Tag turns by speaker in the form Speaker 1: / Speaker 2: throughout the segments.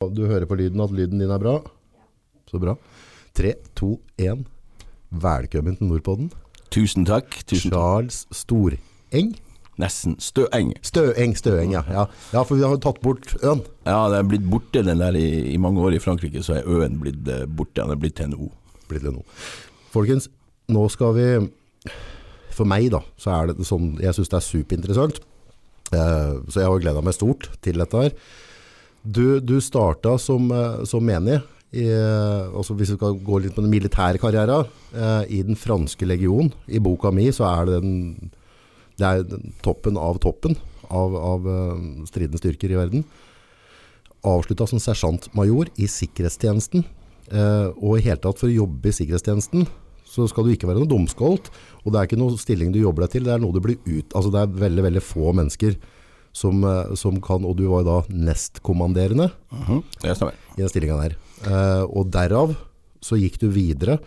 Speaker 1: Du hører på lyden at lyden din er bra? Så bra. Tre, to, én. Velkommen til Nordpodden.
Speaker 2: Tusen takk. Tusen takk.
Speaker 1: Charles Storeng.
Speaker 2: Nesten. Støeng.
Speaker 1: Støeng, Støeng, ja. ja. Ja, for vi har jo tatt bort øen.
Speaker 2: Ja, den er blitt borte den der i, i mange år i Frankrike, så er øen blitt eh, borte. Den er blitt til en O.
Speaker 1: Blitt til noe. Folkens, nå skal vi For meg, da, så er det sånn Jeg syns det er superinteressant. Eh, så jeg har gleda meg stort til dette her. Du, du starta som, eh, som menig, i, eh, altså hvis vi skal gå litt på den militære karrieren, eh, i den franske legion. I boka mi så er det den det er den toppen av toppen av, av eh, stridende styrker i verden. Avslutta som sersjantmajor i sikkerhetstjenesten. Eh, og i hele tatt for å jobbe i sikkerhetstjenesten så skal du ikke være noe dumskolt. Og det er ikke noe stilling du jobber deg til, det er noe du blir ut Altså det er veldig, veldig få mennesker som, eh, som kan Og du var da nestkommanderende
Speaker 2: Mhm, Det
Speaker 1: i den stillinga der. Eh, og derav så gikk du videre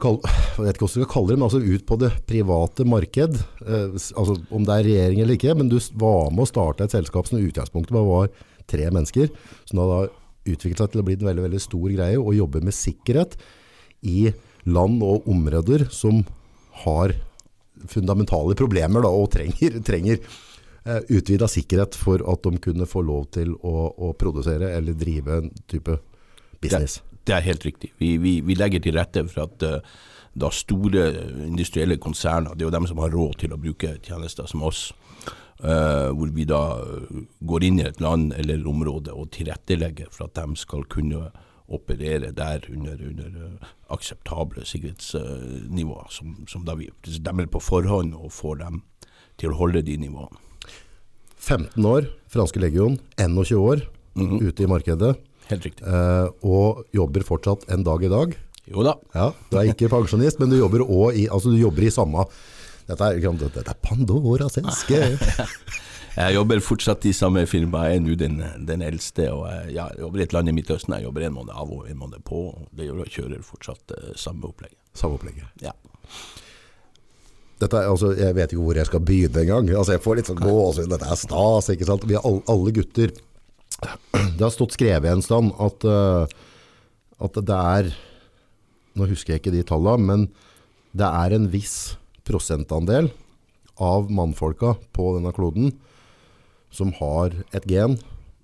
Speaker 1: kall, Jeg vet ikke hva du skal kalle det, men altså ut på det private marked. Eh, altså Om det er regjering eller ikke, men du var med å starte et selskap som i utgangspunktet bare var tre mennesker. Som da, utviklet seg til å bli en veldig, veldig stor greie, og jobbe med sikkerhet i land og områder som har fundamentale problemer da, og trenger, trenger utvida sikkerhet for at de kunne få lov til å, å produsere eller drive en type business.
Speaker 2: Det er helt riktig. Vi, vi, vi legger til rette for at uh, da store industrielle konserner, det er jo dem som har råd til å bruke tjenester som oss, uh, hvor vi da eh, går inn i et land eller område og tilrettelegger for at de skal kunne operere der under, under eh, akseptable sikkerhetsnivåer, som, som da vi stemmer på forhånd og får dem til å holde de nivåene.
Speaker 1: 15 år, franske legion, 21 år
Speaker 2: Mhm.
Speaker 1: ute i markedet,
Speaker 2: Helt riktig.
Speaker 1: eh, og jobber fortsatt en dag i dag.
Speaker 2: Jo da.
Speaker 1: Ja, du er ikke pensjonist, men du jobber, også i, altså du jobber i samme dette er, dette er Pandoras eske.
Speaker 2: Jeg jobber fortsatt i samme firma, jeg er nå den, den eldste. og jeg, jobber i et land i Midtøsten, jeg jobber en måned av og en måned på. og Det gjør jeg kjører fortsatt eh, samme opplegget.
Speaker 1: Samme opplegget.
Speaker 2: Ja.
Speaker 1: Dette altså, jeg vet ikke hvor jeg skal begynne engang. Altså, jeg får litt sånn gåsehud. Dette er stas, ikke sant? Vi er alle, alle gutter Det har stått skrevet en stand at, eh, at det er Nå husker jeg ikke de tallene, men det er en viss prosentandel av mannfolka på denne kloden som har et gen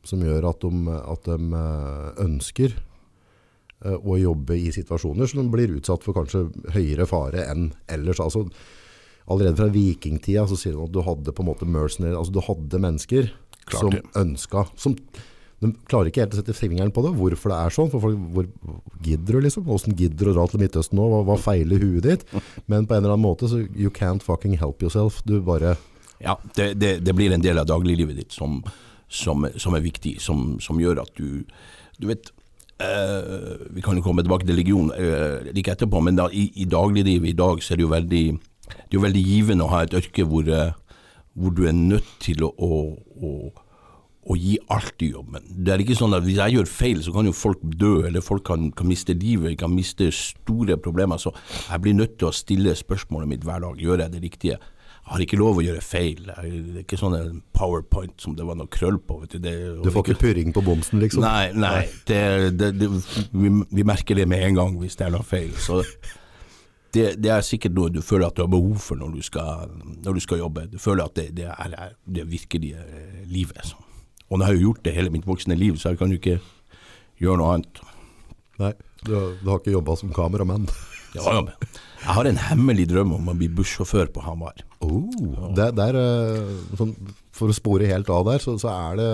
Speaker 1: som gjør at de, at de eh, ønsker eh, å jobbe i situasjoner som blir utsatt for kanskje høyere fare enn ellers. Altså, allerede fra vikingtida så sier de at du hadde på en måte mercenary, altså du hadde mennesker
Speaker 2: Klart
Speaker 1: som
Speaker 2: ja.
Speaker 1: ønska, som de klarer ikke helt å sette fingeren på det, hvorfor det er sånn, for folk, hvor gidder du liksom, hvordan gidder du å dra til Midtøsten nå, hva, hva feiler huet ditt, men på en eller annen måte så you can't fucking help yourself, du bare,
Speaker 2: Ja, det, det, det blir en del av dagliglivet ditt som, som, som er viktig, som, som gjør at du Du vet, uh, vi kan jo komme tilbake til religion uh, like etterpå, men da, i, i dagliglivet i dag så er det jo veldig, det er jo veldig givende å ha et yrke hvor, eh, hvor du er nødt til å, å, å å gi alt i jobben. Det er ikke sånn at Hvis jeg gjør feil, så kan jo folk dø, eller folk kan, kan miste livet, kan miste store problemer. Så jeg blir nødt til å stille spørsmålet mitt hver dag. Gjør jeg det riktige? Jeg har ikke lov å gjøre feil. Det er ikke sånn powerpoint som det var noe krøll på. Vet du. Det,
Speaker 1: du får ikke purring på bomsen liksom.
Speaker 2: Nei, nei. Det, det, det, vi, vi merker det med en gang hvis det er noe feil. Så det, det er sikkert noe du føler at du har behov for når du skal, når du skal jobbe. Du føler at det, det er det virkelige eh, livet. Så. Og nå har jeg jo gjort det hele mitt voksne liv, så jeg kan jo ikke gjøre noe annet.
Speaker 1: Nei, du, du har ikke jobbet som kameramann.
Speaker 2: Ja, ja, jeg har en hemmelig drøm om å bli bussjåfør på Hamar.
Speaker 1: Oh, det, det er, eh, sånn, for å spore helt av der, så, så er det,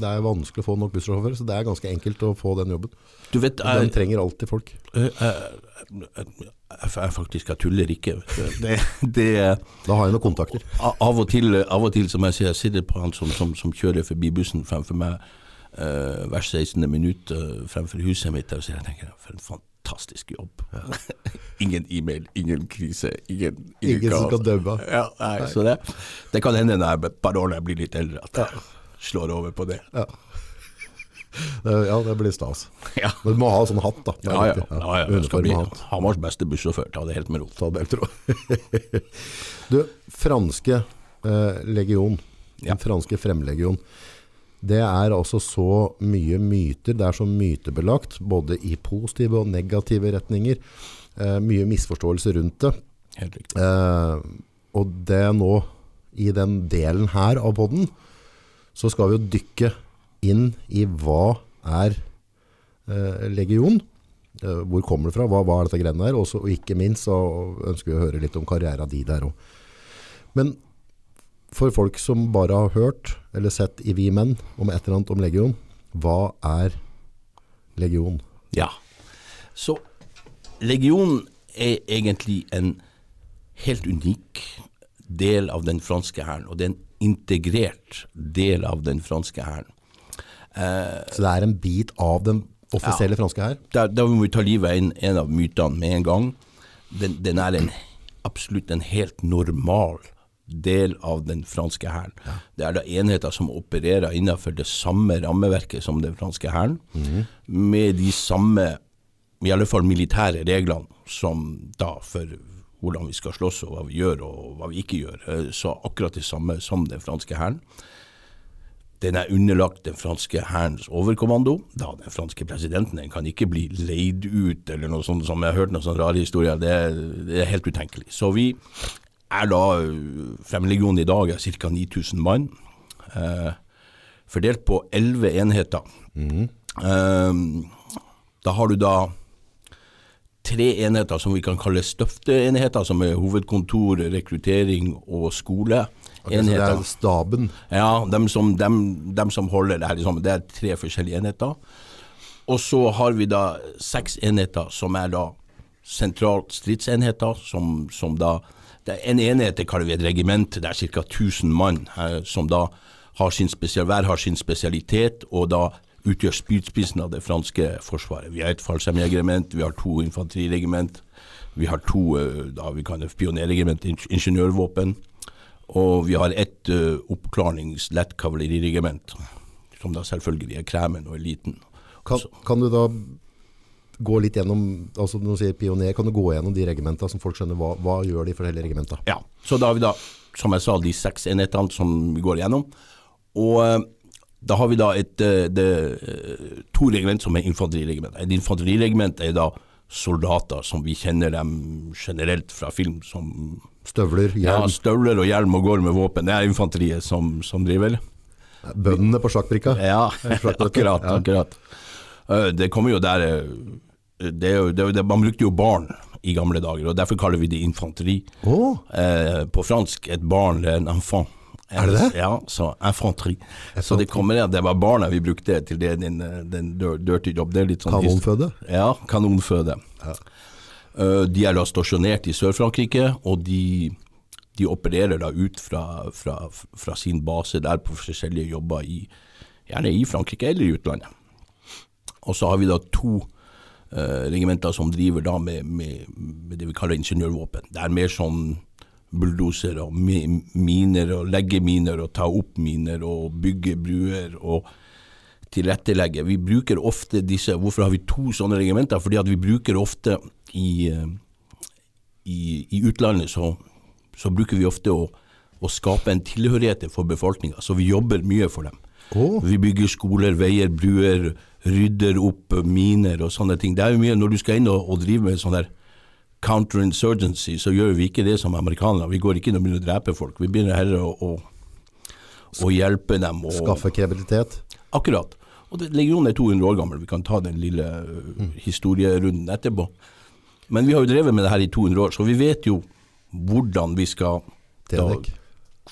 Speaker 1: det er, vanskelig å få nok bussjåfører, så det er ganske enkelt å få den jobben.
Speaker 2: Du vet,
Speaker 1: Den trenger alltid folk.
Speaker 2: jeg, jeg, jeg, jeg faktisk jeg tuller ikke. Det, det,
Speaker 1: Da har jeg noen kontakter.
Speaker 2: Av og til, av og til som jeg sier, jeg sitter på han som, som, som kjører forbi bussen fremfor meg uh, hvert 16. minutt uh, fremfor huset mitt, og så jeg tenker for en fantastisk jobb. ingen e-mail, ingen krise, ingen,
Speaker 1: Ingen som kan dømme.
Speaker 2: Ja, nei, så det, det kan hende når jeg et par år når jeg blir litt eldre, at jeg slår over på det.
Speaker 1: Ja. Ja, det blir stas.
Speaker 2: Ja,
Speaker 1: Men du må ha sånn hatt da.
Speaker 2: Ja, ja. ja, ja skal bli. Hamars beste bussjåfør, ta det helt med ro.
Speaker 1: Ta det helt ro. Du, franske eh, legion,
Speaker 2: Ja.
Speaker 1: den franske fremlegion. Det er altså så mye myter, det er så mytebelagt, både i positive og negative retninger. Eh, mye misforståelse rundt det.
Speaker 2: Helt riktig.
Speaker 1: Eh, og det nå, i den delen her av podden, så skal vi jo dykke inn i hva er eh, legion, eh, hvor kommer det fra, hva, hva er dette greiene der, Også, og ikke minst så ønsker vi å høre litt om karrieren din der også. Men for folk som bare har hørt eller sett i Vi Menn om et eller annet om legion, hva er legion?
Speaker 2: Ja. Så legion er egentlig en helt unik del av den franske hæren, og det er en integrert del av den franske hæren.
Speaker 1: Så det er en bit av den offisielle franske
Speaker 2: hær? Da må vi ta livet av en, en av mytene med en gang. Den, den er en, absolutt en helt normal del av den franske hæren. Det er da enheter som opererer innenfor det samme rammeverket som den franske hæren, med de samme, i alle fall militære reglene, som da for hvordan vi skal slåss og hva vi gjør og hva vi ikke gjør. Eh, Så akkurat det samme som den franske hæren. Den er underlagt den franske hærens overkommando. Da den franske presidenten den kan ikke bli leid ut, eller noe sånt som jeg har hørt noen sånne rare historier. Det, det er helt utenkelig. Så vi er da øh, Fremmedlegionen i dag er ca. 9000 mann. Eh, fordelt på 11 enheter. Eh, da har du da tre enheter som vi kan kalle støfteenheter, som er hovedkontor, rekruttering og skole.
Speaker 1: Ok, så det er staben.
Speaker 2: Ja, dem som, dem, dem som holder det her, liksom, det er tre forskjellige enheter. Og så har vi da seks enheter som er da sentralt stridsenheter, som, som da En enhet det kaller vi et regiment, det er ca. 1000 mann, eh, som da har sin spesial, hver har sin spesialitet, og da utgjør spydspissen av det franske forsvaret. Vi har et fallskjermjegerregiment, vi har to infanteriregiment, vi har to eh, da vi kan pionerregiment, ingeniørvåpen. Og vi har ett uh, lett kavaleriregiment, som da selvfølgelig er kremen og eliten.
Speaker 1: Kan, kan du da gå litt gjennom, altså når du sier pioner, kan du gå gjennom de regimentene som folk skjønner, hva, hva gjør de forskjellige regimentene?
Speaker 2: Ja, så da har vi da, som jeg sa, de seks enhetene som vi går gjennom. Og eh, da har vi da et, eh, det, eh, to regiment som er infanteriregiment. Et infanteriregiment er da soldater som vi kjenner dem generelt fra film, som
Speaker 1: Støvler,
Speaker 2: ja, støvler og hjelm og går med våpen. Det er infanteriet som, som driver.
Speaker 1: bøndene på sjakkbrikka.
Speaker 2: Ja, akkurat. Akkurat. Det kommer jo der det er jo, det, er jo- det, Man brukte jo barn i gamle dager, og derfor kaller vi det infanteri.
Speaker 1: Oh.
Speaker 2: Eh, på fransk et barn er en enfant.
Speaker 1: Er det det?
Speaker 2: Ja, så infanteri. Så det kommer at det var barna vi brukte til det, den, den dirty job. Det er litt sånn
Speaker 1: kanonføde.
Speaker 2: Ja, kanonføde. Eh, de er da stasjonert i Sør-Frankrike, og de, de opererer da ut fra, fra, fra sin base der på forskjellige jobber, i, gjerne i Frankrike eller i utlandet. Og så har vi da to regimenter som driver da med, med, med det vi kaller ingeniørvåpen. Det er mer sånn bulldoser og miner og legge miner og ta opp miner og bygge bruer og tilrettelegge. Vi bruker ofte disse Hvorfor har vi to sånne regimenter? Fordi at vi bruker ofte i, eh, i, i utlandet så, så bruker vi ofte å, å skape en tilhørighet for befolkninga, så vi jobber mye for dem.
Speaker 1: Åh.
Speaker 2: Vi bygger skoler, veier, bruer, rydder opp miner og sånne ting. Det er jo mye Når du skal inn og, og drive med sånn der counterinsurgency, så gjør vi ikke det som amerikanere. Vi går ikke inn og begynner å drepe folk. Vi begynner heller å, å, å hjelpe dem. Og,
Speaker 1: Skaffe kredibilitet.
Speaker 2: Akkurat. Og det, Legionen er 200 år gammel, vi kan ta den lille uh, historierunden etterpå. Men vi har jo drevet med det her i 200 år, så vi vet jo hvordan vi skal da.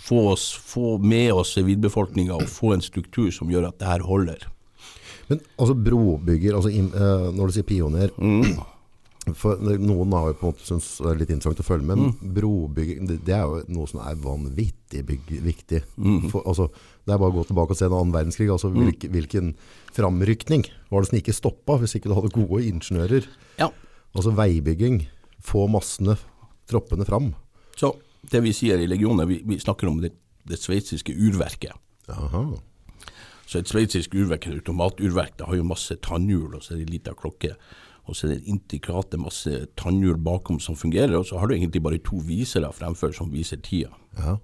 Speaker 2: Få, oss, få med oss sivilbefolkninga og få en struktur som gjør at det her holder.
Speaker 1: Men altså brobygger, altså eh, når du sier pioner,
Speaker 2: Mm.
Speaker 1: for noen har jo på en måte syntes det er litt interessant å følge med,
Speaker 2: Mm.
Speaker 1: men brobygging, det, det er jo noe som er vanvittig bygg, viktig.
Speaker 2: Mm.
Speaker 1: For, altså, det er bare å gå tilbake og se en annen verdenskrig, altså hvilke, hvilken framrykning var det som ikke stoppet hvis ikke du hadde gode ingeniører.
Speaker 2: Ja.
Speaker 1: Altså veibygging, få massene, troppene fram.
Speaker 2: Så det vi sier i legionen, vi, vi snakker om det, det sveitsiske urverket.
Speaker 1: Aha.
Speaker 2: Så et sveitsisk urverk, et automaturverk, det har jo masse tannhjul, og så er det ei lita klokke. Og så er det intikrate masse tannhjul bakom som fungerer, og så har du egentlig bare to visere fremfor som viser tida.
Speaker 1: Aha.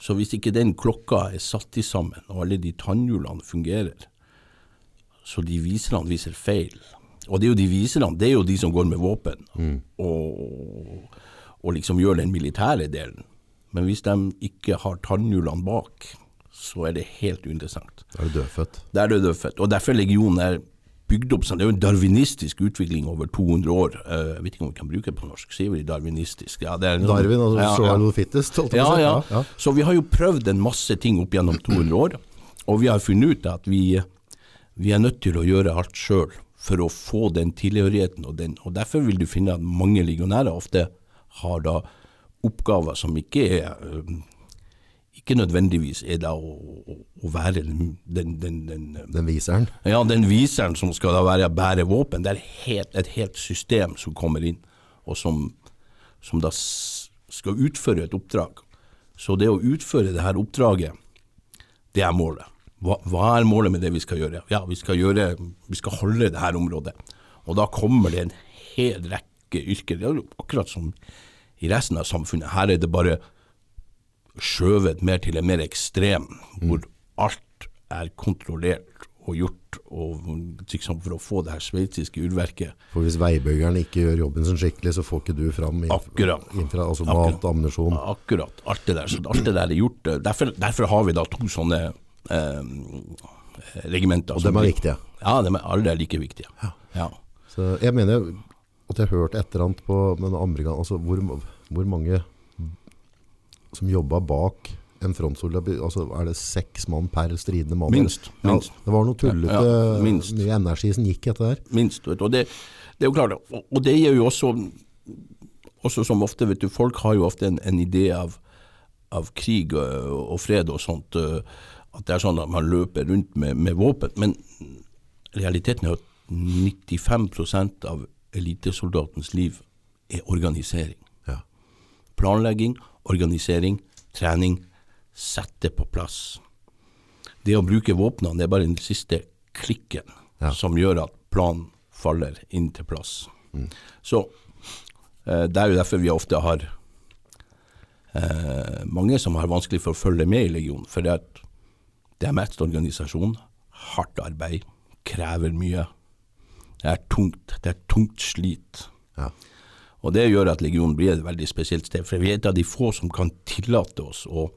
Speaker 2: Så hvis ikke den klokka er satt i sammen, og alle de tannhjulene fungerer, så de viserne viser feil Og det er jo de viserne, det er jo de som går med våpen og, og liksom gjøre den militære delen. Men hvis de ikke har tannhjulene bak, så er det helt uinteressant.
Speaker 1: Da er du dødfødt.
Speaker 2: Da er det dødfødt. Og derfor legionen er bygd opp sånn. Det er jo en darwinistisk utvikling over 200 år. Eh, Jeg vet ikke om vi kan bruke det på norsk, sier vi darwinistisk? Ja, det er noe-
Speaker 1: Darwin, altså
Speaker 2: Ja, ja.
Speaker 1: survival noe fittest. holdt jeg på
Speaker 2: Ja,
Speaker 1: å si.
Speaker 2: ja.
Speaker 1: ja.
Speaker 2: Så vi har jo prøvd en masse ting opp gjennom 200 år, og vi har funnet ut at vi, vi er nødt til å gjøre alt sjøl for å få den tilhørigheten. Og, den, og derfor vil du finne at mange legionærer ofte har da oppgaver som ikke er ikke nødvendigvis er da å, å, å være den, den, den, den
Speaker 1: Den viseren.
Speaker 2: ja, den viseren som skal da være bære våpen, det er helt, et helt system som kommer inn, og som, som da skal utføre et oppdrag. Så det å utføre det her oppdraget, det er målet. Hva, hva er målet med det vi skal gjøre? Ja, vi skal, gjøre, vi skal holde det her området. Og da kommer det en hel rekke yrker. Det er akkurat som i resten av samfunnet. Her er det bare skjøvet mer til en mer ekstrem, hvor alt er kontrollert og gjort og, liksom, for å få det her sveitsiske urverket.
Speaker 1: For hvis veibyggeren ikke gjør jobben sin skikkelig, så får ikke du fram inf
Speaker 2: Akkurat.
Speaker 1: infra, altså
Speaker 2: Akkurat.
Speaker 1: mat, ammunisjon.
Speaker 2: Akkurat. Alt det der. Så alt det der er gjort. Derfor, derfor har vi da to sånne eh, regimenter.
Speaker 1: Og dem er viktige.
Speaker 2: Ja, de er, alle like viktige. Ja.
Speaker 1: Så jeg mener at jeg har hørt et eller annet på men amerikan, altså hvor, hvor mange som jobba bak en frontsoldat, altså er det seks mann per stridende mann?
Speaker 2: Minst,
Speaker 1: Ja,
Speaker 2: minst.
Speaker 1: det var noe tullete,
Speaker 2: Ja,
Speaker 1: mye energi som gikk etter der.
Speaker 2: minst. Og det, det er jo klart, og, det gjør jo også, også som ofte, vet du, folk har jo ofte en, en idé av, av krig og, og fred og sånt, at det er sånn at man løper rundt med, med våpen. Men realiteten er at 95% av elitesoldatens liv er organisering.
Speaker 1: Ja.
Speaker 2: Planlegging, organisering, trening, sette på plass. Det å bruke våpnene er bare den siste klikken
Speaker 1: Ja.
Speaker 2: som gjør at planen faller inn til plass. Så eh, det er jo derfor vi ofte har eh, mange som har vanskelig for å følge med i legionen. For det, er det er mest organisasjon, hardt arbeid, krever mye. Det er tungt. Det er tungt slit.
Speaker 1: Ja.
Speaker 2: Og det gjør at legionen blir et veldig spesielt sted. For vi er et av de få som kan tillate oss å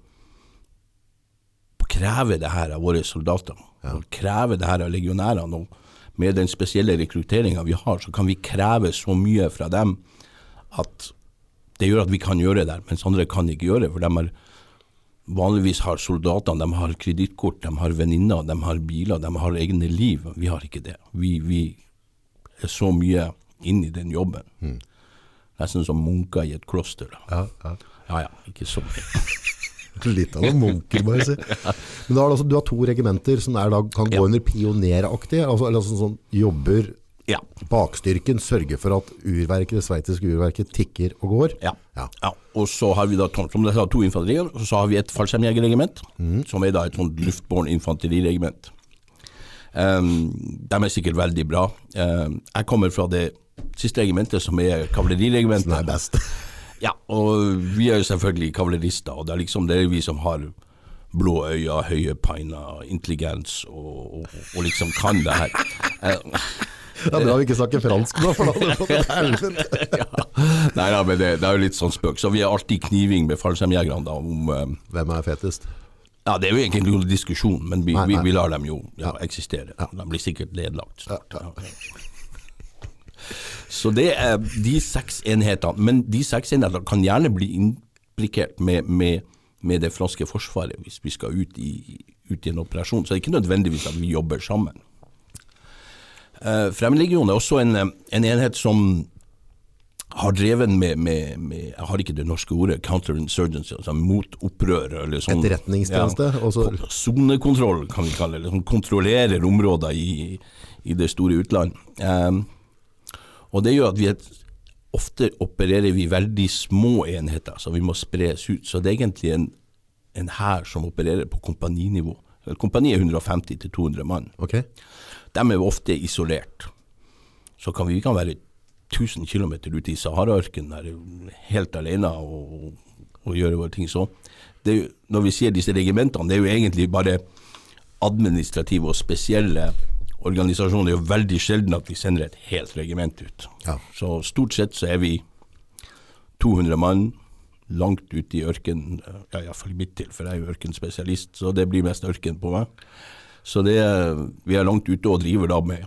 Speaker 2: kreve det her av våre soldater. Og kreve det her av legionærene. Og med den spesielle rekrutteringa vi har, så kan vi kreve så mye fra dem at det gjør at vi kan gjøre det, mens andre kan ikke gjøre det. For de har vanligvis har soldatene de har kredittkort, de har venninner, de har biler, de har egne liv. Vi har ikke det. Vi, vi er så mye inn i den jobben. Nesten som munker i et kloster.
Speaker 1: Ja, ja.
Speaker 2: Ja ja, ikke så mye.
Speaker 1: Litt av noen munker, bare si. Men har du, altså, du har to regimenter som da, kan gå
Speaker 2: Ja.
Speaker 1: under pioneraktig, altså, eller altså, sånn, jobber
Speaker 2: Ja.
Speaker 1: bakstyrken, sørger for at urverket, det sveitsiske urverket tikker og går.
Speaker 2: Ja.
Speaker 1: Ja.
Speaker 2: ja. Og så har vi da som jeg sa, to infanterier, og så har vi et fallskjermjegerregiment, som er da et sånt luftbåren infanteriregiment. Um, de er sikkert veldig bra. Um, jeg kommer fra det siste regimentet, som er kavaleriregimentet.
Speaker 1: Den er best.
Speaker 2: Ja, og vi er jo selvfølgelig kavalerister, og det er liksom det er vi som har blå øyne, høye peiner, intelligens og, og, og liksom kan det her.
Speaker 1: Det er bra vi ikke snakker fransk nå, for da hadde du fått et helvete.
Speaker 2: ja. Nei da, men det, det er jo litt sånn spøk. Så vi er alltid kniving med fallskjermjegerne om eh,
Speaker 1: Hvem er fetest?
Speaker 2: Ja, det er jo egentlig en diskusjon, men vi,
Speaker 1: Nei, nei.
Speaker 2: vi lar dem jo ja, eksistere. De blir sikkert nedlagt. Så det er de seks enhetene. Men de seks enhetene kan gjerne bli implikert med, med, med det franske forsvaret hvis vi skal ut i, ut i en operasjon. Så det er ikke nødvendigvis at vi jobber sammen. Uh, Fremmedlegionen er også en, eh, en enhet som har drevet med, med, med Jeg har ikke det norske ordet, counterinsurgency, altså mot opprør. Eller sånn,
Speaker 1: Etterretningstjeneste,
Speaker 2: Ja, Sonekontroll, kan vi kalle det. Som kontrollerer områder i, i det store utland. Um, og det gjør at vi er, ofte opererer vi veldig små enheter, så vi må spres ut. Så det er egentlig en, en hær som opererer på kompaninivå. Kompaniet er 150-200 mann.
Speaker 1: Okay.
Speaker 2: De er ofte isolert. Så kan vi, vi kan være 1000 km ute i Saharaørkenen der helt alene og, og gjøre våre ting. Så det, når vi sier disse regimentene, det er jo egentlig bare administrative og spesielle organisasjoner. Det er jo veldig sjelden at vi sender et helt regiment ut.
Speaker 1: Ja.
Speaker 2: Så stort sett så er vi 200 mann langt ute i ørkenen, ja iallfall i mitt til, for jeg er jo ørkenspesialist, så det blir mest ørken på meg. Så det, vi er langt ute og driver da med,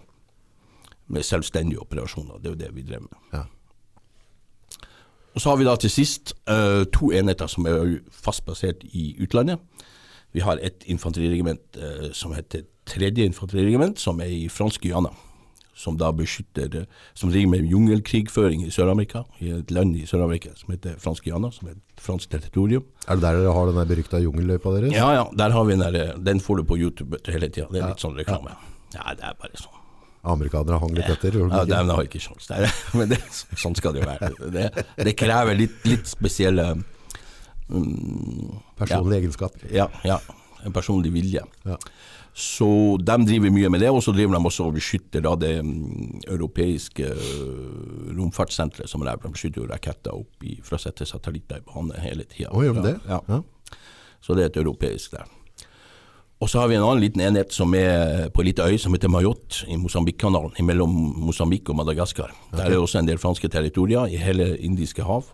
Speaker 2: med selvstendige operasjoner. Det er jo det vi drev med.
Speaker 1: Ja.
Speaker 2: Og så har vi da til sist uh, to enheter som er fast basert i utlandet. Vi har et infanteriregiment uh, som heter tredje infanteriregiment, som er i fransk Guyana. Som da beskytter eh, Som driver med jungelkrigføring i Sør-Amerika, i et land i Sør-Amerika som heter fransk Guyana, som er et fransk territorium.
Speaker 1: Er det der dere har den berykta jungelløypa deres?
Speaker 2: Ja, ja, der har vi den der, Den får du på YouTube hele tida. Det er litt sånn reklame. Ja, det er bare sånn.
Speaker 1: Amerikanere hang litt etter? gjorde
Speaker 2: Ja,
Speaker 1: de
Speaker 2: har ikke sjans. Det er, men det, sånn skal det jo være. Det, det krever litt, litt spesielle um,
Speaker 1: Personlige egenskaper.
Speaker 2: ja, ja, en personlig vilje.
Speaker 1: Ja.
Speaker 2: Så de driver mye med det, og så driver de også og beskytter da det mm, europeiske øh, romfartssenteret som er. De beskytter jo raketter opp i, for å sette satellitter i bane hele tida. Ja.
Speaker 1: Ja.
Speaker 2: Så det er et europeisk der. Og så har vi en annen liten enhet som er på en liten øy som heter Mayotte i Mosambikkanalen, mellom Mosambik og Madagaskar. Der er det også en del franske territorier i hele Indiske hav.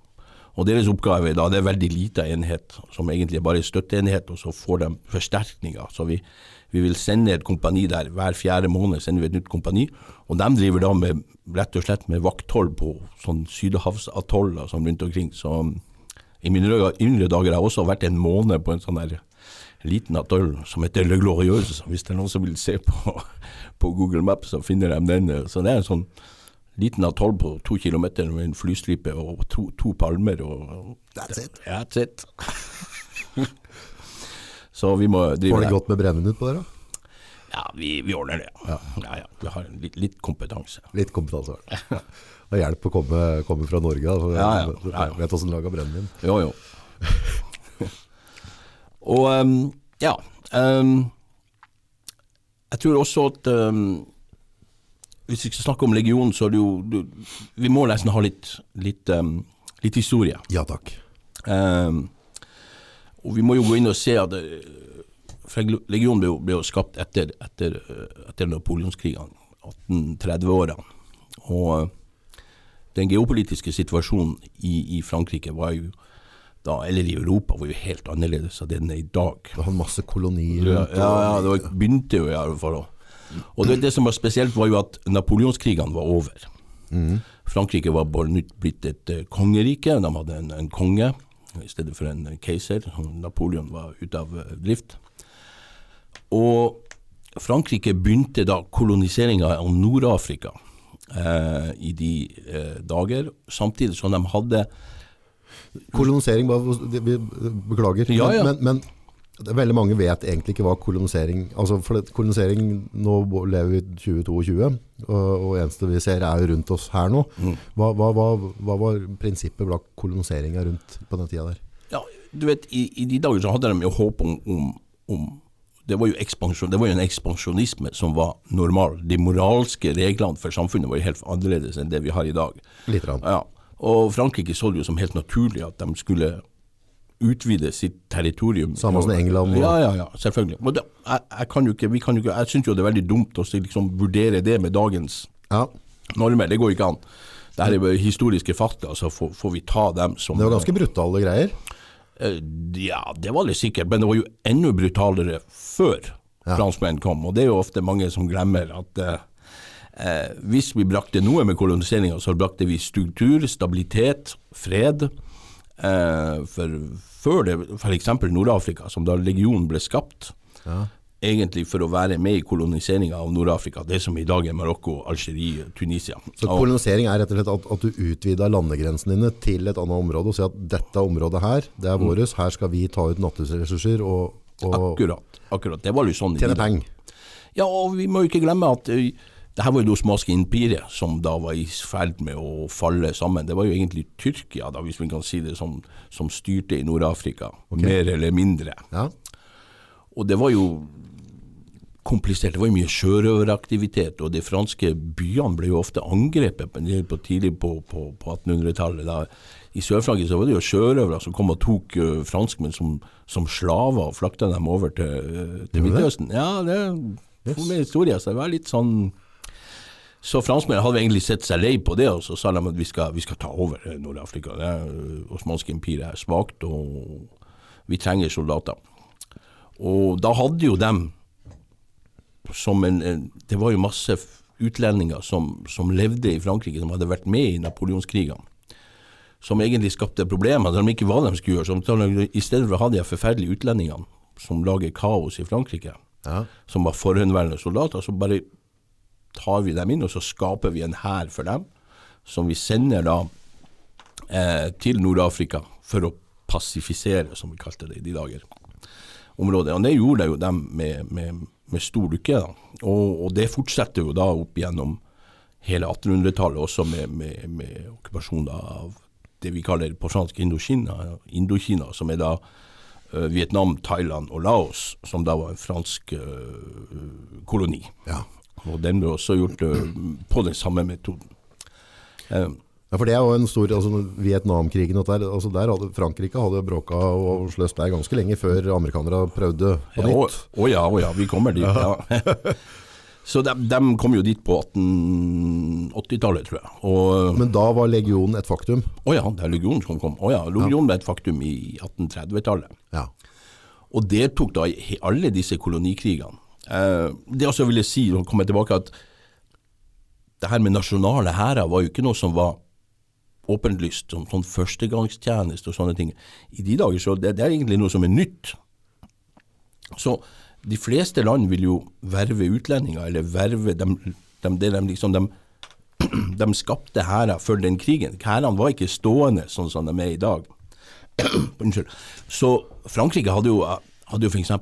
Speaker 2: Og deres oppgave da, det er veldig lita enhet, som egentlig er bare støtteenhet, og så får de forsterkninger. Så vi, vi vil sende et kompani der. Hver fjerde måned sender vi et nytt kompani. Og de driver da med, rett og slett med vakthold på sånn sydhavsatoller sånn rundt omkring. Så i mine yngre dager har jeg også vært en måned på en sånn der liten atoll som heter Le Glorieuse. Hvis det er noen som vil se på, på Google Maps, så finner de den. Så det er en sånn liten atoll på to kilometer med en flystripe og to, to palmer. Og,
Speaker 1: That's it.
Speaker 2: That's it. så vi må drive
Speaker 1: Får det godt med brennevin utpå der, da?
Speaker 2: Ja, vi, vi ordner det. Ja. Ja, Vi har litt, litt kompetanse.
Speaker 1: Litt kompetanse. Det er hjelp å komme, komme fra Norge. Da. så
Speaker 2: Ja, ja.
Speaker 1: Du
Speaker 2: Ja, ja.
Speaker 1: vet åssen laga brennevin.
Speaker 2: Jo, jo. Og um, ja um, Jeg tror også at ehm, Hvis vi skal snakke om legionen, så er det jo du, Vi må nesten ha litt, litt, litt historie.
Speaker 1: Ja takk.
Speaker 2: Og vi må jo gå inn og se at eh, for Legionen ble ble jo skapt etter, etter, eh, etter napoleonskrigene, 1830-årene. Og eh, den geopolitiske situasjonen i, i Frankrike var jo da, eller i Europa, var jo helt annerledes av det den er i dag.
Speaker 1: Du har masse kolonier
Speaker 2: Ja, ja, ja det var, begynte jo i hvert fall. Og det, det som var spesielt, var jo at napoleonskrigene var over. Frankrike var bare nytt blitt et uh, kongerike. De hadde en, en konge i stedet for en eh, keiser. Napoleon var ute av uh, drift. Og Frankrike begynte da koloniseringa av Nord-Afrika eh, i de eh, dager, samtidig som de hadde
Speaker 1: Kolonisering, bare, vi- beklager.
Speaker 2: Ja, ja.
Speaker 1: Men, men, veldig mange vet egentlig ikke hva kolonisering altså for Kolonisering Nå lever vi i 2022, og, og eneste vi ser er jo rundt oss her nå.
Speaker 2: Mm.
Speaker 1: Hva, hva, hva, hva var prinsippet bak koloniseringa rundt på den tida der?
Speaker 2: Ja, du vet, i, i de dager så hadde de jo håp om, om, om det, var jo det var jo en ekspansjonisme som var normal. De moralske reglene for samfunnet var jo helt annerledes enn det vi har i dag.
Speaker 1: Litt rann.
Speaker 2: Ja, og Frankrike så det jo som helt naturlig at de skulle utvide sitt territorium.
Speaker 1: Samme som England og-
Speaker 2: Ja, ja, ja, selvfølgelig. Men det, jeg, jeg kan jo ikke, vi kan jo ikke, jeg syns jo det er veldig dumt å liksom vurdere det med dagens
Speaker 1: Ja,
Speaker 2: normer. Det går ikke an. Det her er historiske fakta, så får, får vi ta dem som
Speaker 1: Det var ganske brutale greier.
Speaker 2: Eh, Ja, det var det sikkert, men det var jo enda brutalere før
Speaker 1: Ja.
Speaker 2: franskmenn kom. Og det er jo ofte mange som glemmer at eh, hvis vi brakte noe med koloniseringa, så brakte vi struktur, stabilitet, fred. Eh, for før det, f.eks. Nord-Afrika, som da legionen ble skapt,
Speaker 1: Ja.
Speaker 2: egentlig for å være med i koloniseringa av Nord-Afrika, det som i dag er Marokko, Algerie, Tunisia.
Speaker 1: Så kolonisering er rett og slett at, at du utvider landegrensene dine til et annet område og sier at dette området her, det er våres, her skal vi ta ut naturressurser og, og
Speaker 2: Akkurat. akkurat. Det var jo sånn
Speaker 1: tjene penger.
Speaker 2: Ja, og vi må jo ikke glemme at det her var jo det osmanske imperiet som da var i ferd med å falle sammen. Det var jo egentlig Tyrkia, da, hvis vi kan si det, som, som styrte i Nord-Afrika, mer eller mindre.
Speaker 1: Ja.
Speaker 2: Og det var jo komplisert. Det var jo mye sjørøveraktivitet, og de franske byene ble jo ofte angrepet på, på tidlig på, på, på 1800-tallet. I Sør-Frankrike var det jo sjørøvere som kom og tok uh, franskmenn som, som, slaver og flakta dem over til, uh, til Midtøsten. Ja, det er yes. historie, så det var litt sånn så franskmennene hadde egentlig sett seg lei på det, og så sa de at vi skal, vi skal ta over Nord-Afrika. Det osmanske empiret er svakt, og vi trenger soldater. Og da hadde jo dem som en, en Det var jo masse utlendinger som, som, levde i Frankrike, som hadde vært med i napoleonskrigene. Som egentlig skapte problemer, de ikke var det de skulle gjøre. Så I stedet for å ha de forferdelige utlendingene som lager kaos i Frankrike, ja. som var forhenværende soldater, så bare tar vi dem inn, og så skaper vi en hær for dem, som vi sender da eh, til Nord-Afrika for å passifisere, som vi kalte det i de dager, området. Og det gjorde jo dem med, med med stor lykke. Og, og, det fortsetter jo da opp gjennom hele 1800-tallet, også med, med, med okkupasjon av det vi kaller på fransk Indokina, Indokina som er da uh, Vietnam, Thailand og Laos, som da var en fransk uh, koloni.
Speaker 1: Ja.
Speaker 2: Og den ble også gjort uh, på den samme metoden.
Speaker 1: Um, ja, for det er jo en stor, altså Vietnamkrigen der, altså der hadde Frankrike hadde bråka og sløst der ganske lenge før amerikanere prøvde på
Speaker 2: nytt. Å ja, ja, å ja, vi kommer dit. ja. Så de, de, kom jo dit på 1880-tallet, tror jeg. Og,
Speaker 1: Men da var legionen et faktum?
Speaker 2: Å ja, det er legionen som kom. Å ja, legionen ble et faktum i 1830-tallet.
Speaker 1: Ja.
Speaker 2: Og deltok da i alle disse kolonikrigene. Eh, det også vil jeg si, å komme tilbake, at det her med nasjonale hærer var jo ikke noe som var åpenlyst, som sånn førstegangstjeneste og sånne ting. I de dager så det, det er egentlig noe som er nytt. Så de fleste land vil jo verve utlendinger, eller verve dem, dem, de liksom de, de skapte hærer før den krigen. Hærene var ikke stående sånn som de er i dag. Unnskyld. Så Frankrike hadde jo, hadde jo f.eks.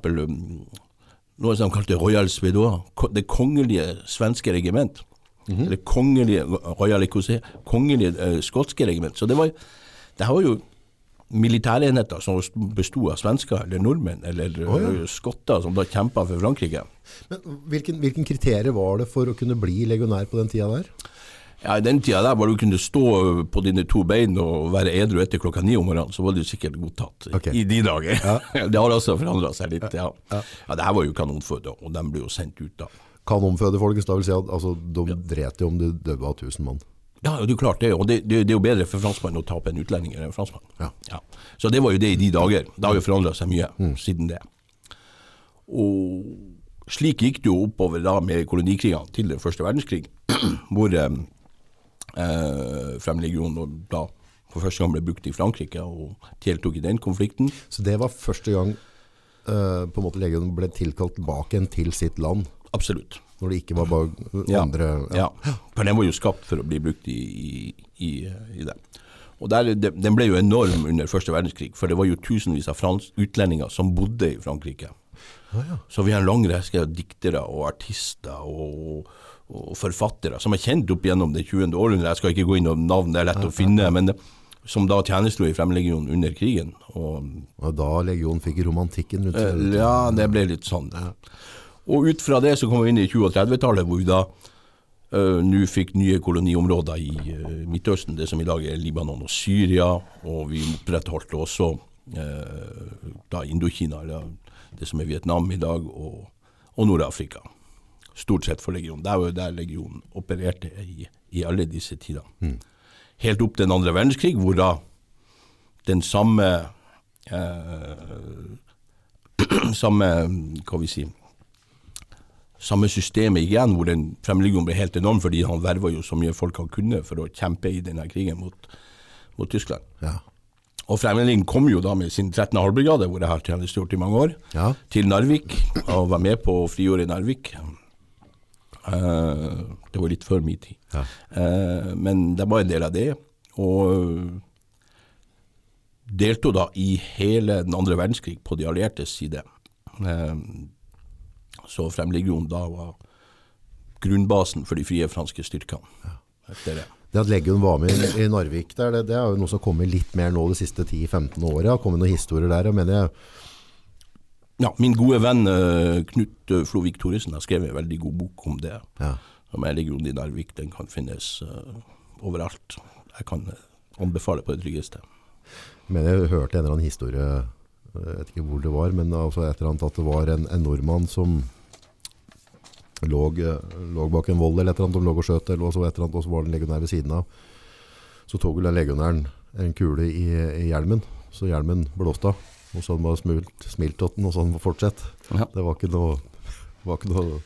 Speaker 2: Noe som de kalte Royal Svedois, det kongelige svenske regiment. Mm -hmm. Eller kongelige Royal Ecosse, kongelige uh, skotske regiment. Så det var, det var jo militærenheter som besto av svensker eller nordmenn eller oh, ja. skotter som da kjempa for Frankrike.
Speaker 1: Men hvilken, hvilken kriterier var det for å kunne bli legionær på den tida der?
Speaker 2: Ja, I den tida der var du kunne stå på dine to bein og være edru etter klokka ni om morgenen, så var du sikkert godtatt okay. i de dager. Ja. det har altså forandra seg litt. Ja. Ja. ja, det her var jo kanonføde, og de ble jo sendt ut da
Speaker 1: kanonføde folkens. Da vil si at altså, de ja. dret jo om det døde av 1000 mann.
Speaker 2: Ja, det er klart det. Og det, det, det er jo bedre for franskmannen å tape en utlending enn en franskmann. Ja. Ja. Så det var jo det i de dager. Det har jo forandra seg mye mm. siden det. Og slik gikk det jo oppover da med kolonikrigene til den første verdenskrig, hvor eh, eh Fremmedlegionen da for første gang ble brukt i Frankrike og deltok i den konflikten.
Speaker 1: Så det var første gang eh, på en måte legionen ble tilkalt tilbake til sitt land?
Speaker 2: Absolutt.
Speaker 1: Når det ikke var bare andre
Speaker 2: ja. ja. For den var jo skapt for å bli brukt i, i, i det. Og der, Den ble jo enorm under første verdenskrig, for det var jo tusenvis av frans, utlendinger som bodde i Frankrike.
Speaker 1: Ah, ja.
Speaker 2: Så vi har en lang rekke av diktere og artister og, og, forfattere som er kjent opp gjennom det 20. århundret. Jeg skal ikke gå inn og navn, det er lett å finne. men som da tjenesto i Fremmedlegionen under krigen. Og,
Speaker 1: og da legionen fikk romantikken rundt
Speaker 2: seg? Ja, det ble litt sånn. Og ut fra det så kom vi inn i 20- og 30-tallet, hvor vi da uh, nå fikk nye koloniområder i uh, Midtøsten, det som i dag er Libanon og Syria. Og vi opprettholdt også uh, da Indokina, eller det som er Vietnam i dag, og, og Nord-Afrika. Stort sett for legionen. Det var jo der legionen opererte i, i alle disse tider. Mm. Helt opp til den andre verdenskrig, hvor da den samme samme, hva vi si, samme systemet igjen, hvor den fremmedlegionen ble helt enorm fordi han verva jo så mye folk han kunne for å kjempe i denne krigen mot, mot Tyskland.
Speaker 1: Ja.
Speaker 2: Og Fremmedlegionen kom jo da med sin 13. halvbrigade, hvor jeg har tjenestegjort i mange år,
Speaker 1: ja.
Speaker 2: til Narvik og var med på å frigjøre Narvik. Uh, det var litt før min tid.
Speaker 1: Ja.
Speaker 2: Uh, men det var en del av det. Og deltok da i hele den andre verdenskrig på de alliertes side. Så Fremmedlegionen da var grunnbasen for de frie franske styrkene. etter det.
Speaker 1: Det at Legion var med i Narvik, der, det, det, er jo noe som har kommet litt mer nå de siste 10-15 åra. Det har kommet noen historier der. og mener jeg
Speaker 2: ja, min gode venn eh, Knut eh, Flovik Thoresen har skrevet en veldig god bok om det.
Speaker 1: Ja.
Speaker 2: Som er Legionen i Narvik. Den kan finnes eh, overalt. Jeg kan anbefale på det tryggeste.
Speaker 1: Men jeg hørte en eller annen historie, jeg vet ikke hvor det var, men altså et eller annet at det var en, en nordmann som lå, lå bak en vold eller et eller annet, om lå og skjøt, eller så et eller annet, og så var det en legionær ved siden av. Så tok vel den legionæren en kule i, i hjelmen, så hjelmen blåste av. Og så hadde man smult, smilt til den, og sånn fortsett.
Speaker 2: Ja.
Speaker 1: Det var ikke noe, var ikke noe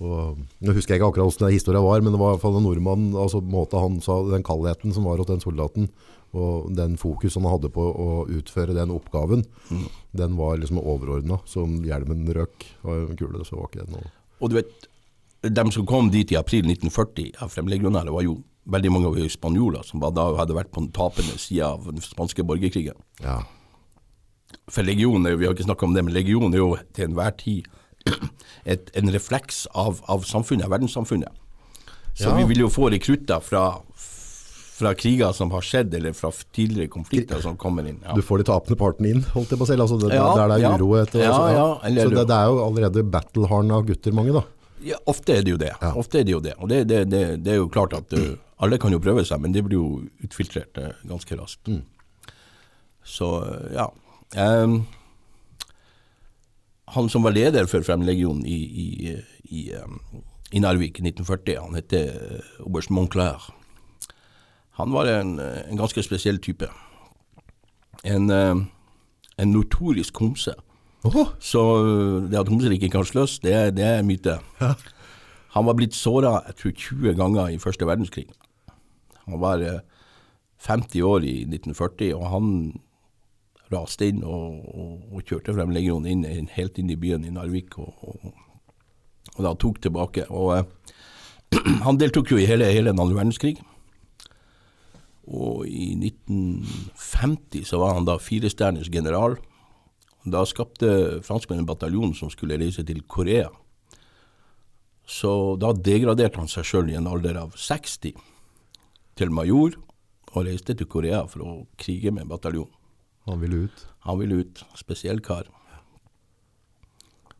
Speaker 1: og, Nå husker jeg ikke akkurat hvordan historien var, men det var i hvert fall en nordmann, altså måte han sa, den kaldheten som var hos den soldaten, og den fokus han hadde på å utføre den oppgaven, den var liksom overordnet. Som hjelmen røk av kule, så var ikke det noe.
Speaker 2: Og du vet, de som kom dit i april 1940, av fremlegionære, var jo veldig mange av spanjoler, som da hadde vært på den tapende sida av den spanske borgerkrigen.
Speaker 1: Ja,
Speaker 2: For legion, er jo- vi har ikke snakka om det, men legion er jo til enhver tid et, en refleks av, av samfunnet, verdenssamfunnet. Så
Speaker 1: Ja.
Speaker 2: vi vil jo få rekrutter fra, fra kriger som har skjedd, eller fra tidligere konflikter som kommer inn. Ja.
Speaker 1: Du får de tapende partene inn, holdt jeg på å si. Altså, det,
Speaker 2: Ja,
Speaker 1: der det er
Speaker 2: ja.
Speaker 1: uro etter.
Speaker 2: Ja,
Speaker 1: altså,
Speaker 2: ja,
Speaker 1: så det, det er jo allerede battle-harna gutter mange, da.
Speaker 2: Ja, ofte er det jo det. Ofte er det jo det. Og det, det, det, det er jo klart at uh, alle kan jo prøve seg, men det blir jo utfiltrert uh, ganske raskt. Så uh, ja. Ehm, han som var leder for Fremmedlegionen i, i, i, um, i Narvik i 1940, han heter uh, oberst Monclair. Han var en, uh, en ganske spesiell type. En, uh, en notorisk homse.
Speaker 1: Åh,
Speaker 2: Så det at homser ikke kan sløs, det, det er myte. Han var blitt såra jeg tror 20 ganger i første verdenskrig. Han var øh, 50 år i 1940, og han raste inn og, og, og kjørte frem legionen inn, helt inn i byen i Narvik, og, og, da tok tilbake. Og eh, han deltok jo i hele, hele den andre verdenskrig. Og i 1950 så var han da firestjerners general. Da skapte franskmenn en bataljon som skulle reise til Korea. Så da degraderte han seg sjøl i en alder av 60 til major, og reiste til Korea for å krige med en bataljon.
Speaker 1: Han ville ut.
Speaker 2: Han ville ut. Spesiell kar.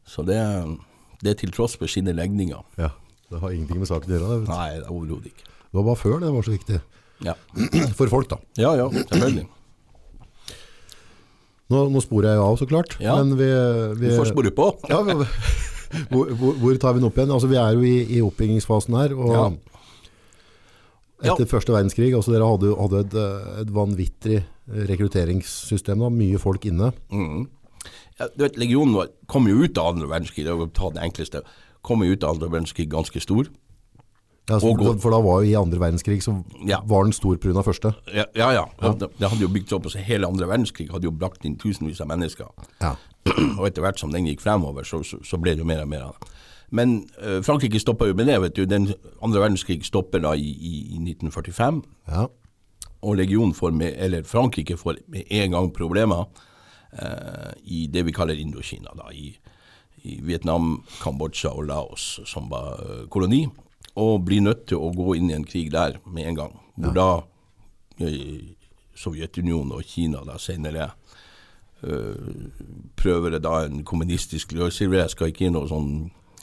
Speaker 2: Så det, det er til tross for sine legninger.
Speaker 1: Ja, det har ingenting med saken å gjøre. Det.
Speaker 2: Nei, overhodet ikke.
Speaker 1: det var bare før det var så viktig.
Speaker 2: Ja.
Speaker 1: For folk, da.
Speaker 2: ja, ja, selvfølgelig.
Speaker 1: Nå, nå sporer jeg jo av, så klart.
Speaker 2: Ja.
Speaker 1: Men vi,
Speaker 2: Du får spore på.
Speaker 1: Ja, vi- hvor, hvor, hvor tar vi den opp igjen? Altså, vi er jo i, i oppbyggingsfasen her. Og
Speaker 2: Ja.
Speaker 1: Etter
Speaker 2: Ja.
Speaker 1: første verdenskrig, altså dere hadde, hadde et, eh, et vanvittig rekrutteringssystem. Da, mye folk inne.
Speaker 2: Mm. Ja, du vet, Legionen var, kom jo ut av andre verdenskrig, det var ta det enkleste, kom jo ut av andre verdenskrig ganske stor.
Speaker 1: Ja, så,
Speaker 2: Og
Speaker 1: for da var jo i andre verdenskrig så
Speaker 2: Ja.
Speaker 1: var den stor pga. første.
Speaker 2: Ja, ja. ja. Det, det hadde jo bygd seg opp, altså Hele andre verdenskrig hadde jo brakt inn tusenvis av mennesker.
Speaker 1: Ja.
Speaker 2: Og etter hvert som den gikk fremover, så, så, så ble det jo mer og mer av det. Men uh, Frankrike stoppa jo med det. vet du. Den andre verdenskrig stopper da i, i, i 1945.
Speaker 1: ja.
Speaker 2: Og legionen får med, eller Frankrike får med en gang problemer uh, i det vi kaller Indokina. da, i, i Vietnam, Kambodsja og Laos, som var eh, koloni. Og blir nødt til å gå inn i en krig der med en gang. Hvor da eh, Sovjetunionen og Kina da senere eh, prøver det da en kommunistisk løsning. Jeg skal ikke gi noe sånn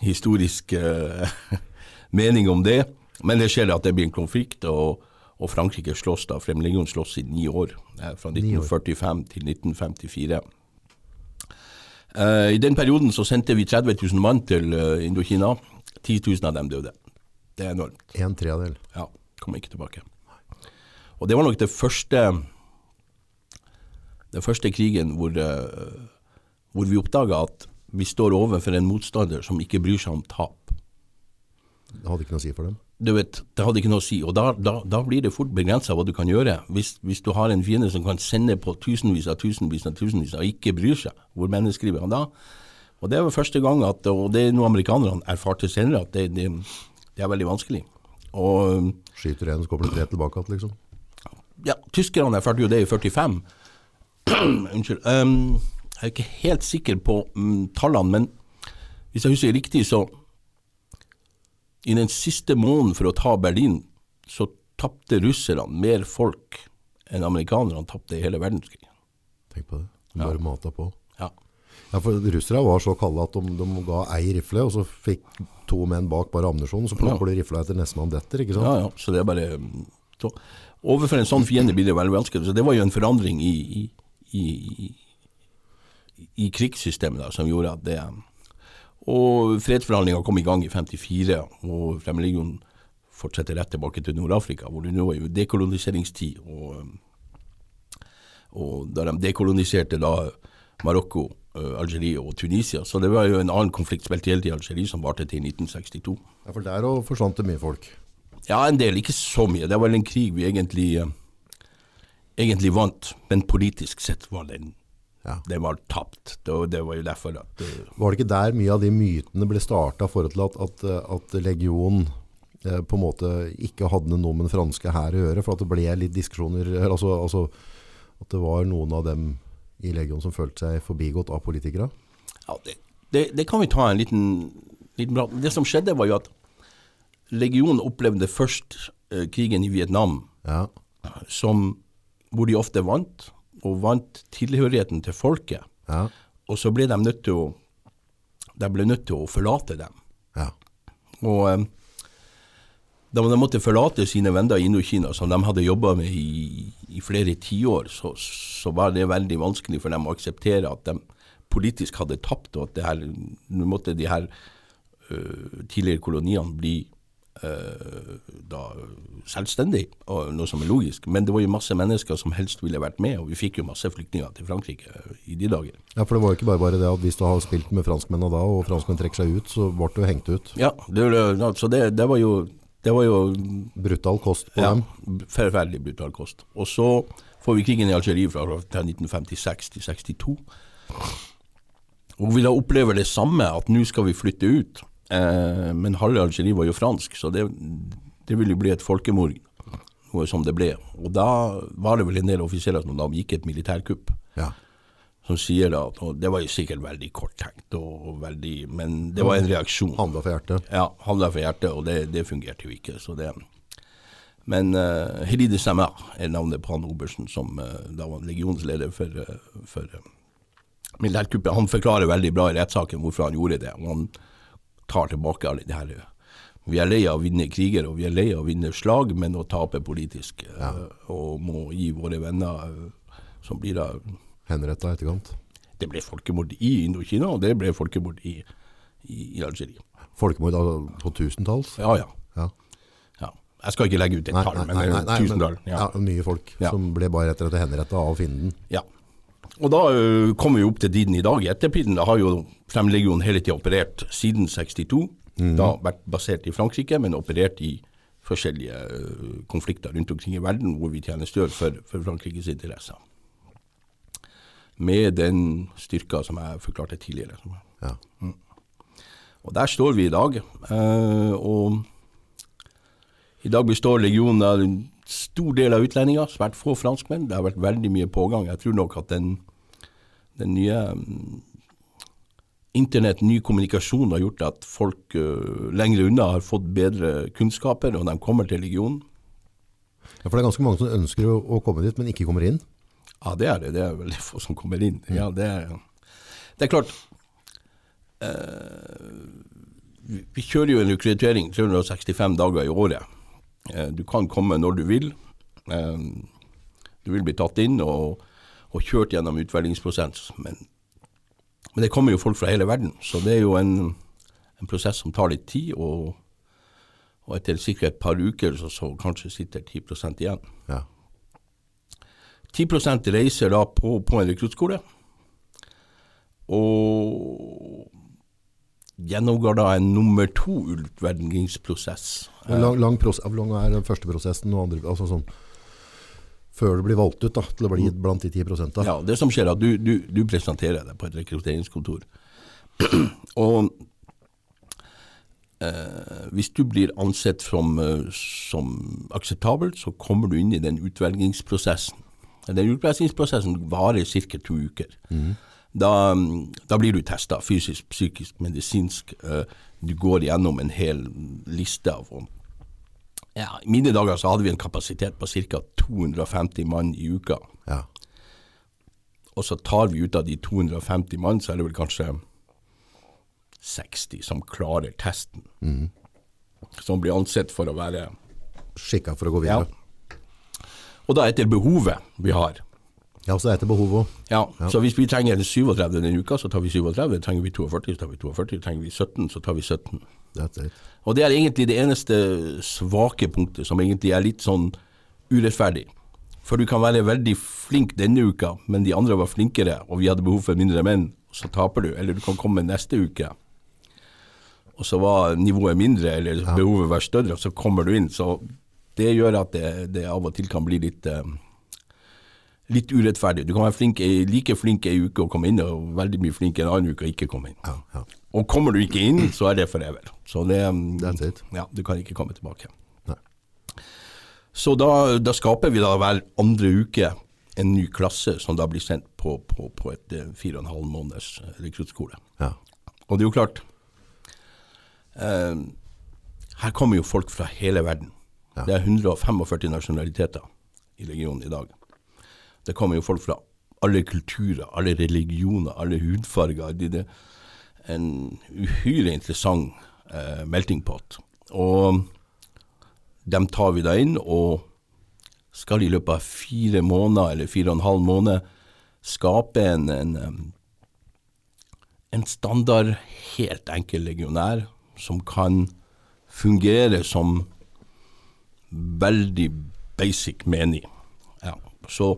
Speaker 2: historisk eh, mening om det, men det skjer at det blir en konflikt, og, og Frankrike slåss da, Fremlegionen slåss i ni år, fra
Speaker 1: Ni år.
Speaker 2: 1945 til 1954. Eh, I den perioden så sendte vi 30 000 mann til eh, Indokina. 10 000 av dem døde. Det er enormt.
Speaker 1: En tredjedel.
Speaker 2: Ja, kom ikke tilbake. Og det var nok det første Den første krigen hvor, hvor vi oppdaga at vi står overfor en motstander som ikke bryr seg om tap.
Speaker 1: Det hadde ikke noe å si for dem.
Speaker 2: Du vet, Det hadde ikke noe å si. Og da, da, da blir det fort begrensa hva du kan gjøre. Hvis, hvis du har en fiende som kan sende på tusenvis av tusenvis av tusenvis og ikke bryr seg, hvor menneskelig blir han da? Og Det var første gang, at, og det er noe amerikanerne erfarte senere, at det, det, det er veldig vanskelig. Og
Speaker 1: Skyter en, så kommer det tre tilbake igjen, liksom.
Speaker 2: ja, tyskerne erfarte jo det i 45. Unnskyld. Um, jeg er ikke helt sikker på mm, tallene, men hvis jeg husker riktig, så i den siste måneden for å ta Berlin, så tapte russerne mer folk enn amerikanerne tapte i hele verdenskrigen.
Speaker 1: Tenk på det. De bare mata på.
Speaker 2: Ja.
Speaker 1: Ja, for russere var så kalde at de, de ga ei rifle, og så fikk to menn bak bare ammunisjon, så plukker de rifla etter nestemann detter, ikke sant?
Speaker 2: Ja, ja, så det er bare så, Overfor en sånn fiende blir det veldig vanskelig. Så det var jo en forandring i, i, i, i krigssystemet da, som gjorde at det Og fredsforhandlinga kom i gang i 54, og Fremmedlegionen fortsetter rett tilbake til Nord-Afrika, hvor det nå er dekoloniseringstid. Og, og da de dekoloniserte da Marokko, uh, Algerie og Tunisia. Så det var jo en annen konflikt spilt helt i Algerie som varte til 1962.
Speaker 1: Ja, For der òg forsvant det mye folk.
Speaker 2: Ja, en del, ikke så mye. Det var vel en krig vi egentlig, uh, egentlig vant, men politisk sett var den
Speaker 1: Ja.
Speaker 2: Det var tapt. Det, var- det var jo derfor at uh,
Speaker 1: Var det ikke der mye av de mytene ble starta i forhold til at, at, at legion eh, på en måte ikke hadde noe med den franske hær å gjøre? For at det ble litt diskusjoner altså, altså At det var noen av dem i legion som følte seg forbigått av politikere?
Speaker 2: Ja, det, det, det kan vi ta en liten, liten prat. Det som skjedde, var jo at legionen opplevde først eh, krigen i Vietnam,
Speaker 1: Ja.
Speaker 2: som, hvor de ofte vant, og vant tilhørigheten til folket.
Speaker 1: Ja.
Speaker 2: Og så ble de nødt til å, nødt til å forlate dem.
Speaker 1: ja.
Speaker 2: Og eh, da de måtte forlate sine venner i Indokina, som de hadde jobba med i, i flere tiår, så, så var det veldig vanskelig for dem å akseptere at de politisk hadde tapt, og at nå måtte de her uh, tidligere koloniene bli da selvstendig, noe som er logisk. Men det var jo masse mennesker som helst ville vært med, og vi fikk jo masse flyktninger til Frankrike øh, i de dager.
Speaker 1: ja, for det var jo ikke bare det at hvis du har spilt med franskmennene da, og franskmenn trekker seg ut, så ble du hengt ut.
Speaker 2: Ja, det, altså så det, det var jo det var jo
Speaker 1: Brutal kost på
Speaker 2: Ja,
Speaker 1: dem.
Speaker 2: forferdelig brutal kost. Og så får vi krigen i Algerie fra 1956 til 62. Og vi da opplever det samme, at nå skal vi flytte ut. Eh, men halve Algerie var jo fransk, så det, det ville jo bli et folkemord, noe som det ble. Og da var det vel en del offiserer som da gikk et militærkupp,
Speaker 1: Ja.
Speaker 2: som sier da at og Det var jo sikkert veldig korttenkt, og veldig, men det var en reaksjon.
Speaker 1: Handla for hjertet.
Speaker 2: Ja, handla for hjertet, og det, det fungerte jo ikke. Så det. Men uh, Hedi de Samer er navnet på han Obersten, som uh, da var legionsleder for, uh, for uh, militærkuppet. Han forklarer veldig bra i rettssaken hvorfor han gjorde det. og Han tar tilbake alle de her eh, Vi er lei av å vinne kriger, og vi er lei av å vinne slag, men å tape politisk. Ja. og må gi våre venner eh, som blir da
Speaker 1: Henretta i etterkant.
Speaker 2: Det ble folkemord i Indokina, og det ble folkemord i, i, i Algerie.
Speaker 1: Folkemord på tusentalls.
Speaker 2: Ja, ja.
Speaker 1: Ja.
Speaker 2: Ja. Jeg skal ikke legge ut et tall, men
Speaker 1: nei, nei, nei,
Speaker 2: tusentall. Ja.
Speaker 1: ja, mye folk som ble bare etter at henretta av fienden.
Speaker 2: ja. Og da ø, kommer vi opp til tiden i dag. Etterpiden har jo Fremlegionen hele tida operert siden 62. Da vært basert i Frankrike, men operert i forskjellige uh, konflikter rundt omkring i verden hvor vi tjenestegjør for, for Frankrikes interesser. Med den styrka som jeg forklarte tidligere.
Speaker 1: Ja. Mm.
Speaker 2: Og der står vi i dag. Uh, og i dag består legionen av stor del av utlendinger, svært få franskmenn. Det har vært veldig mye pågang. Jeg tror nok at den, den nye mm, Internett, ny kommunikasjon har gjort at folk uh, lenger unna har fått bedre kunnskaper, og de kommer til legionen.
Speaker 1: ja, for det er ganske mange som ønsker å, å komme dit, men ikke kommer inn.
Speaker 2: Ja, det er det. Det er veldig få som kommer inn. Ja, det er, det er klart Uh, vi, vi kjører jo en rekruttering 365 dager i året. Eh, du kan komme når du vil. Eh, du vil bli tatt inn og, og kjørt gjennom utvelgingsprosess. Men, men det kommer jo folk fra hele verden, så det er jo en, en prosess som tar litt tid. Og, og etter sikkert et par uker så, så kanskje sitter 10 igjen.
Speaker 1: Ja.
Speaker 2: 10 reiser da på, på en rekruttskole, og gjennomgår da en nummer to utvelgingsprosess.
Speaker 1: Lang, lang pros hvor lang er den første prosessen? Og andre, altså sånn, før du blir valgt ut da, til å bli blant de 10 prosenta?
Speaker 2: Ja, det som skjer er at du, du, du presenterer deg på et rekrutteringskontor. og eh, hvis du blir ansett som, eh, som akseptabel, så kommer du inn i den utvelgingsprosessen. Den utvelgingsprosessen varer ca. to uker. Da, da blir du testa fysisk, psykisk, medisinsk. eh, du går gjennom en hel liste av ja, I mine dager så hadde vi en kapasitet på ca. 250 mann i uka.
Speaker 1: Ja.
Speaker 2: og så tar vi ut av de 250 mann, så er det vel kanskje 60 som klarer testen. Som blir ansett for å være
Speaker 1: Skikka for å gå
Speaker 2: ja.
Speaker 1: videre.
Speaker 2: Og da etter behovet vi har.
Speaker 1: Ja, så etter behov òg.
Speaker 2: Ja, Så hvis vi trenger 37 denne uka, så tar vi 37. Trenger vi 42, så tar vi 42. Trenger vi 17, så tar vi 17.
Speaker 1: That's it.
Speaker 2: Og det er egentlig det eneste svake punktet, som egentlig er litt sånn urettferdig. For du kan være veldig flink denne uka, men de andre var flinkere, og vi hadde behov for mindre menn, så taper du. Eller du kan komme neste uke, og så var nivået mindre, eller behovet var større, og så kommer du inn. Så det gjør at det, det av og til kan bli litt eh, litt urettferdig. Du kan være flink, like flink ei uke og komme inn, og veldig mye flink en annen uke og ikke komme inn.
Speaker 1: Ja, ja.
Speaker 2: Og kommer du ikke inn, så er det forever. Så det,
Speaker 1: it.
Speaker 2: ja, du kan ikke komme tilbake.
Speaker 1: Nei.
Speaker 2: Så da, da skaper vi da hver andre uke en ny klasse som da blir sendt på, på, på et eh, fire og en halv måneders eh, rekruttskole.
Speaker 1: Ja.
Speaker 2: Og det er jo klart eh, Her kommer jo folk fra hele verden. Det er 145 nasjonaliteter i legionen i dag. Det kommer jo folk fra alle kulturer, alle religioner, alle hudfarger. Det er en uhyre interessant eh, melting pot. Og dem tar vi da inn, og skal i løpet av fire måneder, eller fire og en halv måned, skape en, en, en standard, helt enkel legionær som kan fungere som veldig basic menig. Ja. Så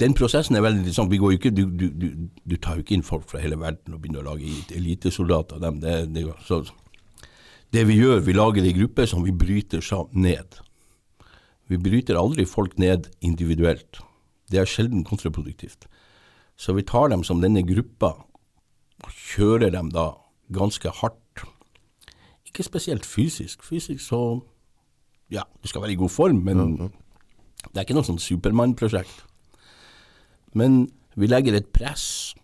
Speaker 2: den prosessen er veldig interessant. Vi går ikke, du, du, du, du tar jo ikke inn folk fra hele verden og begynner å lage elitesoldater av dem. Det, det, så, det vi gjør, vi lager en gruppe som vi bryter ned. Vi bryter aldri folk ned individuelt. Det er sjelden kontraproduktivt. Så vi tar dem som denne gruppa og kjører dem da ganske hardt. Ikke spesielt fysisk. Fysisk så Ja, du skal være i god form, men det er ikke noe sånn Supermann-prosjekt. Men vi legger et press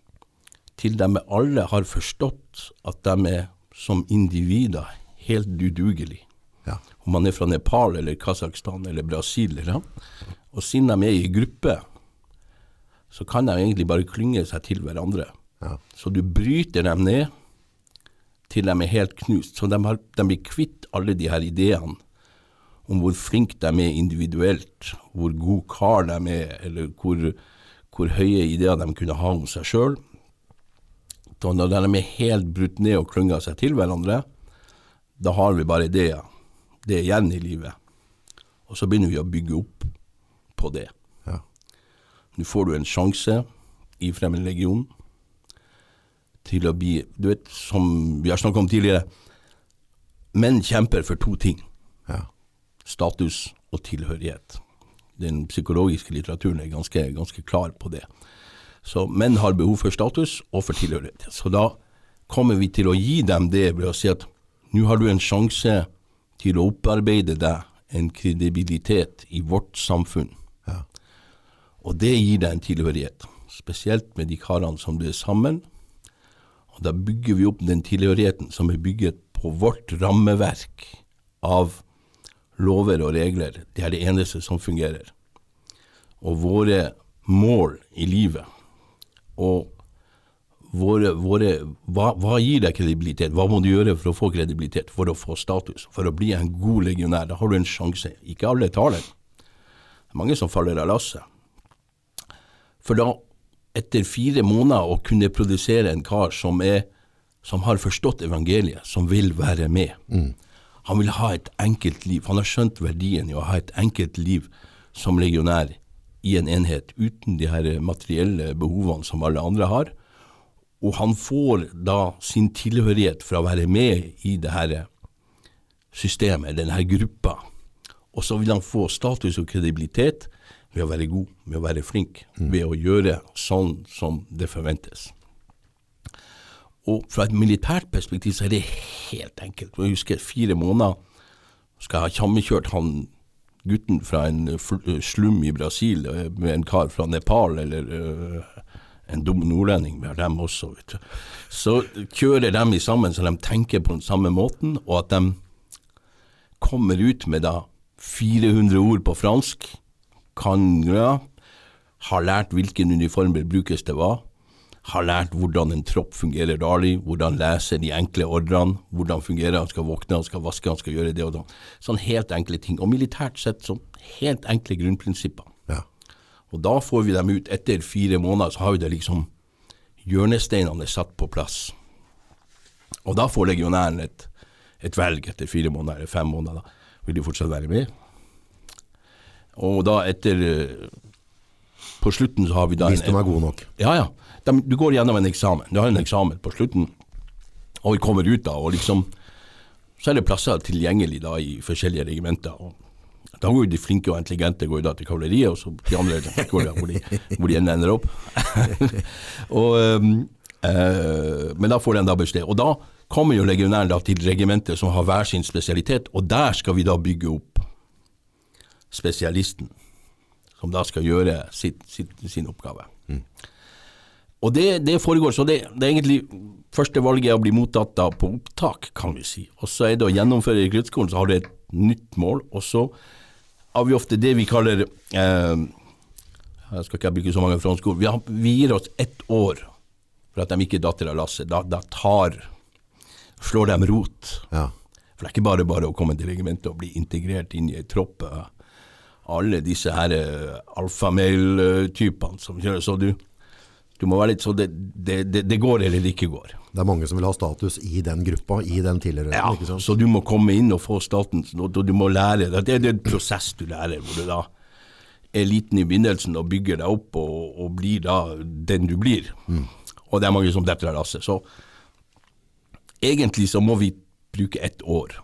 Speaker 2: til de alle har forstått at de er som individer helt udugelige.
Speaker 1: Ja.
Speaker 2: Om man er fra Nepal eller Kasakhstan eller Brasil. Eller. Og siden de er i gruppe, så kan de egentlig bare klynge seg til hverandre.
Speaker 1: Ja.
Speaker 2: Så du bryter dem ned til de er helt knust. Så de, har, de blir kvitt alle de her ideene om hvor flinke de er individuelt, hvor god kar de er, eller hvor, hvor høye ideer de kunne ha om seg sjøl. Når de er helt brutt ned og klynger seg til hverandre, da har vi bare det, det igjen i livet. Og så begynner vi å bygge opp på det.
Speaker 1: Ja.
Speaker 2: Nå får du en sjanse i Fremmedlegionen til å bli Du vet, som vi har snakket om tidligere, menn kjemper for to ting.
Speaker 1: Ja.
Speaker 2: Status og tilhørighet. Den psykologiske litteraturen er ganske, ganske klar på det. Så menn har behov for status og for tilhørighet. Så da kommer vi til å gi dem det ved å si at nå har du en sjanse til å opparbeide deg en kredibilitet i vårt samfunn.
Speaker 1: Ja.
Speaker 2: Og det gir deg en tilhørighet, spesielt med de karene som du er sammen. Og da bygger vi opp den tilhørigheten som er bygget på vårt rammeverk av lover og regler. Det er det eneste som fungerer. Og våre mål i livet og våre, våre hva, hva gir deg kredibilitet? Hva må du gjøre for å få kredibilitet, for å få status, for å bli en god legionær? Da har du en sjanse. Ikke alle tar den. Det er mange som faller av lasset. For da, etter fire måneder, å kunne produsere en kar som, er, som har forstått evangeliet, som vil være med. Han vil ha et enkelt liv. Han har skjønt verdien i å ha et enkelt liv som legionær i en enhet, uten de her materielle behovene som alle andre har. Og han får da sin tilhørighet fra å være med i det her systemet, denne gruppa. Og så vil han få status og kredibilitet ved å være god, ved å være flink, ved å gjøre sånn som det forventes. Og fra et militært perspektiv så er det helt enkelt. Jeg husker fire måneder skal jeg ha tjammekjørt han gutten fra en slum i Brasil eh, med en kar fra Nepal, eller uh, en dum nordlending, vi har dem også, vet du. Så kjører de sammen så de tenker på den samme måten, og at de kommer ut med da 400 ord på fransk, kan ja, har lært hvilken uniform det brukes til hva, har lært hvordan en tropp fungerer daglig, hvordan lese de enkle ordrene, hvordan fungerer han skal våkne, han skal vaske, han skal gjøre det og det. Sånn helt enkle ting. Og militært sett sånn helt enkle grunnprinsipper.
Speaker 1: Ja.
Speaker 2: Og da får vi dem ut. Etter fire måneder så har vi det liksom Hjørnesteinene er satt på plass. Og da får legionæren et, et velg etter fire måneder eller fem måneder. Vil de fortsatt være med? Og da etter eh, På slutten så har vi da
Speaker 1: Hvis de er gode nok.
Speaker 2: ja, ja. De, du går gjennom en eksamen. Du har en eksamen på slutten, og vi kommer ut da, og liksom Så er det plasser tilgjengelig da i forskjellige regimenter. og Da går jo de flinke og intelligente går da til kavaleriet, og så de andre går da hvor de, hvor de ender opp. og, øh, men da får de da beskjed. Og da kommer jo legionæren da til regimentet som har hver sin spesialitet, og der skal vi da bygge opp spesialisten, som da skal gjøre sitt, sitt, sin oppgave. Og det, det foregår, så det, det er egentlig første valget er å bli mottatt da på opptak, kan vi si. Og så er det å gjennomføre rekruttskolen, så har du et nytt mål. Og så har vi ofte det vi kaller eh, Jeg skal ikke bruke så mange franske ord. Vi, har, vi gir oss ett år for at de ikke datter av lasset. Da, da tar slår de rot.
Speaker 1: Ja.
Speaker 2: For det er ikke bare bare å komme til regimentet og bli integrert inn i ei tropp. eh, Alle disse her uh, alfamail-typene som kjører. Så du, du må være litt så det, det, det, det går eller det ikke går.
Speaker 1: Det er mange som vil ha status i den gruppa, i den tilhørigheten. ikke sant?
Speaker 2: Så du må komme inn og få staten, og du må lære. Det det er en prosess du lærer, hvor du da er liten i begynnelsen og bygger deg opp og, og blir da den du blir. Og det er mange som detter av lasset. Så egentlig så må vi bruke ett år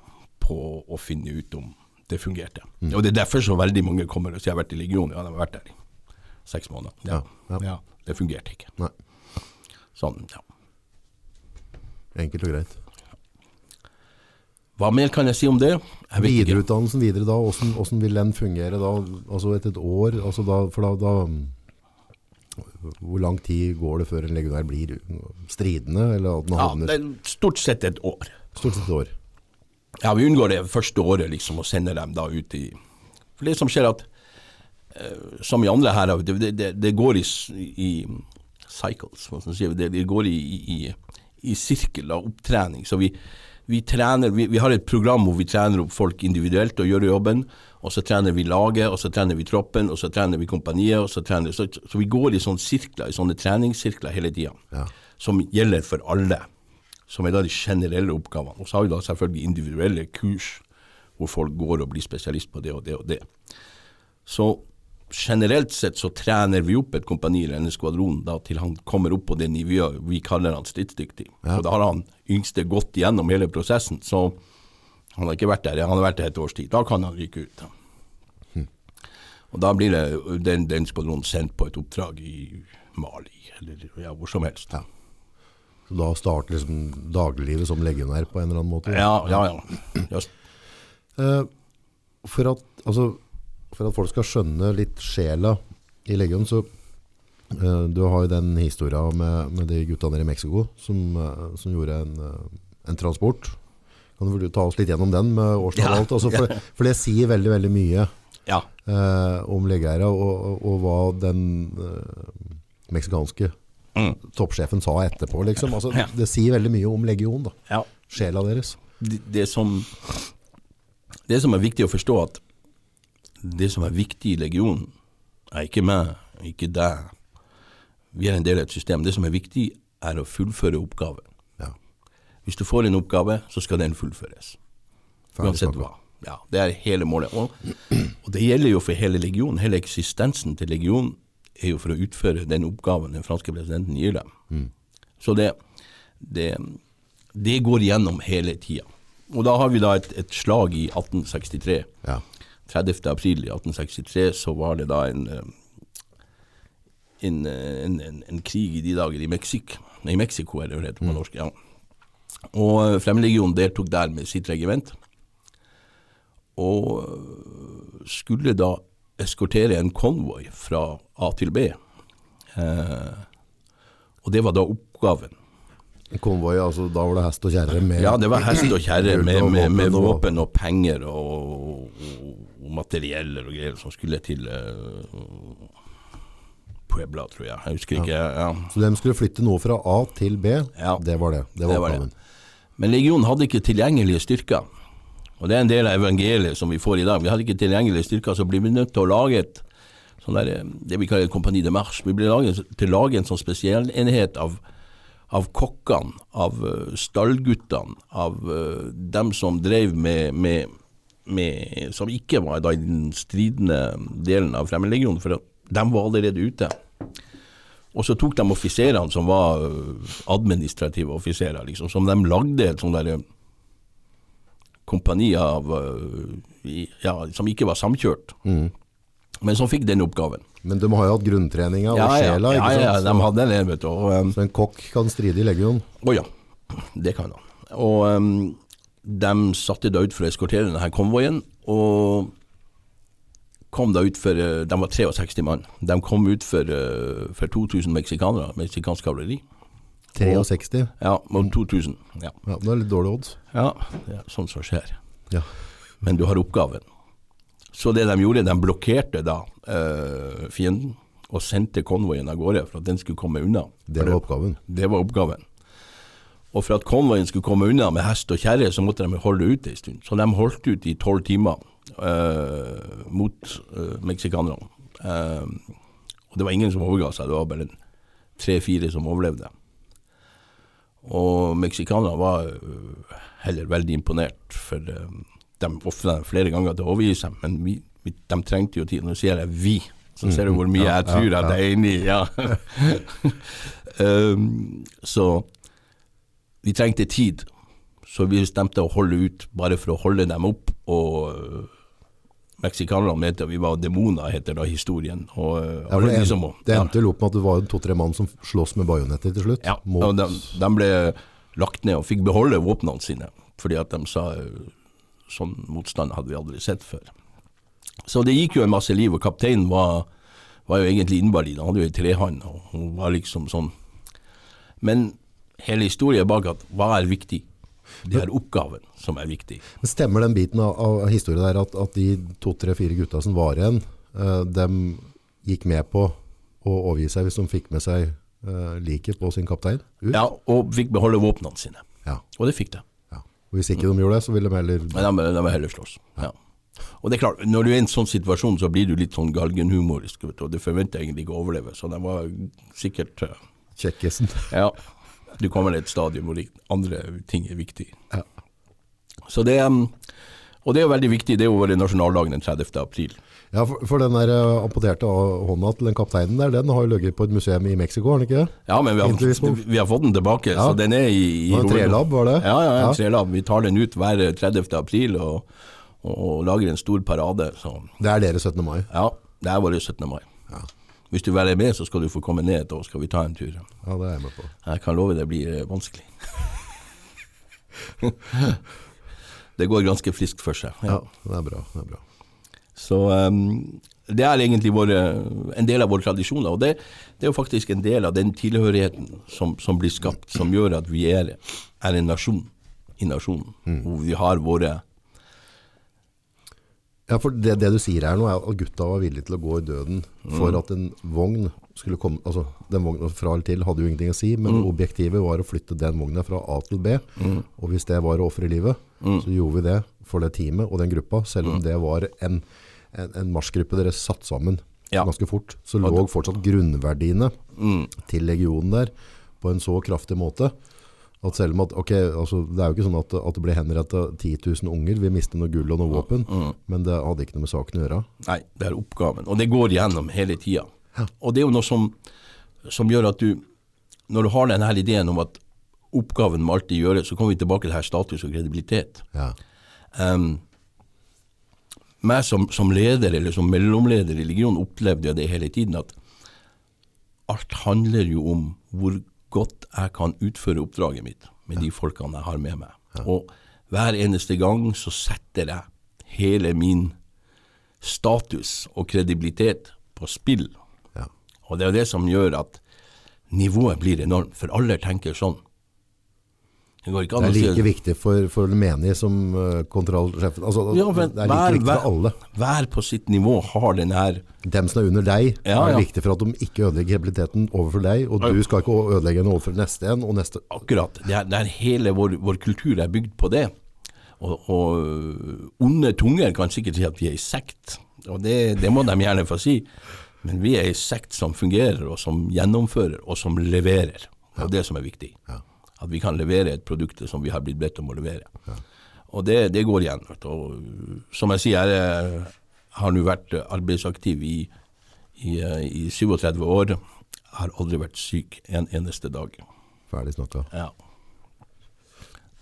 Speaker 2: på å finne ut om det fungerte. Og det er derfor så veldig mange kommer og sier jeg har vært i legion. Ja, de har vært der i seks måneder. Ja,
Speaker 1: Ja, ja.
Speaker 2: Ja, det fungerte ikke.
Speaker 1: Nei,
Speaker 2: Sånn, ja.
Speaker 1: enkelt og greit.
Speaker 2: Hva mer kan jeg si om det?
Speaker 1: Videreutdannelsen videre da, hvordan, hvordan vil den fungere da, altså etter et år? Altså da, for da, da, hvor lang tid går det før en legionær blir stridende, eller at den
Speaker 2: Ja,
Speaker 1: havner
Speaker 2: er stort sett et år.
Speaker 1: stort sett et år?
Speaker 2: Ja, vi unngår det første året liksom, og sender dem da ut i For det som skjer at, som i andre her, det, det, det går i, i cycles, det, det går i, i, i sirkel av opptrening. Så vi, vi trener, vi, vi har et program hvor vi trener opp folk individuelt og gjør jobben, og så trener vi laget, og så trener vi troppen, og så trener vi kompaniet, og så trener så, så vi går i sånne sirkler, i sånne treningssirkler hele tida,
Speaker 1: Ja.
Speaker 2: som gjelder for alle som er da de generelle oppgavene. Og så har vi da selvfølgelig individuelle kurs hvor folk går og blir spesialist på det og det og det. Så generelt sett så trener vi opp et kompani eller en skvadron da til han kommer opp på det nivået vi kaller han stridsdyktig. Og da har han yngste gått gjennom hele prosessen, så han har ikke vært der, han har vært der et års tid. Da kan han ryke ut. Og da blir det den, den skvadronen sendt på et oppdrag i Mali, eller ja, hvor som helst.
Speaker 1: Ja. Så da starter liksom dagliglivet som legionær på en eller annen måte?
Speaker 2: Ja, ja, ja. Just,
Speaker 1: Uh, for, at, altså, for at folk skal skjønne litt sjela i legion, så uh, du har jo den historien med, med de gutta nede i Mexico som, uh, som gjorde en, eh, en transport. Kan du ta oss litt gjennom den med årstall og alt? Altså, for, for det sier veldig, veldig mye
Speaker 2: ja.
Speaker 1: om legeeiere og, og, og hva den meksikanske
Speaker 2: Mm.
Speaker 1: toppsjefen sa etterpå. Liksom. Altså,
Speaker 2: Ja.
Speaker 1: Det sier veldig mye om legion, da.
Speaker 2: ja.
Speaker 1: sjela deres.
Speaker 2: Det, det, som, det som er viktig å forstå, at det som er viktig i legionen, er ikke meg, ikke deg. Vi er en del av et system. Det som er viktig, er å fullføre oppgaven.
Speaker 1: Ja.
Speaker 2: Hvis du får en oppgave, så skal den fullføres. Uansett hva. Ja, Det er hele målet. Og, og det gjelder jo for hele legionen. Hele eksistensen til legionen er jo for å utføre den oppgaven den franske presidenten gir dem. Så det, det, det går gjennom hele tida. Og da har vi da et, et slag i 1863.
Speaker 1: Ja.
Speaker 2: 30. april i 1863 så var det da en, eh, en, eh, en, en, en krig i de dager i Mexico. Nei, Mexico er det jo det heter på norsk. ja. Og eh, Fremmedlegionen deltok der med sitt regiment. Og skulle da eskortere en konvoi fra A til B. Eh, og det var da oppgaven.
Speaker 1: Konvoi, altså da var det hest og kjerre med
Speaker 2: Ja, det var hest og kjerre med,
Speaker 1: med,
Speaker 2: med, med
Speaker 1: våpen og-
Speaker 2: penger og, og, og materieller og greier som skulle til uh, Puebla, tror jeg. Jeg husker ikke. Ja.
Speaker 1: Så de skulle flytte noe fra A til B,
Speaker 2: Ja.
Speaker 1: det var det. Det var,
Speaker 2: Det var det. Men legionen hadde ikke tilgjengelige styrker. Og det er en del av evangeliet som vi får i dag. Vi hadde ikke tilgjengelige styrker, så blir vi nødt til å lage et sånn der, det vi kaller et Kompani de Marche. Vi blir laget, til å lage en sånn spesialenhet av, av kokkene, av uh, stallguttene, av uh, dem som drev med, med, med Som ikke var i den stridende delen av Fremmedlegionen, for de var allerede ute. Og så tok de offiserene som var administrative offiserer, liksom, som de lagde et sånt der kompani av ja, som ikke var samkjørt, men som fikk den oppgaven.
Speaker 1: Men de har jo hatt grunntreninga og
Speaker 2: Ja, ja,
Speaker 1: sjela,
Speaker 2: ja, ja,
Speaker 1: ja,
Speaker 2: de hadde det, vet du. Og, um,
Speaker 1: Så en kokk kan stride i legion.
Speaker 2: Å ja, det kan han. Og um, de satte da ut for å eskortere denne konvoien, og kom da ut for eh, De var 63 mann. De kom ut for, eh, for 2000 meksikanere, meksikansk kavaleri.
Speaker 1: 63.
Speaker 2: Ja, om 2000. Ja.
Speaker 1: Ja, det er litt dårlig odds.
Speaker 2: ja, det er sånt som skjer.
Speaker 1: Ja.
Speaker 2: Men du har oppgaven. Så det de gjorde, de blokkerte da eh, fienden og sendte konvoien av gårde for at den skulle komme unna.
Speaker 1: Det var oppgaven.
Speaker 2: Det var oppgaven. Og for at konvoien skulle komme unna med hest og kjerre, så måtte de holde ut en stund. Så de holdt ut i tolv timer eh, mot eh, meksikanerne. Eh, og det var ingen som overga seg, det var bare tre-fire som overlevde. Og meksikanerne var øh, heller veldig imponert, for øh, de ofra flere ganger til å overgi seg, men vi, de trengte jo tid. Nå sier jeg 'vi', så ser du hvor mye jeg tror at jeg er enig i. Ja. um, så vi trengte tid, så vi bestemte å holde ut, bare for å holde dem opp. Og øh, meksikanerne mente vi var demoner, heter da historien. Og, øh,
Speaker 1: Ja, det,
Speaker 2: de som-
Speaker 1: det endte vel opp med at det var to-tre mann som slåss med bajonetter til slutt.
Speaker 2: Ja,
Speaker 1: mot,
Speaker 2: og de, de ble lagt ned og fikk beholde våpnene sine, fordi at de sa eh, sånn motstand hadde vi aldri sett før. Så det gikk jo en masse liv, og kapteinen var, var jo egentlig invalid, han hadde jo ei trehånd, og hun var liksom sånn. Men hele historien bak at hva er viktig? Det er oppgaven som er viktig.
Speaker 1: Men Stemmer den biten av, av historien der at, at de to-tre-fire gutta som var igjen, uh, dem gikk med på å overgi seg hvis de fikk med seg uh, liket på sin kaptein? Ut?
Speaker 2: Ja, og fikk beholde våpnene sine.
Speaker 1: Ja,
Speaker 2: Og det fikk de.
Speaker 1: ja. Og hvis ikke de gjorde det, så ville de heller
Speaker 2: Men de, de vil heller slåss. Ja. Og det er klart, når du er i en sånn situasjon, så blir du litt sånn galgenhumorisk, vet du, og du forventer egentlig ikke å overleve. Så den var sikkert eh,
Speaker 1: Kjekkesen.
Speaker 2: Ja. Du kommer til et stadium hvor andre ting er viktig.
Speaker 1: Ja.
Speaker 2: Så det um, Og det er jo veldig viktig. Det er jo vår nasjonaldag den 30. april.
Speaker 1: Ja, for, for den der eh, amputerte hånda til den kapteinen der, den har jo ligget på et museum i Mexico, har den ikke det?
Speaker 2: Ja, men vi har, vi har fått den tilbake,
Speaker 1: Ja.
Speaker 2: så den er i, i
Speaker 1: tre lab, trelab, var det?
Speaker 2: Ja, ja, ja,
Speaker 1: Ja.
Speaker 2: trelab. Vi tar den ut hver 30. april og, og, og lager en stor parade. Så
Speaker 1: Det er dere 17. mai.
Speaker 2: ja, det er vår 17. mai.
Speaker 1: Ja.
Speaker 2: Hvis du vil være med, så skal du få komme ned, da skal vi ta en tur.
Speaker 1: Ja, det er jeg med på.
Speaker 2: Jeg kan love det blir eh, vanskelig. det går ganske friskt for seg.
Speaker 1: Ja, det er bra. Det er bra.
Speaker 2: Så um, det er egentlig våre, en del av våre tradisjoner. Og det, det er jo faktisk en del av den tilhørigheten som, som blir skapt, som gjør at vi er, er en nasjon i nasjonen. Hvor vi har våre
Speaker 1: Ja, for det, det du sier her nå, er at gutta var villige til å gå i døden for at en vogn skulle komme Altså, den vogna fra eller til hadde jo ingenting å si, men objektivet var å flytte den vogna fra A til B. Og hvis det var å ofre livet, så gjorde vi det for det teamet og den gruppa, selv om det var en, en, en marsjgruppe dere satt sammen
Speaker 2: Ja.
Speaker 1: ganske fort. Så lå fortsatt grunnverdiene til legionen der på en så kraftig måte. At selv om at, ok, altså, Det er jo ikke sånn at, at det ble henrettet 10 000 unger, vi mistet noe gull og noe våpen, men det hadde ikke noe med saken å gjøre.
Speaker 2: Nei, det er oppgaven. Og det går gjennom hele tida. Og det er jo noe som, som gjør at du Når du har denne ideen om at oppgaven må alltid gjøres, så kommer vi tilbake til her status og kredibilitet.
Speaker 1: Ja.
Speaker 2: Um, meg som, som leder, eller som mellomleder i Legion, opplevde jeg det hele tiden, at alt handler jo om hvor godt jeg kan utføre oppdraget mitt med de folkene jeg har med meg. Og hver eneste gang så setter jeg hele min status og kredibilitet på spill.
Speaker 1: Ja.
Speaker 2: Og det er det som gjør at nivået blir enormt, for alle tenker sånn. Det
Speaker 1: Det er like viktig for, for den menige som uh, kontrollsjefen. Altså,
Speaker 2: Ja, men
Speaker 1: det er like
Speaker 2: vær,
Speaker 1: viktig for alle.
Speaker 2: Hver på sitt nivå har den her
Speaker 1: Dem som er under deg,
Speaker 2: Ja,
Speaker 1: er viktig for at de ikke ødelegger habiliteten overfor deg, og du skal ikke ødelegge den overfor neste en, og neste.
Speaker 2: Akkurat. Det er, det er hele vår, vår kultur er bygd på det. Og, og øh, onde tunger kan sikkert si at vi er i sekt, og det, det må de gjerne få si. Men vi er ei sekt som fungerer, og som gjennomfører, og som leverer. Det er det som er viktig. At vi kan levere et produkt som vi har blitt bedt om å levere. Og det, det går igjen. Og som jeg sier, jeg har nå vært arbeidsaktiv i, i, i 37 år. Jeg har aldri vært syk en eneste dag.
Speaker 1: Ferdig snakka.
Speaker 2: Ja.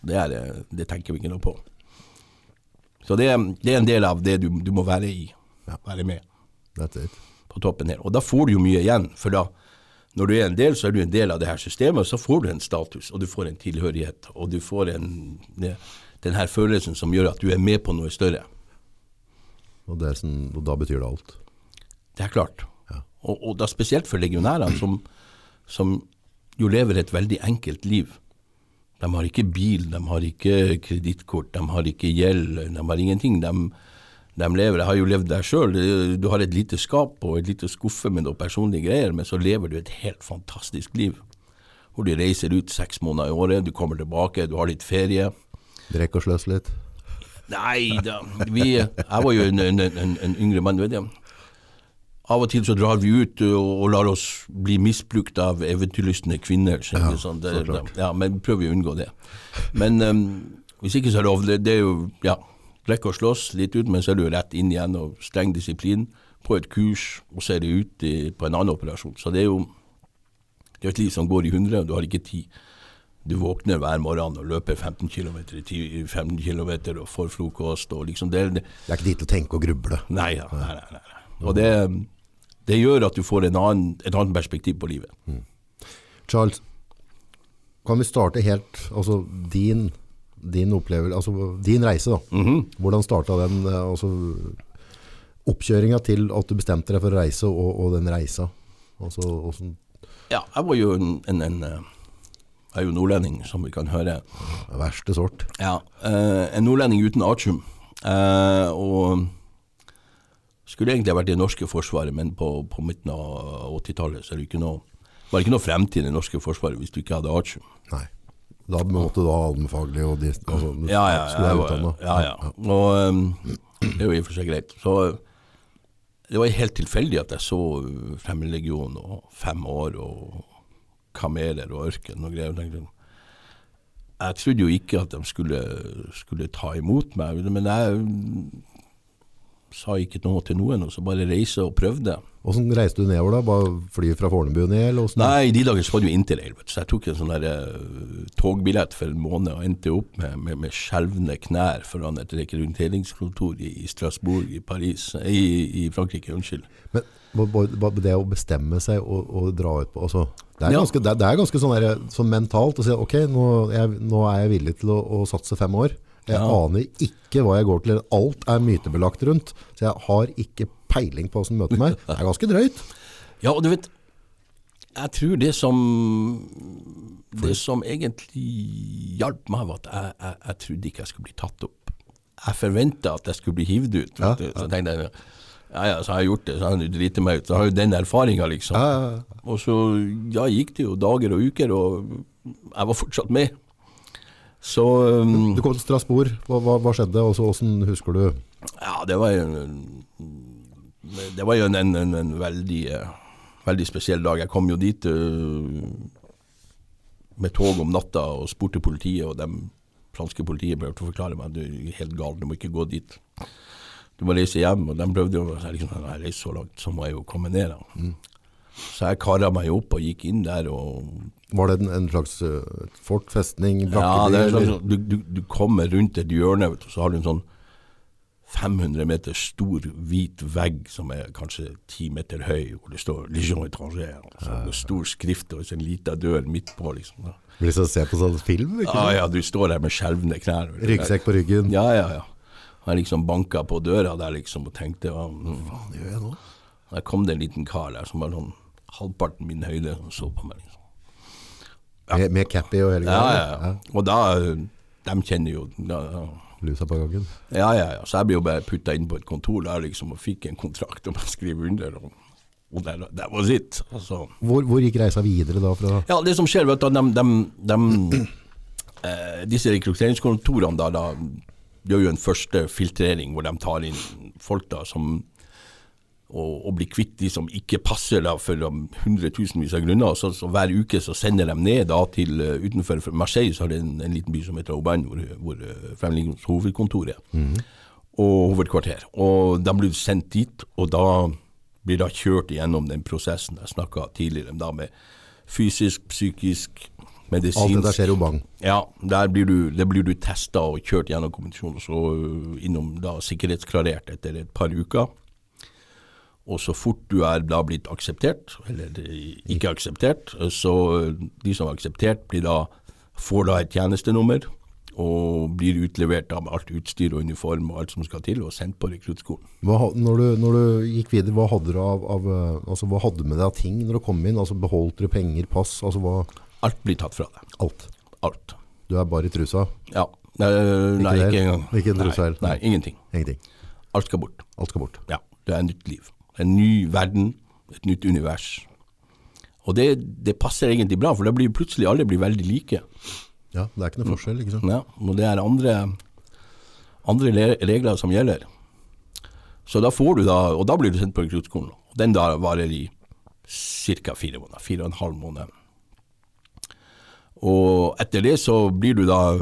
Speaker 2: Det, er, det tenker vi ikke noe på. Så det, det er en del av det du, du må være i. Være med på toppen her. Og da får du jo mye igjen. For da, når du er en del, så er du en del av det her systemet, og så får du en status, og du får en tilhørighet. Og du får en, den her følelsen som gjør at du er med på noe større.
Speaker 1: Og, det sånn, og da betyr det alt.
Speaker 2: Det er klart. Og, og da spesielt for legionærene, som, som jo lever et veldig enkelt liv. De har ikke bil, de har ikke kredittkort, de har ikke gjeld, de har ingenting. De, de lever, Jeg har jo levd der sjøl. Du har et lite skap og et lite skuffe med noen personlige greier, men så lever du et helt fantastisk liv. Hvor du reiser ut seks måneder i året, du kommer tilbake, du har litt ferie.
Speaker 1: Drikk og sløs litt.
Speaker 2: Nei da, vi, jeg var jo en, en, en, en yngre mann, vet jeg. Av og til så drar vi ut og, og lar oss bli misbrukt av eventyrlystne kvinner.
Speaker 1: Ja,
Speaker 2: sånn, det, ja, men prøver vi å unngå det. Men um, hvis ikke så er. Det, det er jo ja, drikke og slåss litt ut, men så er du rett inn igjen og streng disiplin på et kurs, og så er det ut i, på en annen operasjon. Så det er jo det er et liv som går i hundre, og du har ikke tid. Du våkner hver morgen og løper 15 km, 15 km og får frokost. og liksom det, det
Speaker 1: Det er ikke dit til å tenke og gruble.
Speaker 2: Nei, ja, nei, nei, nei. Og det, det gjør at du får en annen, et annet perspektiv på livet.
Speaker 1: Charles, kan vi starte helt, altså din, din altså din reise da.
Speaker 2: Mhm.
Speaker 1: Hvordan startet den, eh, altså oppkjøringen til at du bestemte deg for å reise og, og den reisa? Altså, hvordan,
Speaker 2: Ja, jeg var jo en, en, en eh, Jeg er jo nordlending, som vi kan høre.
Speaker 1: verste sort.
Speaker 2: Ja, eh, En nordlending uten artium. Og skulle egentlig vært i det norske forsvaret, men på, på midten av 80-tallet så er det ikke noe, var det ikke noe fremtid i det norske forsvaret hvis du ikke hadde artium.
Speaker 1: Nei. Da måtte du ha allmennfaglig og de, altså,
Speaker 2: Ja, ja,
Speaker 1: være
Speaker 2: var- ja, ja. Og um, det er jo i og for seg greit. Så det var helt tilfeldig at jeg så Fremmedlegionen og fem år og kameler og ørken og greier. tenkte, Jeg trodde jo ikke at de skulle, skulle ta imot meg, men jeg sa ikke noe til noen, og så bare reise og prøvde.
Speaker 1: Hvordan reiste du nedover da? Bare fly fra Fornebu ned, eller hvordan?
Speaker 2: Nei, i de dager så var det jo interrail, så jeg tok en sånn der uh, togbillett for en måned og endte opp med, med, med skjelvende knær foran et rekrutteringskontor i, i Strasbourg i Paris, i, i Frankrike, unnskyld.
Speaker 1: Men det å bestemme seg og, og dra ut på, altså, det er
Speaker 2: Ja.
Speaker 1: ganske, det det er ganske sånn, der, sånn mentalt å si, ok, nå, jeg, nå er jeg villig til å, å satse fem år. Jeg
Speaker 2: Ja.
Speaker 1: aner ikke hva jeg går til. Alt er mytebelagt rundt, så jeg har ikke peiling på hvordan du møter meg. Det er ganske drøyt.
Speaker 2: Ja, og du vet, jeg tror det som Det som egentlig hjalp meg, var at jeg, jeg, jeg trodde ikke jeg skulle bli tatt opp. Jeg forventa at jeg skulle bli hivd ut.
Speaker 1: Ja,
Speaker 2: ja. Så tenkte jeg ja, ja, så har jeg gjort det, så har jeg driti meg ut. Så har jeg jo den erfaringa, liksom.
Speaker 1: Ja, ja, ja.
Speaker 2: Og så ja, gikk det jo dager og uker, og jeg var fortsatt med. Så um,
Speaker 1: Du kom til Strasbourg, hva, hva, hva skjedde, og så hvordan husker du?
Speaker 2: Ja, det var jo det var jo en, en, en, en veldig, veldig spesiell dag. Jeg kom jo dit uh, med tog om natta og spurte politiet, og de franske politiet prøvde å forklare meg at du er helt gal, du må ikke gå dit. Du må reise hjem, og de prøvde jo å si liksom, når jeg reiste så langt, så må jeg jo komme ned. Da. Så jeg kara meg opp og gikk inn der og
Speaker 1: Var det en, en slags uh, fortfestning?
Speaker 2: Ja, det er
Speaker 1: eller?
Speaker 2: sånn, du, du, du kommer rundt et hjørne, og så har du en sånn 500 meter stor, hvit vegg som er kanskje 10 meter høy, hvor det står 'Legion étranger'. Altså, stor skrift og en liten dør midt på, liksom. Da.
Speaker 1: Blir som å se på sånn film, ikke
Speaker 2: Ja, ja, du står der med skjelvende knær.
Speaker 1: Ryggsekk på ryggen.
Speaker 2: Ja, ja, ja. Jeg liksom banka på døra der liksom og tenkte
Speaker 1: hva faen gjør jeg nå?
Speaker 2: Der kom det en liten kar der som var sånn halvparten min høyde og så på meg. liksom.
Speaker 1: Med, med cappy og hele
Speaker 2: Ja,
Speaker 1: greia?
Speaker 2: ja, ja. Og da De kjenner jo da,
Speaker 1: Lusa på gangen.
Speaker 2: Ja, ja, ja. Så jeg ble jo bare putta inn på et kontor der liksom og fikk en kontrakt om å skrive under. Og, og that, that was it. Altså.
Speaker 1: Hvor, hvor gikk reisa videre da fra
Speaker 2: Ja, det som skjer, vet du, de, de, de, eh, disse rekrutteringskontorene da, da gjør jo en første filtrering hvor de tar inn folk da som og blir kvitt de som ikke passer da for hundretusenvis av grunner. Så, så Hver uke så sender de ned da til uh, utenfor Marseille, så har de en, en liten by som heter Aubagne, hvor, hvor uh, Fremlingons hovedkontor er. Og hovedkvarter. Og de blir sendt dit, og da blir da kjørt igjennom den prosessen jeg snakka tidligere da med fysisk, psykisk, medisinsk
Speaker 1: Alt
Speaker 2: det
Speaker 1: der skjer jo bang.
Speaker 2: ja, der blir du, der blir du testa og kjørt gjennom kommisjonen, og så ø, innom da sikkerhetsklarert etter et par uker. Og så fort du er da blitt akseptert, eller ikke akseptert, så de som er akseptert, blir da, får da et tjenestenummer og blir utlevert med alt utstyr og uniform og alt som skal til, og sendt på rekruttskolen.
Speaker 1: Når, når du gikk videre, hva hadde du av, av eh, altså, hva hadde med deg av ting når du kom inn? Altså, beholdt du penger, pass, altså hva,
Speaker 2: Alt blir tatt fra deg.
Speaker 1: alt.
Speaker 2: Alt.
Speaker 1: Du er bare i trusa,
Speaker 2: Ja. Nei, nei
Speaker 1: det?
Speaker 2: ikke engang.
Speaker 1: Ikke en
Speaker 2: nei,
Speaker 1: trussel?
Speaker 2: nei, ingenting.
Speaker 1: ingenting.
Speaker 2: Alt skal bort.
Speaker 1: Alt skal bort.
Speaker 2: Ja, det er nytt liv. En ny verden, et nytt univers. Og det, det passer egentlig bra, for da blir plutselig alle blir veldig like.
Speaker 1: Ja, det er ikke noe forskjell, ikke sant?
Speaker 2: Ja, og det er andre, andre regler som gjelder. Så da får du da, og da blir du sendt på rekruttskolen. Den da varer i ca. fire måneder, fire og en halv måned. Og etter det så blir du da,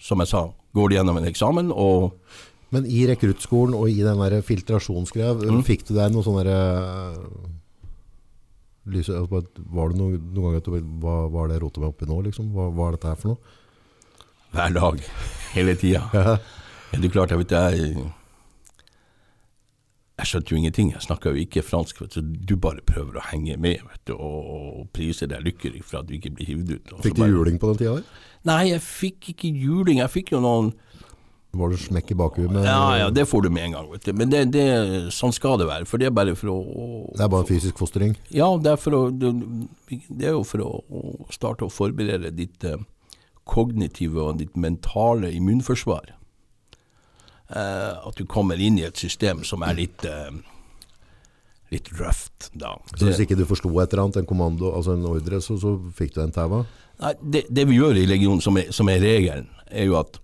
Speaker 2: som jeg sa, går du gjennom en eksamen, og
Speaker 1: Men i rekruttskolen og i den der filtrasjonsgreia,
Speaker 2: Mm.
Speaker 1: fikk du deg noe sånn derre altså, Var det noe, noen ganger at du Hva er det jeg roter meg oppi nå, liksom? Hva, hva er dette her for noe?
Speaker 2: hver dag, hele tida. Er du klart, jeg vet jeg Jeg skjønte jo ingenting, jeg snakka jo ikke fransk, vet du. du bare prøver å henge med vet du, og, og prise deg lykkelig for at du ikke blir hivd ut.
Speaker 1: Fikk du
Speaker 2: bare-
Speaker 1: juling på den tida?
Speaker 2: Nei, jeg fikk ikke juling, jeg fikk jo noen
Speaker 1: Var det smekk i bakhuet
Speaker 2: Ja ja, det får du med en gang, vet du. Men det, det, sånn skal det være, for det er bare for å
Speaker 1: Det er bare fysisk fostring?
Speaker 2: Ja, det er, å, det, det er jo for å, å starte å forberede ditt eh, kognitive og ditt mentale immunforsvar. Eh, at du kommer inn i et system som er litt eh, litt røft, da.
Speaker 1: Så hvis ikke du forsto et eller annet, en kommando, altså en ordre, så, så fikk du en tæva?
Speaker 2: Nei, det, det vi gjør i legionen, som som er regelen, er jo at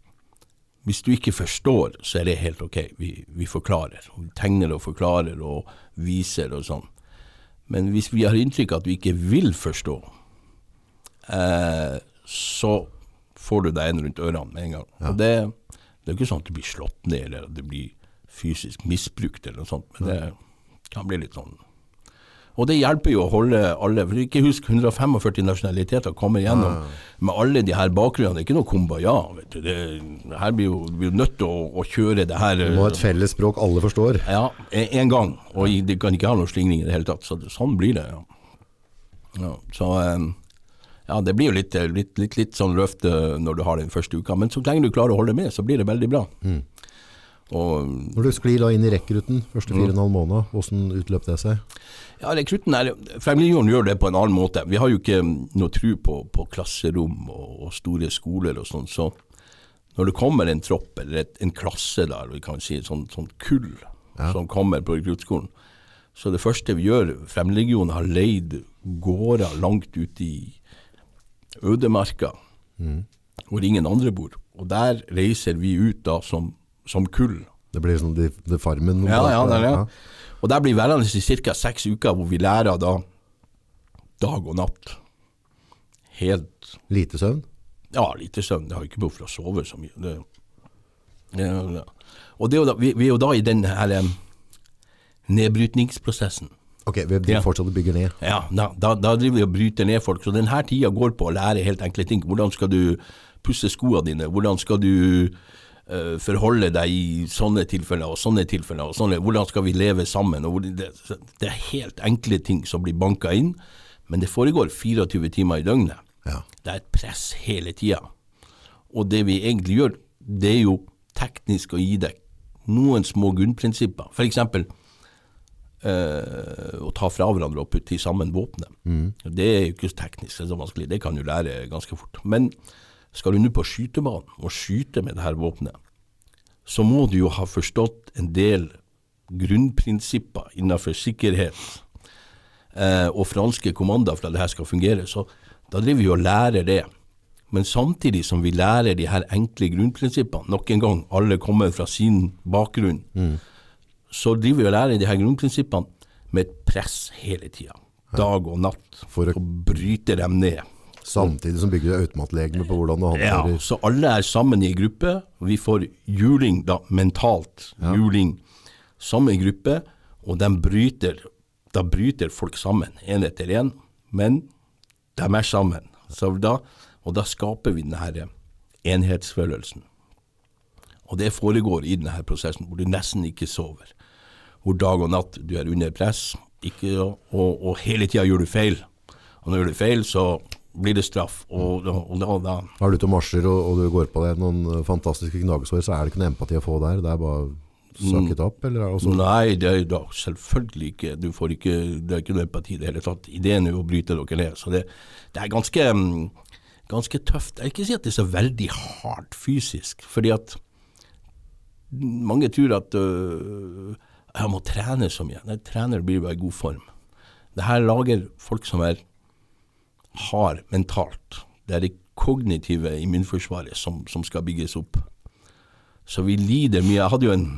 Speaker 2: hvis du ikke forstår, så er det helt ok. Vi, vi forklarer. Vi tegner og forklarer og viser og sånn. Men hvis vi har inntrykk av at du ikke vil forstå, eh, så får du deg en rundt ørene med en gang. Og det, det er jo ikke sånn at du blir slått ned, eller at du blir fysisk misbrukt eller noe sånt, men det kan bli litt sånn og det hjelper jo å holde alle for Ikke husk 145 nasjonaliteter kommer gjennom med alle de her bakgrunnene. Det er ikke noe kumbaya. vet du. Det, her blir jo, vi jo nødt til å, å kjøre det her
Speaker 1: Du må ha et felles språk alle forstår.
Speaker 2: ja, en, en gang. Og det kan ikke ha noen slingring i det hele tatt. Så sånn blir det. Ja. Ja, så Um, ja, det blir jo litt, litt, litt, litt sånn røft eh, når du har den første uka. Men så lenge du klarer å holde med, så blir det veldig bra. Og
Speaker 1: Når du sklir da inn i rekkruten første fire og en halv måned, hvordan utløp det seg?
Speaker 2: Ja, rekrutten er, Fremmedlegionen gjør det på en annen måte. Vi har jo ikke noe tro på, på klasserom og, og store skoler og sånn. Så når det kommer en tropp eller et, en klasse der, vi kan si et sånt, sånt kull som kommer på rekruttskolen, så det første vi gjør Fremmedlegionen har leid gårder langt ute i ødemarka, hvor ingen andre bor. Og der reiser vi ut da som, som kull.
Speaker 1: Det blir sånn de, de farmen?
Speaker 2: Ja, ja, der, ja. det. Og der blir værende i ca. seks uker, hvor vi lærer da dag og natt. Helt
Speaker 1: Lite søvn?
Speaker 2: Ja, lite søvn. Jeg har ikke behov for å sove så mye. Det, ja, ja. Og det er da, vi, vi er jo da i den her um, nedbrytningsprosessen.
Speaker 1: Ok, vi driver
Speaker 2: Ja.
Speaker 1: fortsatt bygger ned.
Speaker 2: Ja, da, da, da driver vi og bryter ned folk. Så denne tida går på å lære helt enkle ting. Hvordan skal du pusse skoene dine? Hvordan skal du eh, forholde deg i sånne tilfeller og sånne tilfeller? og sånne, Hvordan skal vi leve sammen? Og det, det er helt enkle ting som blir banka inn, men det foregår 24 timer i døgnet.
Speaker 1: Ja.
Speaker 2: Det er et press hele tida. Og det vi egentlig gjør, det er jo teknisk å gi deg noen små grunnprinsipper. For eksempel, eh, å ta fra hverandre og putte sammen våpenet. Det er jo ikke så teknisk det er så vanskelig, det kan du lære ganske fort. Men skal du nå på skytebanen og skyte med det her våpenet, så må du jo ha forstått en del grunnprinsipper innenfor sikkerhet eh, og franske kommander for at det her skal fungere. Så da driver vi og lærer det. Men samtidig som vi lærer de her enkle grunnprinsippene, nok en gang, alle kommer fra sin bakgrunn, så driver vi og lærer de her grunnprinsippene med et press hele tida. Dag og natt.
Speaker 1: For å-
Speaker 2: å bryte dem ned.
Speaker 1: Samtidig som bygger du automatlegeme på hvordan du
Speaker 2: Ja, så alle er sammen i gruppe. Vi får juling, da, mentalt juling, i gruppe, og de bryter, da bryter folk sammen, én etter én, men de er sammen. Så da, og da skaper vi denne enhetsfølelsen. Og det foregår i denne prosessen hvor du nesten ikke sover. Hvor dag og natt du er under press, ikke, og, og hele tida gjør du feil. Og når du gjør feil, så blir det straff. Og, og, og da
Speaker 1: Er du ute og marsjer og, og du går på deg noen eh, fantastiske gnagsår, så er det ikke noe empati å få der. Det er bare sakket opp, eller er også
Speaker 2: Nei, det er da selvfølgelig ikke. Du får ikke, det er ikke noe empati i det hele tatt. Ideen er jo å bryte dere ned. Så det, det er ganske, mm, ganske tøft. Jeg vil ikke si at det er så veldig hardt fysisk, fordi at mange tror at øh, jeg må trene så mye. Nei, trener blir bare i god form. Det her lager folk som er har mentalt. Det er det kognitive immunforsvaret som, som skal bygges opp. Så vi lider mye. Jeg hadde jo en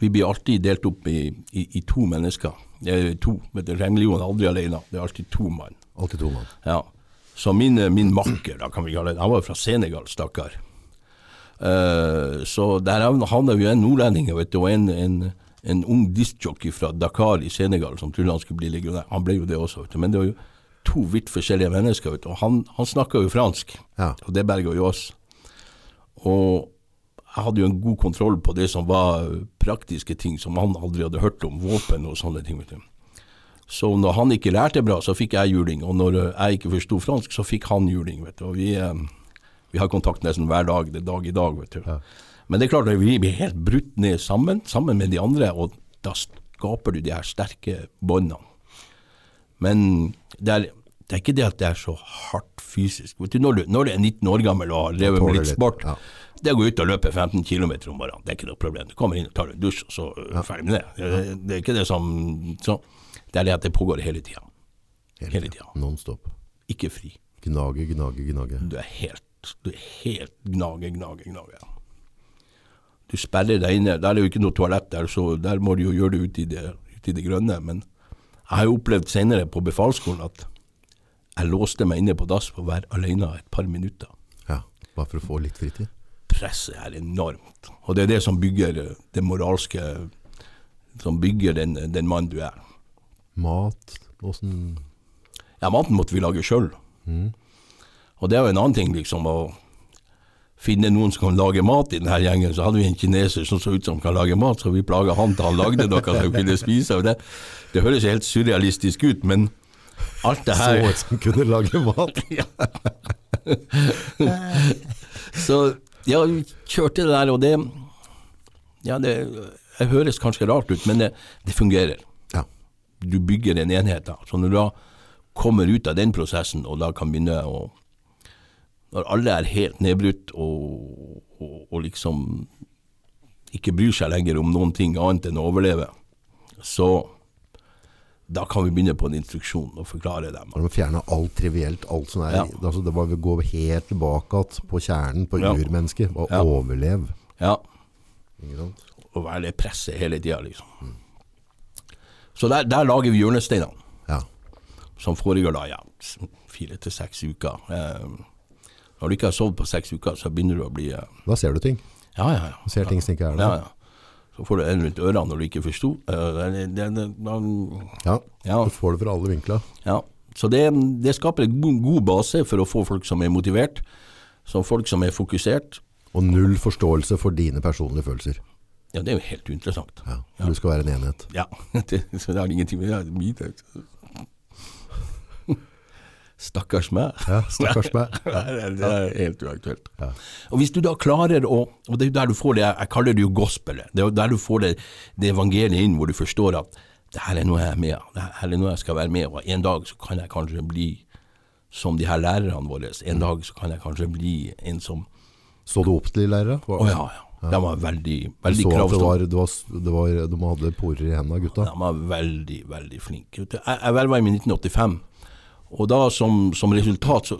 Speaker 2: Vi blir alltid delt opp i, i, i to mennesker. Det er to. vet er aldri alene. Det er alltid to mann.
Speaker 1: alltid to mann?
Speaker 2: Ja. Så min, min makker, da kan vi kalle det, han var fra Senegal, stakkar. Uh, så der havna vi en nordlending vet du, og en, en, en ung diskjockey fra Dakar i Senegal som trodde han skulle bli legionær. Han ble jo det også, vet du. Men det var jo to vidt forskjellige mennesker. Og han, han snakka jo fransk,
Speaker 1: Ja.
Speaker 2: og det berga jo oss. Og jeg hadde jo en god kontroll på det som var praktiske ting som han aldri hadde hørt om, våpen og sånne ting. vet du. Så når han ikke lærte bra, så fikk jeg juling, og når jeg ikke forsto fransk, så fikk han juling. vet du. Og vi, eh, vi har kontakt nesten hver dag, det er dag i dag. vet du. Men det er klart at vi blir helt brutt ned sammen, sammen med de andre, og da skaper du de her sterke båndene. Men det er, det er ikke det at det er så hardt fysisk. Du, når, du, når du er 19 år gammel og har drevet med litt sport,
Speaker 1: ja.
Speaker 2: det å gå ut og løpe 15 km om morgenen, det er ikke noe problem. Du kommer inn og tar en dusj, og så du ferdig med det. det. Det er ikke det som så, Det er det at det pågår hele tida. Hele tida.
Speaker 1: Non-stop.
Speaker 2: Ikke fri.
Speaker 1: Gnage, gnage, gnage.
Speaker 2: Du er helt, du er helt gnage, gnage, gnage. Du sperrer deg inne. Der er jo ikke noe toalett, der, så der må du jo gjøre det ute i det, ut i det grønne. Men jeg har jo opplevd senere på befalsskolen at jeg låste meg inne på dass for å være alene et par minutter.
Speaker 1: Ja, bare for å få litt fritid.
Speaker 2: Presset er enormt. Og det er det som bygger det moralske Som bygger den, den mann du er.
Speaker 1: Mat, åssen
Speaker 2: Ja, maten måtte vi lage sjøl. Og det er jo en annen ting, liksom, å finne noen som kan lage mat i denne gjengen. Så hadde vi en kineser som så ut som kan lage mat, så vi plaga han til han lagde noe som vi kunne spise. Og det, det høres helt surrealistisk ut, men alt det
Speaker 1: Så
Speaker 2: her
Speaker 1: ut som kunne lage mat.
Speaker 2: Så ja, vi kjørte det der, og det Ja, det, det høres kanskje rart ut, men det, det fungerer.
Speaker 1: Ja.
Speaker 2: Du bygger en enhet da. Så når du da kommer ut av den prosessen, og da kan begynne å Når alle er helt nedbrutt og, og, og liksom ikke bryr seg lenger om noen ting annet enn å overleve, så da kan vi begynne på en instruksjon og forklare dem.
Speaker 1: De fjerner alt trivielt, alt som er
Speaker 2: Ja.
Speaker 1: altså Det var å gå helt tilbake igjen på kjernen, på
Speaker 2: Ja.
Speaker 1: urmennesket, og
Speaker 2: Ja.
Speaker 1: overleve.
Speaker 2: Ja, Og være det presset hele tida, liksom. Så der, der lager vi hjørnesteinene,
Speaker 1: Ja.
Speaker 2: som foregår da, ja, fire til seks uker. Eh, når du ikke har sovet på seks uker, så begynner du å bli eh,
Speaker 1: Da ser du ting.
Speaker 2: Ja, ja, ja.
Speaker 1: Du ser ting som ikke er der.
Speaker 2: ja, ja. Så får du en rundt ørene når du ikke forsto. Eh, det, det, det, man-
Speaker 1: Ja,
Speaker 2: Ja.
Speaker 1: Du får det fra alle vinkler.
Speaker 2: ja. Så det, det skaper en god, god base for å få folk som er motivert, som folk som er fokusert.
Speaker 1: Og null forståelse for dine personlige følelser.
Speaker 2: Ja, det er jo helt uinteressant.
Speaker 1: Ja. For du skal være en enhet.
Speaker 2: Ja, det, så det har ingenting med det å Stakkars meg.
Speaker 1: Ja, stakkars meg.
Speaker 2: det, er, det er helt uaktuelt. Og hvis du da klarer å Og det er der du får det, jeg kaller det jo gospelet. Det er der du får det, det evangeliet inn, hvor du forstår at det her er noe jeg er med av, det her er noe jeg skal være med av. En dag så kan jeg kanskje bli som de her lærerne våre. En dag så kan jeg kanskje bli en som
Speaker 1: Så du opp til de lærere?
Speaker 2: Å ja, ja. De var veldig, veldig
Speaker 1: det
Speaker 2: kravstore.
Speaker 1: var, det var, det var, de hadde porer i hendene, gutta.
Speaker 2: De var veldig, veldig flinke. Jeg, jeg verva i 1985, og da som, som resultat så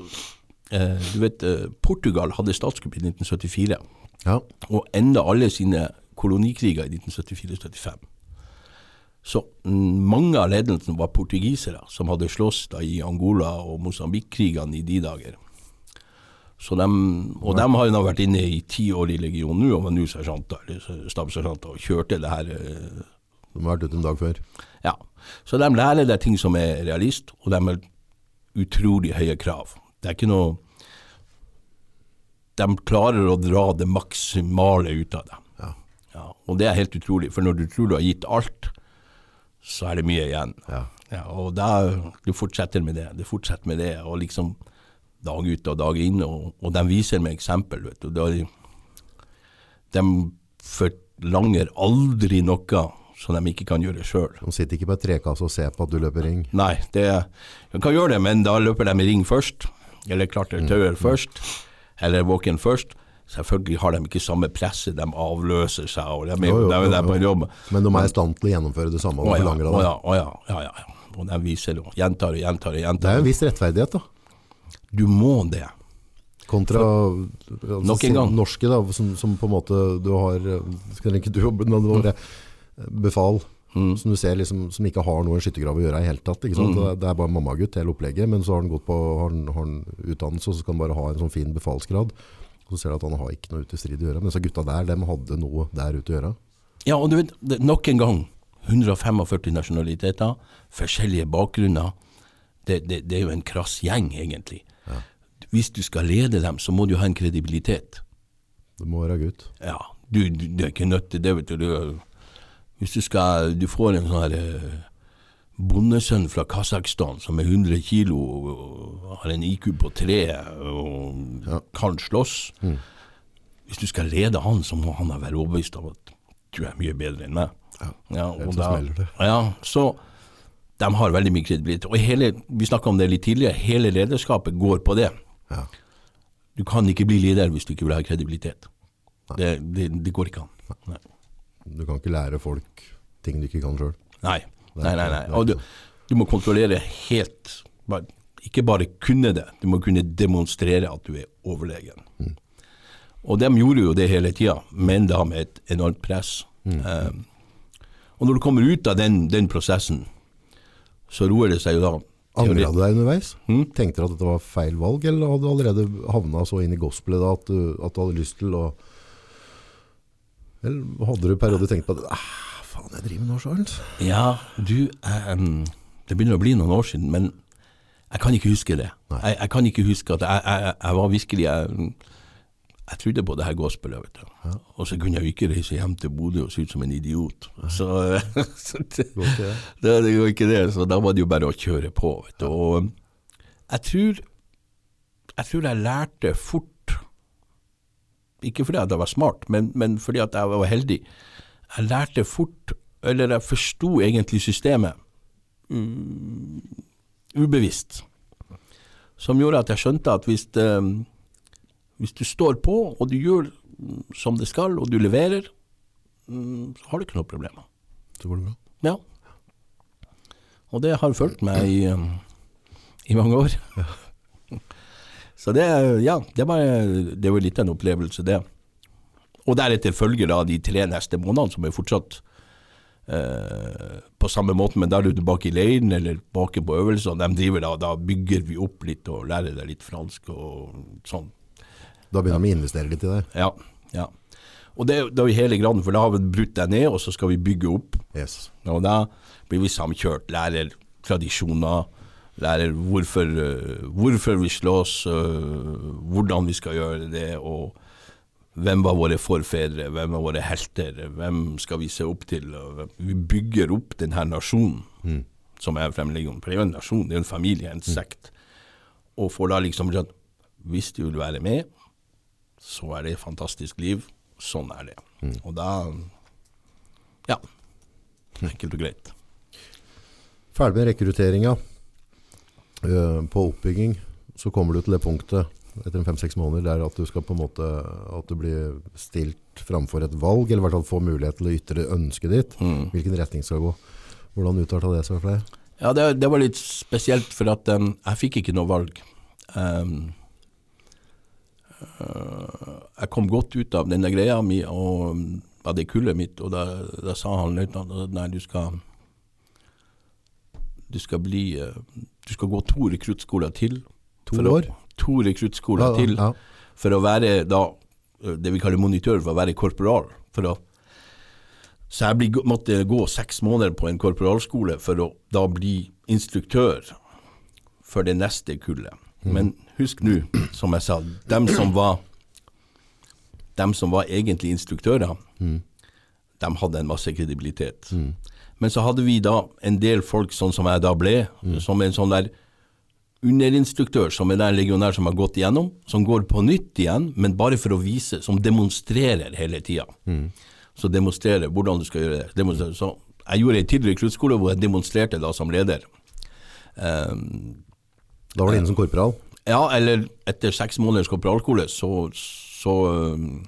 Speaker 2: eh, Du vet, eh, Portugal hadde statskupp i 1974,
Speaker 1: Ja.
Speaker 2: og enda alle sine kolonikriger i 1974-75. Så mange av ledelsene var portugisere, som hadde slåss da i Angola og Mosambik-krigene i de dager. Så dem, og de har jo nå vært inne i ti år i legionen nå, og var nå sersjanter, eller stabssersjanter, og kjørte det her eh,
Speaker 1: De har vært ute en dag før.
Speaker 2: ja, så de lærer deg ting som er realist, og de utrolig høye krav. Det er ikke noe De klarer å dra det maksimale ut av deg.
Speaker 1: Ja.
Speaker 2: Ja, og det er helt utrolig, for når du tror du har gitt alt, så er det mye igjen.
Speaker 1: Ja.
Speaker 2: Ja, og da, du fortsetter med det, du fortsetter med det, og liksom dag ut og dag inn, og, og de viser med eksempel, vet du. De, de forlanger aldri noe som de ikke kan gjøre sjøl.
Speaker 1: De sitter ikke på et trekasse og ser på at du løper ring.
Speaker 2: Nei, det, de kan gjøre det, men da løper de ring først, eller klatrer tauer først, eller walk-in først. Selvfølgelig har de ikke samme presset, de avløser seg, og de
Speaker 1: Jo, jo,
Speaker 2: de de,
Speaker 1: jo, jo. Men de er i stand til å gjennomføre det samme
Speaker 2: Å ja, å ja, å ja, ja, ja. Og de viser og gjentar og gjentar og
Speaker 1: Det er
Speaker 2: gjentar.
Speaker 1: en viss rettferdighet, da.
Speaker 2: Du må det.
Speaker 1: Kontra altså,
Speaker 2: en gang.
Speaker 1: norske, da, som, som på en måte du har Skal ikke du jobbe med det befal
Speaker 2: Mm.
Speaker 1: som du ser liksom, som ikke har noe i skyttergrav å gjøre i hele tatt. Sant? Det, er- det bare mammagutt hele opplegget, men så har han gått på har han, har han utdannelse, og så skal han bare ha en sånn fin befalsgrad. Så ser du at han har ikke noe ute i strid å gjøre. Men disse gutta der, de hadde noe der ute å gjøre.
Speaker 2: Ja, og du vet, nok en gang, 145 nasjonaliteter, forskjellige bakgrunner. Det, det, det er jo en krass gjeng, egentlig. Hvis du skal lede dem, så må du ha en kredibilitet.
Speaker 1: Det må være gutt.
Speaker 2: Ja, du, du, det er ikke nødt til det, vet du. du hvis du skal Du får en sånn her eh, bondesønn fra Kasakhstan som er 100 kilo og har en IQ på tre og kan slåss. Hvis du skal lede han, så må han være overbevist om at du er mye bedre enn meg. Ja, og
Speaker 1: ellers så
Speaker 2: da-
Speaker 1: det.
Speaker 2: Ja, så de har veldig mye kredibilitet. Og hele, vi snakka om det litt tidligere, hele lederskapet går på det.
Speaker 1: Ja.
Speaker 2: Du kan ikke bli leder hvis du ikke vil ha kredibilitet. Det, det, det går ikke an. Nei.
Speaker 1: Du kan ikke lære folk ting du ikke kan sjøl.
Speaker 2: Nei, nei, nei. nei. Og du, du må kontrollere helt bare, Ikke bare kunne det, du må kunne demonstrere at du er overlegen. Og de gjorde jo det hele tida, men da med et enormt press. Eh, og når du kommer ut av den, den prosessen, så roer det seg jo da.
Speaker 1: Angra du deg underveis?
Speaker 2: Mm.
Speaker 1: Tenkte du at dette var feil valg, eller hadde du allerede havna så inn i gospelet da at du, at du hadde lyst til å Eller hadde du perioder tenkt på at ah, faen, jeg driver med noe sånt?
Speaker 2: Ja, du eh, Det begynner å bli noen år siden, men jeg kan ikke huske det. Jeg, jeg kan ikke huske at jeg, jeg, jeg var virkelig jeg, jeg trodde på det her gospelet, vet du. Og så kunne jeg jo ikke reise hjem til Bodø og se ut som en idiot. Så, så det,
Speaker 1: det?
Speaker 2: det, det går ikke det, så da var det jo bare å kjøre på. Vet du. Og jeg tror, jeg tror jeg lærte fort Ikke fordi at jeg var smart, men, men fordi at jeg var heldig. Jeg lærte fort, eller jeg forsto egentlig systemet Um, ubevisst. Som gjorde at jeg skjønte at hvis, det, hvis du står på, og du gjør mm, som det skal, og du leverer, um, så har du ikke noe problem.
Speaker 1: Så går det bra.
Speaker 2: Ja. Og det har fulgt meg i, um, i mange år. Så det, ja, det var, det var litt av en opplevelse, det. Og deretter følger da de tre neste månedene, som er fortsatt eh, på samme måte, men da er du tilbake i leiren eller bak på øvelser. og De driver da, da bygger vi opp litt og lærer deg litt fransk og sånn.
Speaker 1: Da begynner vi å investere litt i det.
Speaker 2: Ja, ja. Og det, det er jo hele graden, for da har vi brutt deg ned, og så skal vi bygge opp.
Speaker 1: Yes.
Speaker 2: Og da blir vi samkjørt, lærer tradisjoner, lærer hvorfor, øh, hvorfor vi slåss, øh, hvordan vi skal gjøre det, og hvem var våre forfedre, hvem var våre helter, hvem skal vi se opp til. Vi bygger opp denne nasjonen som er fremleggen. For det er jo en nasjon, det er en familie, en sekt. Og får da liksom sånn hvis du vil være med, så er det et fantastisk liv. Sånn er det. Og da Ja. Enkelt og greit.
Speaker 1: Ferdig med rekrutteringa eh, på oppbygging, så kommer du til det punktet etter en fem-seks måneder der at du skal på en måte at du blir stilt framfor et valg, eller i hvert fall få mulighet til å ytre ønsket ditt.
Speaker 2: Mm.
Speaker 1: Hvilken retning skal gå. Hvordan uttalte det seg for deg?
Speaker 2: Ja, det, det var litt spesielt, for at um, jeg fikk ikke noe valg. Um, uh, jeg kom godt ut av denne greia mi og um, av det kullet mitt, og da, da sa han løytnanten at nei, du skal du skal bli uh, Du skal gå to rekruttskoler til.
Speaker 1: To
Speaker 2: å-
Speaker 1: år?
Speaker 2: To rekruttskoler
Speaker 1: Ja,
Speaker 2: til
Speaker 1: ja.
Speaker 2: for å være da det vi kaller monitør, for å være korporal. Å, så jeg blir, måtte gå seks måneder på en korporalskole for å da bli instruktør for det neste kullet. Men husk nå, som jeg sa, dem som var dem som var egentlig instruktører, de hadde en masse kredibilitet. Men så hadde vi da en del folk, sånn som jeg da ble, som en sånn der underinstruktør, som er den legionær som har gått igjennom, som går på nytt igjen, men bare for å vise, som demonstrerer hele tida. Så demonstrerer hvordan du skal gjøre det. Demonstrerer. Så jeg gjorde en tidligere rekruttskole hvor jeg demonstrerte da som leder. Um,
Speaker 1: Da var det inne som korporal.
Speaker 2: ja, eller etter seks måneders korporalskole, så, så um,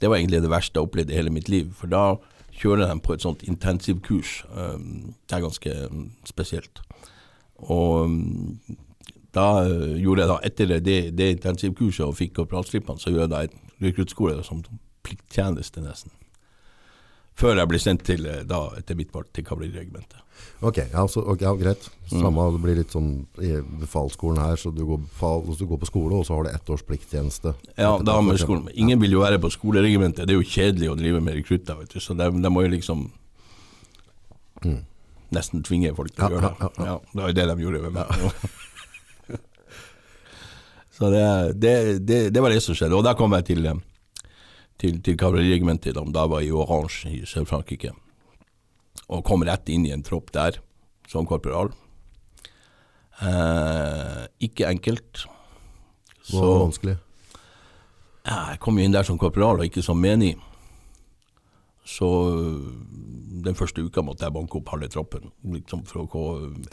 Speaker 2: Det var egentlig det verste jeg opplevde i hele mitt liv. For da kjører dem på et sånt intensivkurs. Um, det er ganske um, spesielt. Og um, da uh, gjorde jeg da, etter det, det intensivkurset og fikk korporalslippene, så gjorde jeg da et rekruttskole som plikttjeneste, nesten. Før jeg ble sendt til, eh, da, etter mitt part, til kavaleriregimentet.
Speaker 1: Ok, ja, så, okay, ja greit. Samme, det blir litt sånn i befalsskolen her, så du går, befal, så du går på skole, og så har du ett års plikttjeneste.
Speaker 2: Ja, da med skolen. Ingen vil jo være på skoleregimentet. Det er jo kjedelig å drive med rekrutter, vet du. Så de, de må jo liksom nesten tvinge folk til å gjøre det.
Speaker 1: Ja,
Speaker 2: det var jo det de gjorde med meg. så det, det, det, det var det som skjedde. Og da kom jeg til, eh, til, til kavaleriregimentet. Da da var i Orange i Sør-Frankrike. Og kom rett inn i en tropp der, som korporal. Eh, ikke enkelt.
Speaker 1: Det var vanskelig.
Speaker 2: Jeg kom jo inn der som korporal og ikke som menig. Så øh, den første uka måtte jeg banke opp halve troppen liksom for å få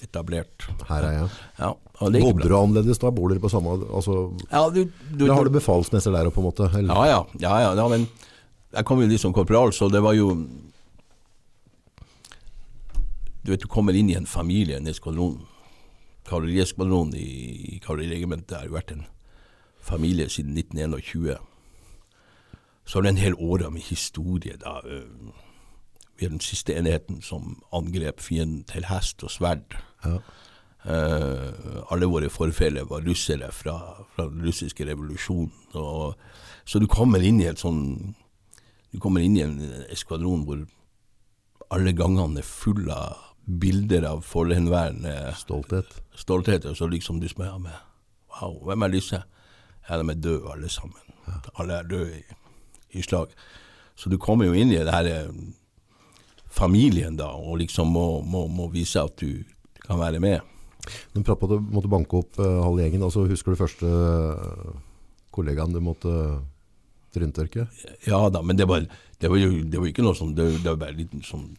Speaker 2: etablert.
Speaker 1: Her er jeg.
Speaker 2: Ja,
Speaker 1: Bodde du annerledes da? Bor dere på samme altså,
Speaker 2: Ja, du, du,
Speaker 1: Eller har
Speaker 2: du,
Speaker 1: befalsmester der oppe, på en måte? Eller?
Speaker 2: ja, ja, ja, ja, men jeg kom jo litt som korporal, så det var jo Du vet, du kommer inn i en familie, en eskadron. Kavalerieskadronen i, i kavaleriregimentet har jo vært en familie siden 1921. Så er det en hel åre med historie. da. øh, Vi er den siste enheten som angrep fienden til hest og sverd.
Speaker 1: Ja.
Speaker 2: Uh, alle våre forfedre var russere fra, fra den russiske revolusjonen. Og, så du kommer inn i et sånn Du kommer inn i en eskvadron hvor alle gangene er fulle av bilder av forhenværende
Speaker 1: Stolthet.
Speaker 2: stolthet, og så liksom du smører med Wow, hvem er disse? Ja, de er døde alle sammen. Alle er døde i, i slag. Så du kommer jo inn i det her eh, familien da, og liksom må, må, må vise at du kan være med.
Speaker 1: Du pratet på at du måtte banke opp uh, halve gjengen. Altså, husker du første uh, kollegaen du måtte tryntørke?
Speaker 2: Ja da, men det var, det var jo det var ikke noe sånn Det, det var bare litt sånn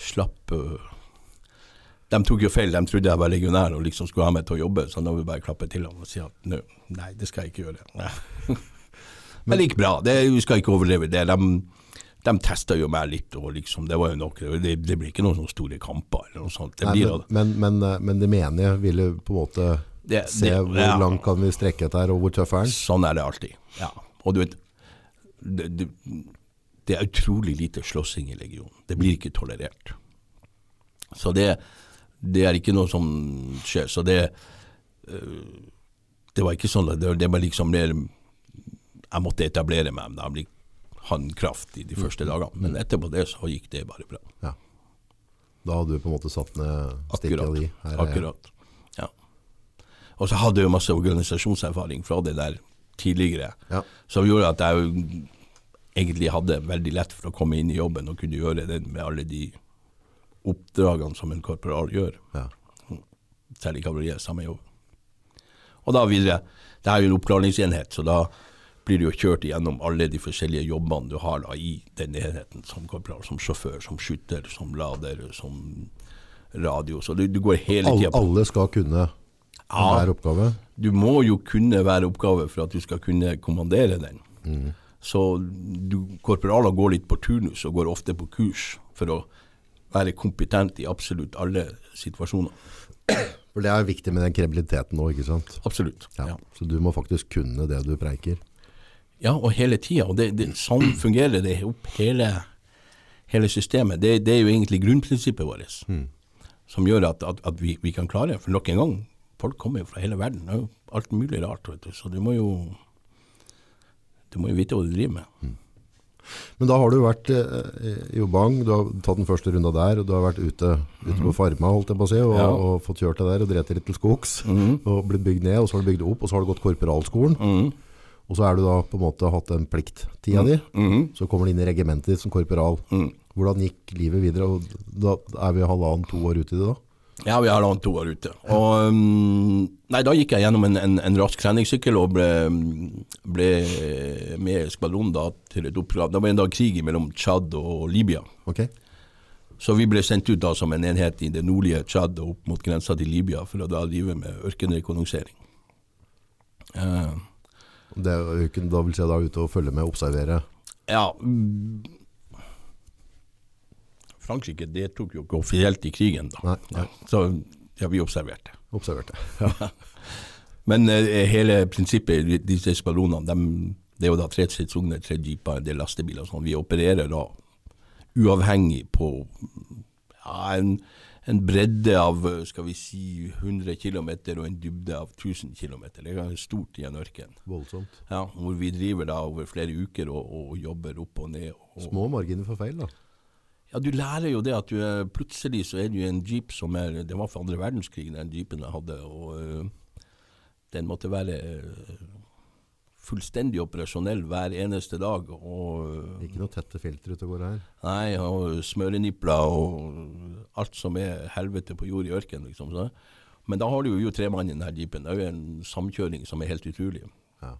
Speaker 2: slapp uh, De tok jo feil, de trodde jeg var legionær og liksom skulle ha meg til å jobbe, så da vil jeg bare klappe til ham og si at nei, det skal jeg ikke gjøre. Nei. Men det gikk bra, det, vi skal ikke overdrive det. De, de testa jo meg litt, og liksom, det var jo nok. Det, det blir ikke noen sånne store kamper eller noe sånt. Det
Speaker 1: Nei,
Speaker 2: blir,
Speaker 1: men, men, men, men de menige ville på en måte
Speaker 2: det,
Speaker 1: se
Speaker 2: det-
Speaker 1: hvor
Speaker 2: ja.
Speaker 1: langt kan vi strekke dette her, og hvor tøff er den?
Speaker 2: Sånn er det alltid. Ja. Og du vet, det, det, det er utrolig lite slåssing i legionen. Det blir ikke tolerert. Så det, det er ikke noe som skjer. Så det øh, Det var ikke sånn at det, det var liksom mer Jeg måtte etablere meg med bli handkraft i de første dagene. Men etterpå det så gikk det bare bra.
Speaker 1: Ja. Da hadde du på en måte satt ned stikket
Speaker 2: Akkurat.
Speaker 1: di.
Speaker 2: Akkurat. Ja. Og så hadde jeg jo masse organisasjonserfaring fra det der tidligere,
Speaker 1: Ja.
Speaker 2: som gjorde at jeg egentlig hadde veldig lett for å komme inn i jobben og kunne gjøre den med alle de oppdragene som en korporal gjør.
Speaker 1: Ja.
Speaker 2: i kavaleriet, samme jobb. Og da videre. Det er jo en oppklaringsenhet, så da blir du jo kjørt gjennom alle de forskjellige jobbene du har da, i den enheten, som korporal, som sjåfør, som skytter, som lader, som radio. Så du, du går hele
Speaker 1: Alle,
Speaker 2: tida på
Speaker 1: alle skal kunne hver oppgave.
Speaker 2: Du må jo kunne hver oppgave for at du skal kunne kommandere den.
Speaker 1: Mm.
Speaker 2: Så du, korporaler går litt på turnus og går ofte på kurs for å være kompetent i absolutt alle situasjoner.
Speaker 1: For det er viktig med den kredibiliteten nå, ikke sant?
Speaker 2: Absolutt.
Speaker 1: Ja.
Speaker 2: Ja.
Speaker 1: Så du må faktisk kunne det du preiker.
Speaker 2: Ja, og hele tida. Og det, det, sånn fungerer det opp hele, hele systemet. Det, det er jo egentlig grunnprinsippet vårt som gjør at, at, at vi, vi kan klare. det. For nok en gang, folk kommer jo fra hele verden. Det er jo alt mulig rart. Vet du. Så du må jo du må jo vite hva du driver med.
Speaker 1: Men da har du vært eh, i Obang, du har tatt den første runda der, og du har vært ute, ute på farma, holdt jeg på å si, og,
Speaker 2: Ja.
Speaker 1: og fått kjørt det der, og drept litt til skogs, og blitt bygd ned, og så har du bygd opp, og så har du gått korporalskolen, og så er du da på en måte hatt en plikt plikttida di, så kommer du inn i regimentet ditt som korporal. Hvordan gikk livet videre, og da er vi halvannen, to år ute i det da?
Speaker 2: Ja, vi er hatt to år ute. Og, um, nei, da gikk jeg gjennom en, en, en rask treningssykkel og ble, ble med i skvadronen da, til et oppdrag. Det var en dag krig mellom Tsjad og Libya.
Speaker 1: Ok?
Speaker 2: Så vi ble sendt ut da som en enhet i det nordlige Tsjad og opp mot grensa til Libya for å da drive med ørkenrekognosering. Eh,
Speaker 1: Det er da vil si da ute og følge med og observere.
Speaker 2: ja Frankrike det tok jo ikke offisielt i krigen, da.
Speaker 1: Nei, nei.
Speaker 2: Så ja, vi observerte.
Speaker 1: Observerte. Ja.
Speaker 2: Men eh, hele prinsippet disse skvadronene, de, det er jo da tre stridsvogner, tre jeeper, en del lastebiler og sånn. Vi opererer da uavhengig på ja, en, en bredde av skal vi si 100 km og en dybde av 1000 km. Det er stort i en ørken.
Speaker 1: Voldsomt.
Speaker 2: Ja, hvor vi driver da over flere uker og, og jobber opp og ned. Og,
Speaker 1: Små marginer for feil da.
Speaker 2: ja, du lærer jo det at du er, plutselig så er du i en jeep som er Det var for andre verdenskrig, den jeepen jeg hadde. og øh, Den måtte være øh, fullstendig operasjonell hver eneste dag. og
Speaker 1: Ikke noe tette filter ute og går her.
Speaker 2: Nei, og smørenipler og alt som er helvete på jord i ørkenen. Liksom, så. Men da har du jo tre mann i denne jeepen. Det er jo en samkjøring som er helt utrolig.
Speaker 1: Ja.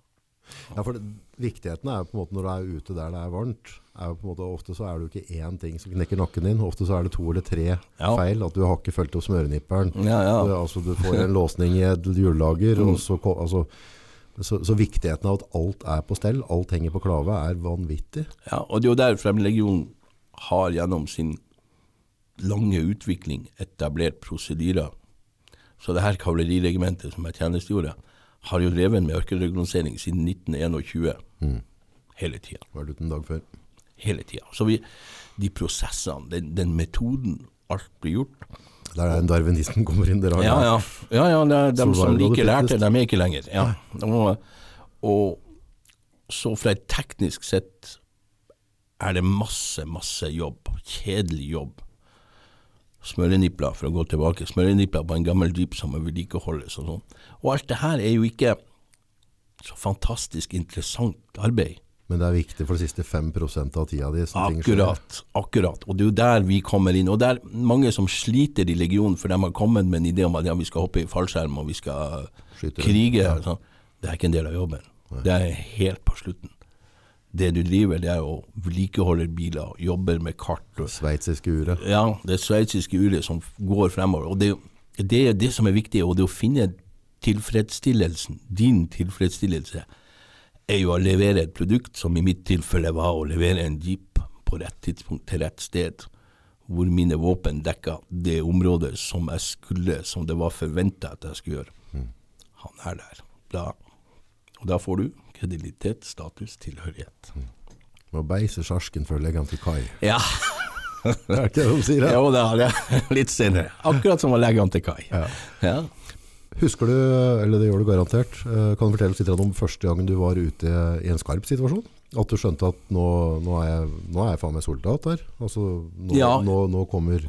Speaker 1: Ja, for det, viktigheten er jo på en måte når du er ute der det er varmt, er jo på en måte ofte så er det jo ikke én ting som knekker nakken din, ofte så er det to eller tre
Speaker 2: Ja.
Speaker 1: feil, at du har ikke følt opp smørenipperen.
Speaker 2: Ja, ja.
Speaker 1: Du, altså, du får en låsning i et hjullager, og så, altså, så, så viktigheten av at alt er på stell, alt henger på klave, er vanvittig.
Speaker 2: Ja, og det er jo der legion har gjennom sin lange utvikling etablert prosedyrer. Så det her kavaleriregimentet som jeg tjenestegjorde, har jo drevet med ørkenregularisering siden 1921. Hele tida.
Speaker 1: Var det ute en dag før?
Speaker 2: Hele tida. Så vi, de prosessene, den, den metoden, alt blir gjort.
Speaker 1: Der er en darwinismen kommer inn, Der,
Speaker 2: Ja, ja. ja, ja det er dem som ikke lærte, de er ikke lenger. Ja. Og, og så fra et teknisk sett er det masse, masse jobb. Kjedelig jobb. Smørenipler, for å gå tilbake. Smørenipler på en gammel jeep som må vedlikeholdes og sånn. Og alt det her er jo ikke så fantastisk interessant arbeid.
Speaker 1: Men det er viktig for de siste 5% av tida di.
Speaker 2: Akkurat, akkurat. Og det er jo der vi kommer inn. Og det er mange som sliter i legionen, for de har kommet med en idé om at ja, vi skal hoppe i fallskjerm og vi skal
Speaker 1: Skyter.
Speaker 2: krige. og Sånn. Det er ikke en del av jobben. Det er helt på slutten. Det du driver, det er å vedlikeholde biler, jobber med kart. og
Speaker 1: Sveitsiske uret.
Speaker 2: ja, det sveitsiske uret som går fremover. Og det, det er det som er viktig, og det å finne tilfredsstillelsen, din tilfredsstillelse, er jo å levere et produkt, som i mitt tilfelle var å levere en jeep på rett tidspunkt til rett sted, hvor mine våpen dekka det området som jeg skulle, som det var forventa at jeg skulle gjøre. Han er der. Da, og da får du kredibilitet, status, tilhørighet.
Speaker 1: Må beise sjarsken å legge han til kai.
Speaker 2: Ja.
Speaker 1: Er det ikke det de sier? da?
Speaker 2: Jo, det er. Litt senere. Akkurat som å legge han til kai.
Speaker 1: Ja.
Speaker 2: Ja.
Speaker 1: Husker du, eller det gjør du garantert, eh, kan du fortelle litt om første gangen du var ute i en skarp situasjon? At du skjønte at nå, nå, er, jeg, nå er jeg faen meg soldat her. Altså, nå,
Speaker 2: Ja.
Speaker 1: nå, kommer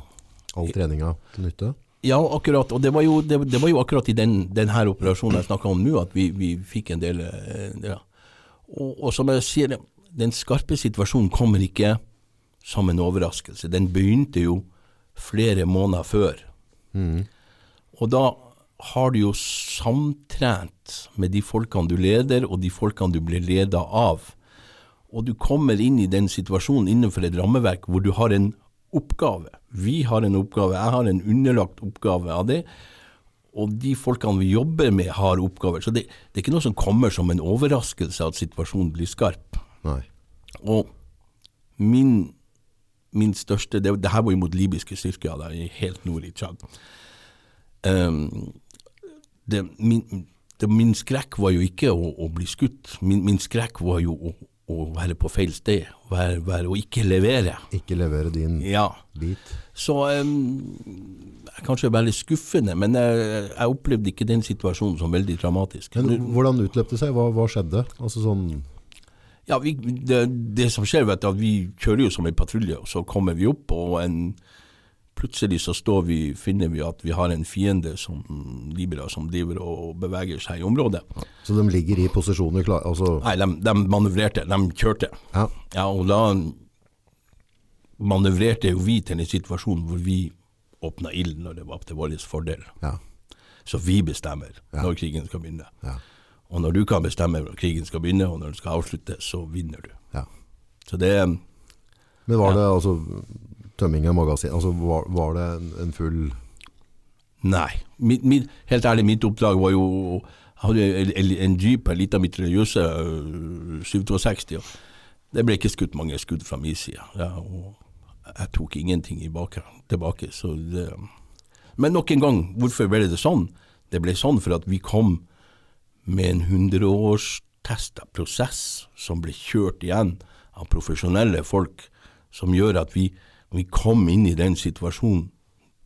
Speaker 1: all treninga til nytte.
Speaker 2: Ja, akkurat. Og det var jo, det, det var jo akkurat i den, den her operasjonen jeg snakka om nå, at vi, vi fikk en del eh, ja. og, og som jeg sier, den skarpe situasjonen kommer ikke som en overraskelse. Den begynte jo flere måneder før. Og da har du jo samtrent med de folkene du leder, og de folkene du blir leda av. Og du kommer inn i den situasjonen innenfor et rammeverk hvor du har en oppgave. Vi har en oppgave, jeg har en underlagt oppgave av det. Og de folkene vi jobber med, har oppgaver. Så det, det er ikke noe som kommer som en overraskelse at situasjonen blir skarp.
Speaker 1: Nei.
Speaker 2: Og min, min største det, det her var jo mot libyske styrker i- helt nord i Tsjad. Um, det, min, det, min skrekk var jo ikke å, å bli skutt. Min, min skrekk var jo å, å være på feil sted, være, være, å ikke levere.
Speaker 1: Ikke levere din
Speaker 2: Ja.
Speaker 1: bit.
Speaker 2: Så um, Kanskje veldig skuffende, men jeg, jeg opplevde ikke den situasjonen som veldig dramatisk.
Speaker 1: Men hvordan utløp det seg? Hva, hva skjedde? Altså sånn
Speaker 2: Ja, vi, det, det som skjer, vet du, at vi kjører jo som en patrulje, og så kommer vi opp, og en, plutselig så står vi, finner vi at vi har en fiende som Libera som driver og beveger seg i området.
Speaker 1: Så de ligger i posisjoner klare? Altså
Speaker 2: Nei, de, de manøvrerte, de kjørte.
Speaker 1: Ja.
Speaker 2: Ja, og da manøvrerte jo vi til en situasjon hvor vi åpna ild når det var til vår fordel.
Speaker 1: Ja.
Speaker 2: Så vi bestemmer
Speaker 1: Ja.
Speaker 2: når krigen skal begynne.
Speaker 1: Ja.
Speaker 2: Og når du kan bestemme når krigen skal begynne, og når den skal avsluttes, så vinner du.
Speaker 1: ja.
Speaker 2: Så det
Speaker 1: Men var det altså tømming av magasin Altså var, var det en, full
Speaker 2: Nei. Mitt, mitt, helt ærlig, mitt oppdrag var jo Jeg hadde en, en, jeep, en liten mitraljøse, øh, 762. og Det ble ikke skutt mange skudd fra min side. Ja, jeg tok ingenting tilbake. Så det, men nok en gang, hvorfor ble det sånn? Det ble sånn for at vi kom med en hundreårstesta prosess som ble kjørt igjen av profesjonelle folk, som gjør at vi, vi kom inn i den situasjonen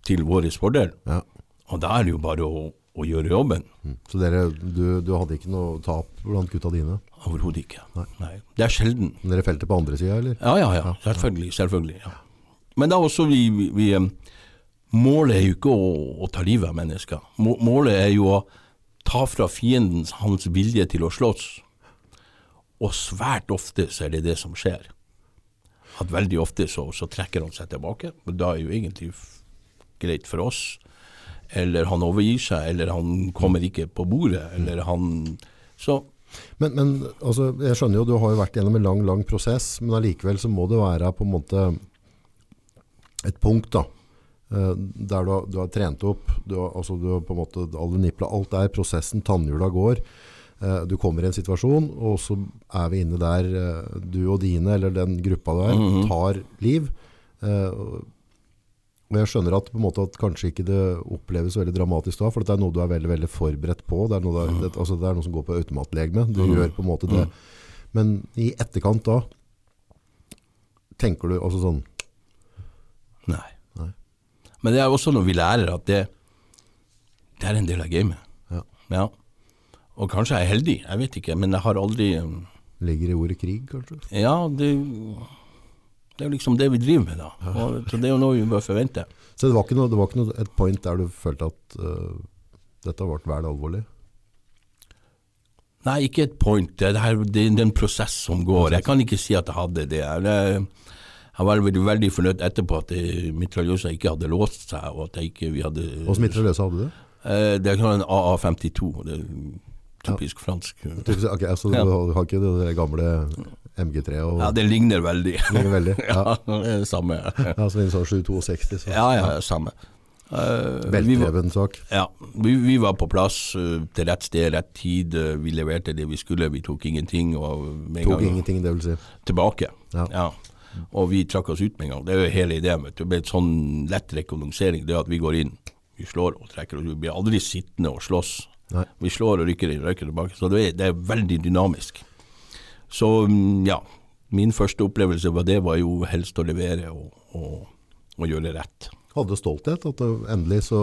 Speaker 2: til vår fordel.
Speaker 1: Ja.
Speaker 2: Og da er det jo bare å, å gjøre jobben.
Speaker 1: Mm. Så dere, du, du hadde ikke noe tap blant gutta dine?
Speaker 2: Overhodet ikke. Nei. Det er sjelden.
Speaker 1: Men dere felte på andre sida, eller?
Speaker 2: Ja, ja, ja. Selvfølgelig. selvfølgelig ja. Men da også vi, vi, vi eh, Målet er jo ikke å, å ta livet av mennesker. Målet er jo å ta fra fienden hans vilje til å slåss. Og svært ofte så er det det som skjer. At veldig ofte så, så trekker han seg tilbake. Og da er jo egentlig greit for oss. Eller han overgir seg, eller han kommer ikke på bordet, eller han Så
Speaker 1: Men, men altså, jeg skjønner jo, du har jo vært gjennom en lang, lang prosess, men allikevel så må det være på en måte et punkt da, eh, der du har, du har trent opp, du har, altså du har på en måte alle nipla, alt er prosessen, tannhjula går, du kommer i en situasjon, og så er vi inne der, eh, du og dine, eller den gruppa du er, tar liv, eh, og og jeg skjønner at, på en måte, at kanskje ikke det oppleves veldig dramatisk da, for det er noe du er veldig, veldig forberedt på. Det er noe, der, det, altså, det er noe som går på automatlegeme. Du gjør på en måte det. Men i etterkant da, tenker du altså sånn,
Speaker 2: Nei.
Speaker 1: Nei.
Speaker 2: Men det er også noe vi lærer at det, det er en del av gamet.
Speaker 1: Ja.
Speaker 2: Ja. Og kanskje jeg er heldig, jeg vet ikke, men jeg har aldri
Speaker 1: ligger i ordet krig, kanskje?
Speaker 2: Ja, det, det er jo liksom det vi driver med, da. Og, så det er jo noe vi bør forvente.
Speaker 1: Så det var ikke, noe, det var ikke noe, et point der du følte at uh, dette vært vel alvorlig?
Speaker 2: Nei, ikke et point. Det er, det er en prosess som går. Jeg kan ikke si at jeg hadde det. Jeg, jeg var veldig, veldig fornøyd etterpå at mitraljøsa ikke hadde låst seg, og at jeg ikke, vi hadde
Speaker 1: Hvordan mitraljøse hadde du det?
Speaker 2: Eh, er sånn en AA52. Det typisk fransk.
Speaker 1: Typisk- Ok, Så du
Speaker 2: Ja.
Speaker 1: har ikke det gamle MG3 og
Speaker 2: Ja, det ligner veldig.
Speaker 1: ligner veldig. Ja.
Speaker 2: Ja, det er det samme.
Speaker 1: Ja, så en sånn 762, så
Speaker 2: Ja, ja, samme. Uh, vi,
Speaker 1: veltreven sak.
Speaker 2: ja, vi, vi var på plass uh, til rett sted, rett tid. Uh, vi leverte det vi skulle. Vi tok ingenting.
Speaker 1: Tok
Speaker 2: gang
Speaker 1: ingenting, det vil si.
Speaker 2: tilbake.
Speaker 1: Ja.
Speaker 2: Og vi trakk oss ut med en gang. Det er jo hele ideen. Vet du. Det ble et sånn lett rekognosering. Det at vi går inn, vi slår og trekker. oss. Vi blir aldri sittende og slåss.
Speaker 1: Nei.
Speaker 2: Vi slår og rykker inn, røyker tilbake. Så det er, det er veldig dynamisk. Så mm, ja, min første opplevelse var det var jo helst å levere og, og, og gjøre rett.
Speaker 1: Hadde stolthet at endelig så,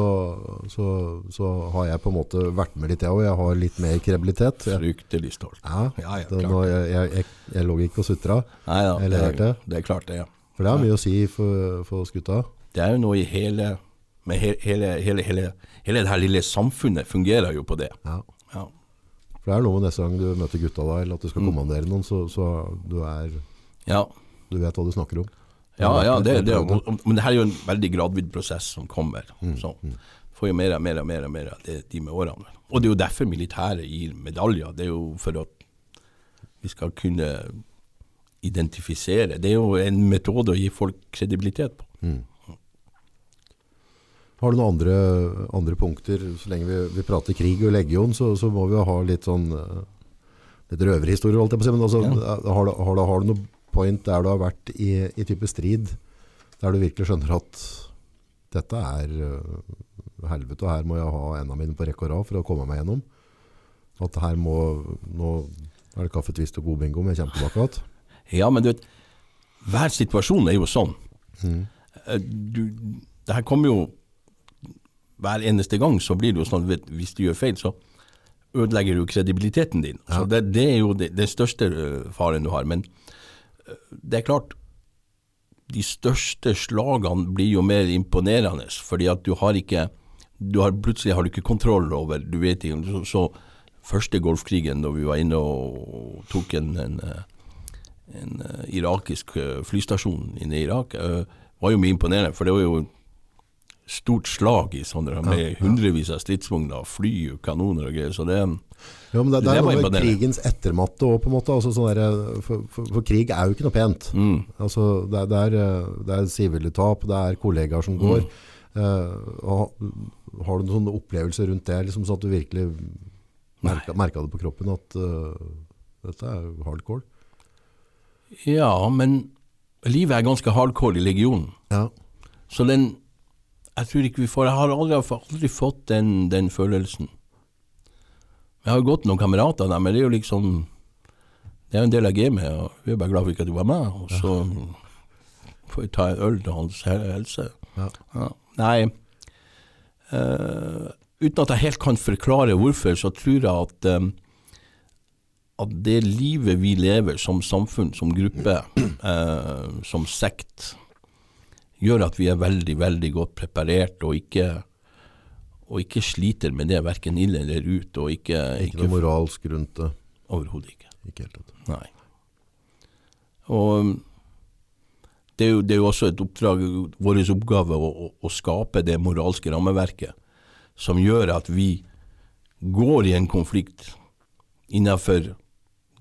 Speaker 1: så, så har jeg på en måte vært med litt, jeg òg. jeg har litt mer krebilitet.
Speaker 2: Fryktelig stolt.
Speaker 1: ja,
Speaker 2: Ja, ja,
Speaker 1: det,
Speaker 2: klart.
Speaker 1: jeg, jeg, jeg, jeg lå ikke og sutra,
Speaker 2: Nei da,
Speaker 1: Jeg
Speaker 2: det, det er klart det. Ja.
Speaker 1: for det har mye å si for, for skutta.
Speaker 2: Det er jo noe i hele med he, hele, hele, hele, hele det her lille samfunnet fungerer jo på det.
Speaker 1: Ja.
Speaker 2: Ja.
Speaker 1: For det er noe med neste gang du møter gutta da, eller at du skal
Speaker 2: Mm.
Speaker 1: kommandere noen, så, så du, er,
Speaker 2: Ja,
Speaker 1: du vet hva du snakker om.
Speaker 2: ja, ja det, det, men det her er jo en veldig gradvidd prosess som kommer. Så får jo mer og mer og mer, mer av det, de med årene. Og det er jo derfor militæret gir medaljer. Det er jo for at vi skal kunne identifisere. Det er jo en metode å gi folk kredibilitet på.
Speaker 1: Har du noen andre, andre punkter? Så lenge vi, vi prater krig og legion, så, så må vi jo ha litt sånn eh, litt røverhistorie, holdt jeg på å si. Men altså, har, du, har, du, har du noe point der du har vært i, i type strid, der du virkelig skjønner at dette er eh, helvete, og her må jeg ha enda mine på rekke og rad for å komme meg gjennom? At her må Nå er det kaffe, twist og god bingo, men jeg kommer tilbake igjen.
Speaker 2: Ja, men du vet, hver situasjon er jo sånn. Mm. Du, det her kommer jo hver eneste gang så blir det jo sånn at hvis du gjør feil, så ødelegger du kredibiliteten din. Så det, det er jo det, den største øh, faren du har. Men øh, det er klart, de største slagene blir jo mer imponerende, fordi at du har ikke du har, Plutselig har du ikke kontroll over du vet ikke, så, så Første Golfkrigen, da vi var inne og tok en, en, øh, en irakisk flystasjon inne i Irak, var jo mye imponerende. For det var jo stort slag i sånne med hundrevis av stridsvogner, fly, og kanoner og greier. Så det
Speaker 1: Ja, men det, det
Speaker 2: Det
Speaker 1: er noe med krigens ettermatte òg, på en måte. Altså, sånn der, for, for, for krig er jo ikke noe pent.
Speaker 2: mm,
Speaker 1: Altså, det, er- det er, sivile tap, det er kollegaer som går. Eh, og, har du noen opplevelser rundt det, liksom, sånn at du virkelig merka, merka det på kroppen at uh, dette er hardcore?
Speaker 2: Ja, men livet er ganske hardcore i legionen.
Speaker 1: Ja.
Speaker 2: Så den Jeg tror ikke vi får Jeg har aldri, aldri fått den, den følelsen. Jeg har gått noen kamerater der, men det er jo liksom Det er en del av gamet, og vi er bare glad for ikke at du var med. Og så får vi ta en øl til hans helse.
Speaker 1: Ja.
Speaker 2: Ja. Nei uh, Uten at jeg helt kan forklare hvorfor, så tror jeg at um, at det livet vi lever som samfunn, som gruppe, eh, som sekt, gjør at vi er veldig, veldig godt preparert og ikke, og ikke sliter med det verken inn eller ut, og ikke,
Speaker 1: Ikke noe moralsk rundt det.
Speaker 2: overhodet ikke.
Speaker 1: Ikke helt tatt.
Speaker 2: Nei. Og det er, jo, det er jo også et oppdrag, vår oppgave, å, å, å skape det moralske rammeverket som gjør at vi går i en konflikt innenfor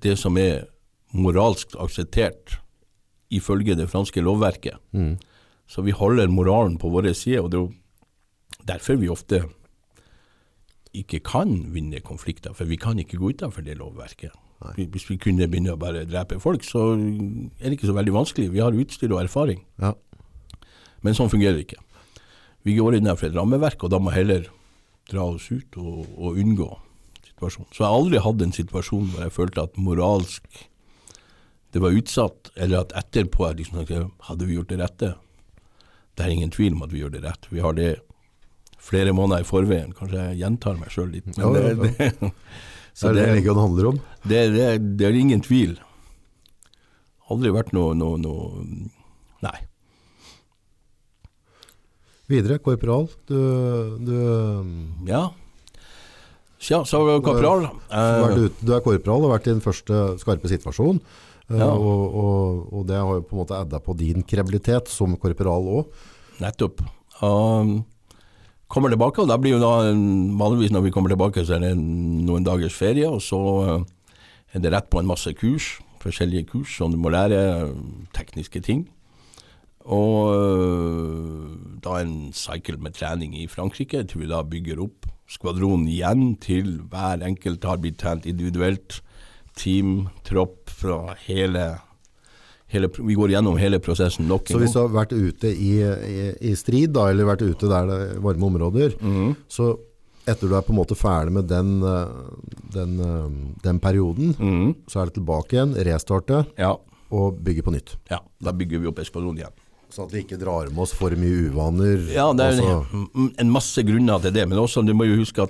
Speaker 2: det som er moralsk akseptert ifølge det franske lovverket.
Speaker 1: Mm.
Speaker 2: Så vi holder moralen på vår side, og det er jo derfor vi ofte ikke kan vinne konflikter, for vi kan ikke gå utenfor det lovverket.
Speaker 1: Nei.
Speaker 2: Hvis vi kunne begynne å bare drepe folk, så er det ikke så veldig vanskelig. Vi har utstyr og erfaring,
Speaker 1: Ja.
Speaker 2: men sånn fungerer det ikke. Vi går innenfor et rammeverk, og da må heller dra oss ut og, og unngå situasjonen. Så jeg har aldri hatt en situasjon hvor jeg følte at moralsk det var utsatt, eller at etterpå jeg liksom hadde vi gjort det rette? Det er ingen tvil om at vi gjør det rett. Vi har det flere måneder i forveien. Kanskje jeg gjentar meg sjøl litt. Men
Speaker 1: Ja,
Speaker 2: det, det,
Speaker 1: Det
Speaker 2: så
Speaker 1: er det
Speaker 2: det,
Speaker 1: handler om.
Speaker 2: det, det, det er ingen tvil. Aldri vært noe, noe, noe Nei.
Speaker 1: Videre, korporal. Du, du,
Speaker 2: Ja. Ja, så det kapral.
Speaker 1: du,
Speaker 2: Eh,
Speaker 1: du er korporal og har vært i den første skarpe situasjon. Eh,
Speaker 2: Ja.
Speaker 1: Og, og, og det har jo på en måte adda på din krebilitet som korporal òg.
Speaker 2: nettopp. Um, kommer tilbake, og da blir jo da vanligvis når vi kommer tilbake, så er det noen dagers ferie, og så eh, er det rett på en masse kurs, forskjellige kurs, som du må lære eh, tekniske ting. Og da en cycle med trening i Frankrike, til vi da bygger opp skvadronen igjen til hver enkelt har blitt trent individuelt. Team, tropp fra hele, hele Vi går gjennom hele prosessen nok
Speaker 1: Så hvis du har vært ute i, i, i strid, da, eller vært ute der det er varme områder,
Speaker 2: Mhm.
Speaker 1: så etter du er på en måte ferdig med den, eh, den, eh, den perioden,
Speaker 2: Mhm.
Speaker 1: så er det tilbake igjen, restarte
Speaker 2: Ja,
Speaker 1: og bygge på nytt.
Speaker 2: ja, da bygger vi opp eskvadronen igjen.
Speaker 1: Så at vi ikke drar med oss for mye uvaner.
Speaker 2: Ja, det er
Speaker 1: altså,
Speaker 2: en- en masse grunner til det, men også du må jo huske at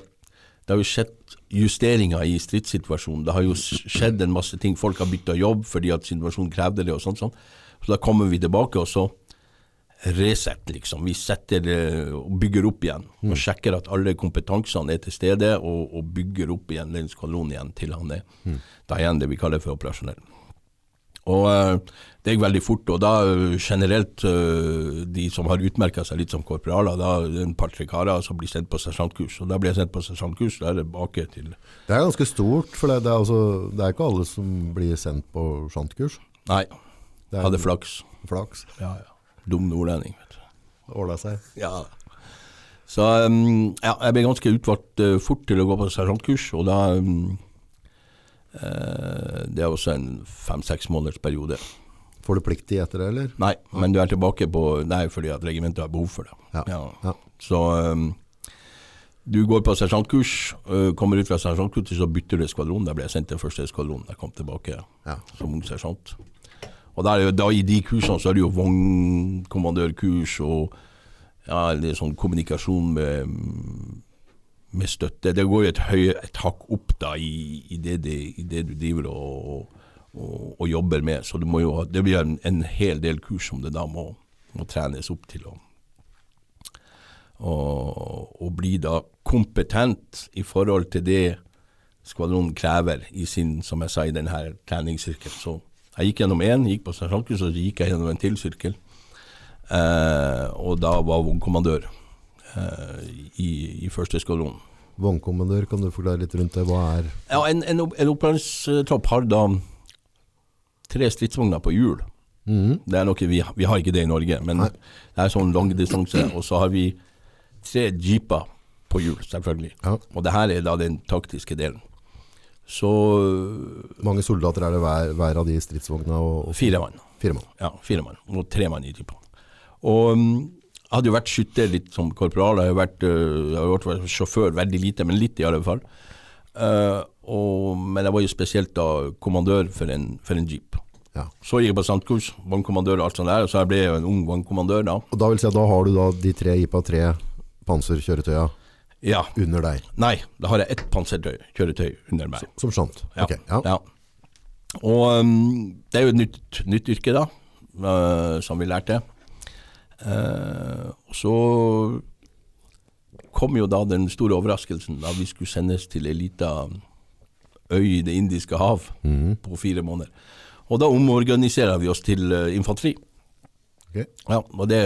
Speaker 2: det har jo skjedd justeringer i stridssituasjonen. Det har jo skjedd en masse ting. Folk har bytta jobb fordi at situasjonen krevde det og sånt. sånt. Så da kommer vi tilbake, og så reset, liksom. Vi setter og bygger opp igjen. Og sjekker at alle kompetansene er til stede, og, og bygger opp igjen den skvadronen igjen til han er da igjen det vi kaller for operasjonell. Og eh, det gikk veldig fort, og da eh, generelt eh, de som har utmerka seg litt som korporaler, da er det en par-tre karer som blir sendt på sersjantkurs. Og da blir jeg sendt på sersjantkurs, da er det tilbake til
Speaker 1: Det er ganske stort, for det, er, altså, det er ikke alle som blir sendt på sersjantkurs?
Speaker 2: Nei,
Speaker 1: Det er
Speaker 2: hadde flaks.
Speaker 1: flaks.
Speaker 2: Ja, ja. Dum nordlending, vet du.
Speaker 1: Åla seg.
Speaker 2: Ja. Så um, ja, jeg ble ganske utvalgt uh, fort til å gå på sersjantkurs, og da um, uh, Det er også en fem-seks måneders periode.
Speaker 1: Får du plikt til etter det, eller?
Speaker 2: Nei, men du er tilbake på Det er jo fordi at regimentet har behov for det.
Speaker 1: Ja. Ja.
Speaker 2: Så um, du går på sersjantkurs, uh, kommer ut fra sersjantkurset, så bytter du skvadron. Da ble jeg sendt til første skvadron. Jeg kom tilbake
Speaker 1: Ja.
Speaker 2: som ung sersjant. Og da, er jo- da i de kursene så er det jo vognkommandørkurs og ja, det er sånn kommunikasjon med, med støtte. Det går jo et, høy, et hakk opp da i, i, det, det, i det du driver og, og, og jobber med. Så jo, det blir en, en hel del kurs som det da må, må trenes opp til. å og, og bli da kompetent i forhold til det skvadronen krever i sin, som jeg sa, i denne treningssirkelen. Så jeg gikk gjennom én, gikk på sersjantkurs, og så gikk jeg gjennom en til sirkel. Eh, og da var vognkommandør eh, i, i første skvadron.
Speaker 1: Vognkommandør, kan du forklare litt rundt det? Hva er
Speaker 2: Ja, en, en, en opplæringstropp har da tre stridsvogner på hjul.
Speaker 1: Mm.
Speaker 2: Det er noe vi, vi har ikke det i Norge, men
Speaker 1: Nei.
Speaker 2: det er sånn langdistanse. Og så har vi tre jeeper på hjul, selvfølgelig.
Speaker 1: Ja.
Speaker 2: Og det her er da den taktiske delen. Så
Speaker 1: Mange soldater er det hver, hver av de stridsvognene? Og, og
Speaker 2: fire mann.
Speaker 1: fire mann.
Speaker 2: Ja, fire mann. Og tre mann i jeeper. Og mm, jeg hadde jo vært skytter litt som korporal. Jeg har vært, øh, jeg har vært sjåfør veldig lite, men litt i alle fall. Eh, og, men jeg var jo spesielt da kommandør for en, for en jeep.
Speaker 1: Ja.
Speaker 2: Så gikk jeg på sandkurs, vannkommandør og alt sånt der, så jeg ble jo en ung vannkommandør da.
Speaker 1: Og da vil si at da har du da de tre jeepa, tre panserkjøretøya
Speaker 2: Ja.
Speaker 1: under deg,
Speaker 2: Nei, da har jeg ett panserkjøretøy under meg.
Speaker 1: som sant?
Speaker 2: Ja.
Speaker 1: Ok, ja.
Speaker 2: Og um, det er jo et nytt, nytt yrke, da, uh, som vi lærte. Uh, så kom jo da den store overraskelsen da vi skulle sendes til ei lita øy i Det indiske hav
Speaker 1: mm.
Speaker 2: på fire måneder. Og da omorganiserer vi oss til eh, infanteri.
Speaker 1: Okay.
Speaker 2: Ja, og det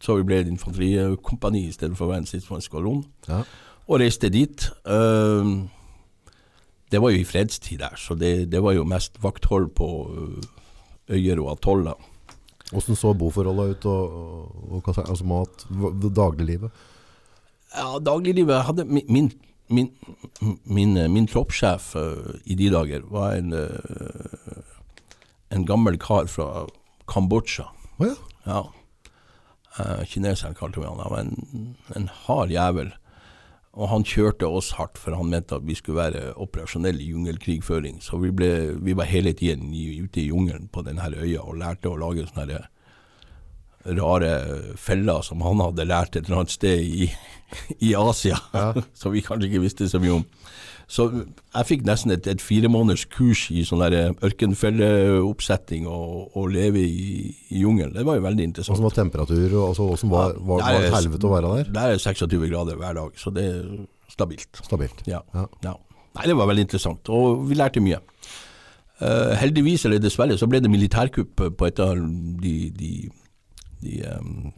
Speaker 2: Så vi ble et infanterikompani i stedet for å være en stridsvognsskvadron
Speaker 1: Ja.
Speaker 2: og reiste dit. Ehm, det var jo i fredstid der, så det, det var jo mest vakthold på ø, øyer og atoller.
Speaker 1: Hvordan så boforholdene ut, og, og, og altså mat, dagliglivet?
Speaker 2: Ja, dagliglivet hadde Min, min, min, min, eh, troppssjef ø, i de dager var en, ø, en gammel kar fra Kambodsja.
Speaker 1: Oh, ja.
Speaker 2: Ja. Eh, kineseren kalte vi han. Han var en, en hard jævel. Og han kjørte oss hardt, for han mente at vi skulle være operasjonelle i jungelkrigføring. Så vi, ble, vi var hele tiden ute i jungelen på denne øya og lærte å lage sånne rare feller som han hadde lært et eller annet sted i, i Asia,
Speaker 1: Ja.
Speaker 2: som vi kanskje ikke visste så mye om. Så jeg fikk nesten et, et fire måneders kurs i sånn der ørkenfelleoppsetting og, og leve i, i jungelen. Det var jo veldig interessant.
Speaker 1: Hvordan var temperatur, og altså, hvordan var, var, var det helvete å være der?
Speaker 2: Der er 26 grader hver dag, så det er stabilt.
Speaker 1: Stabilt.
Speaker 2: Ja.
Speaker 1: Ja.
Speaker 2: ja. Nei, det var veldig interessant, og vi lærte mye. Uh, heldigvis, eller dessverre, så ble det militærkupp på et av de, de, de um,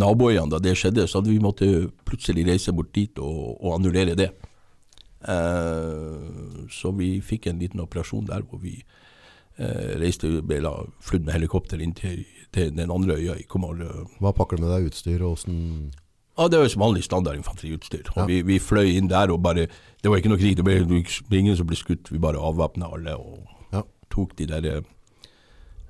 Speaker 2: naboøyene da det skjedde, så hadde vi måtte plutselig reise bort dit og, og annullere det. Uh, så vi fikk en liten operasjon der hvor vi uh, reiste, ble da flydd med helikopter inn til, til den andre øya i Komar.
Speaker 1: Hva pakker du med deg utstyr, og åssen
Speaker 2: Ja, det var jo som vanlig standard infanteriutstyr.
Speaker 1: Ja.
Speaker 2: vi, vi fløy inn der og bare Det var ikke noe krig, det ble, ingen som ble skutt. Vi bare avvæpna alle og
Speaker 1: Ja.
Speaker 2: tok de der eh,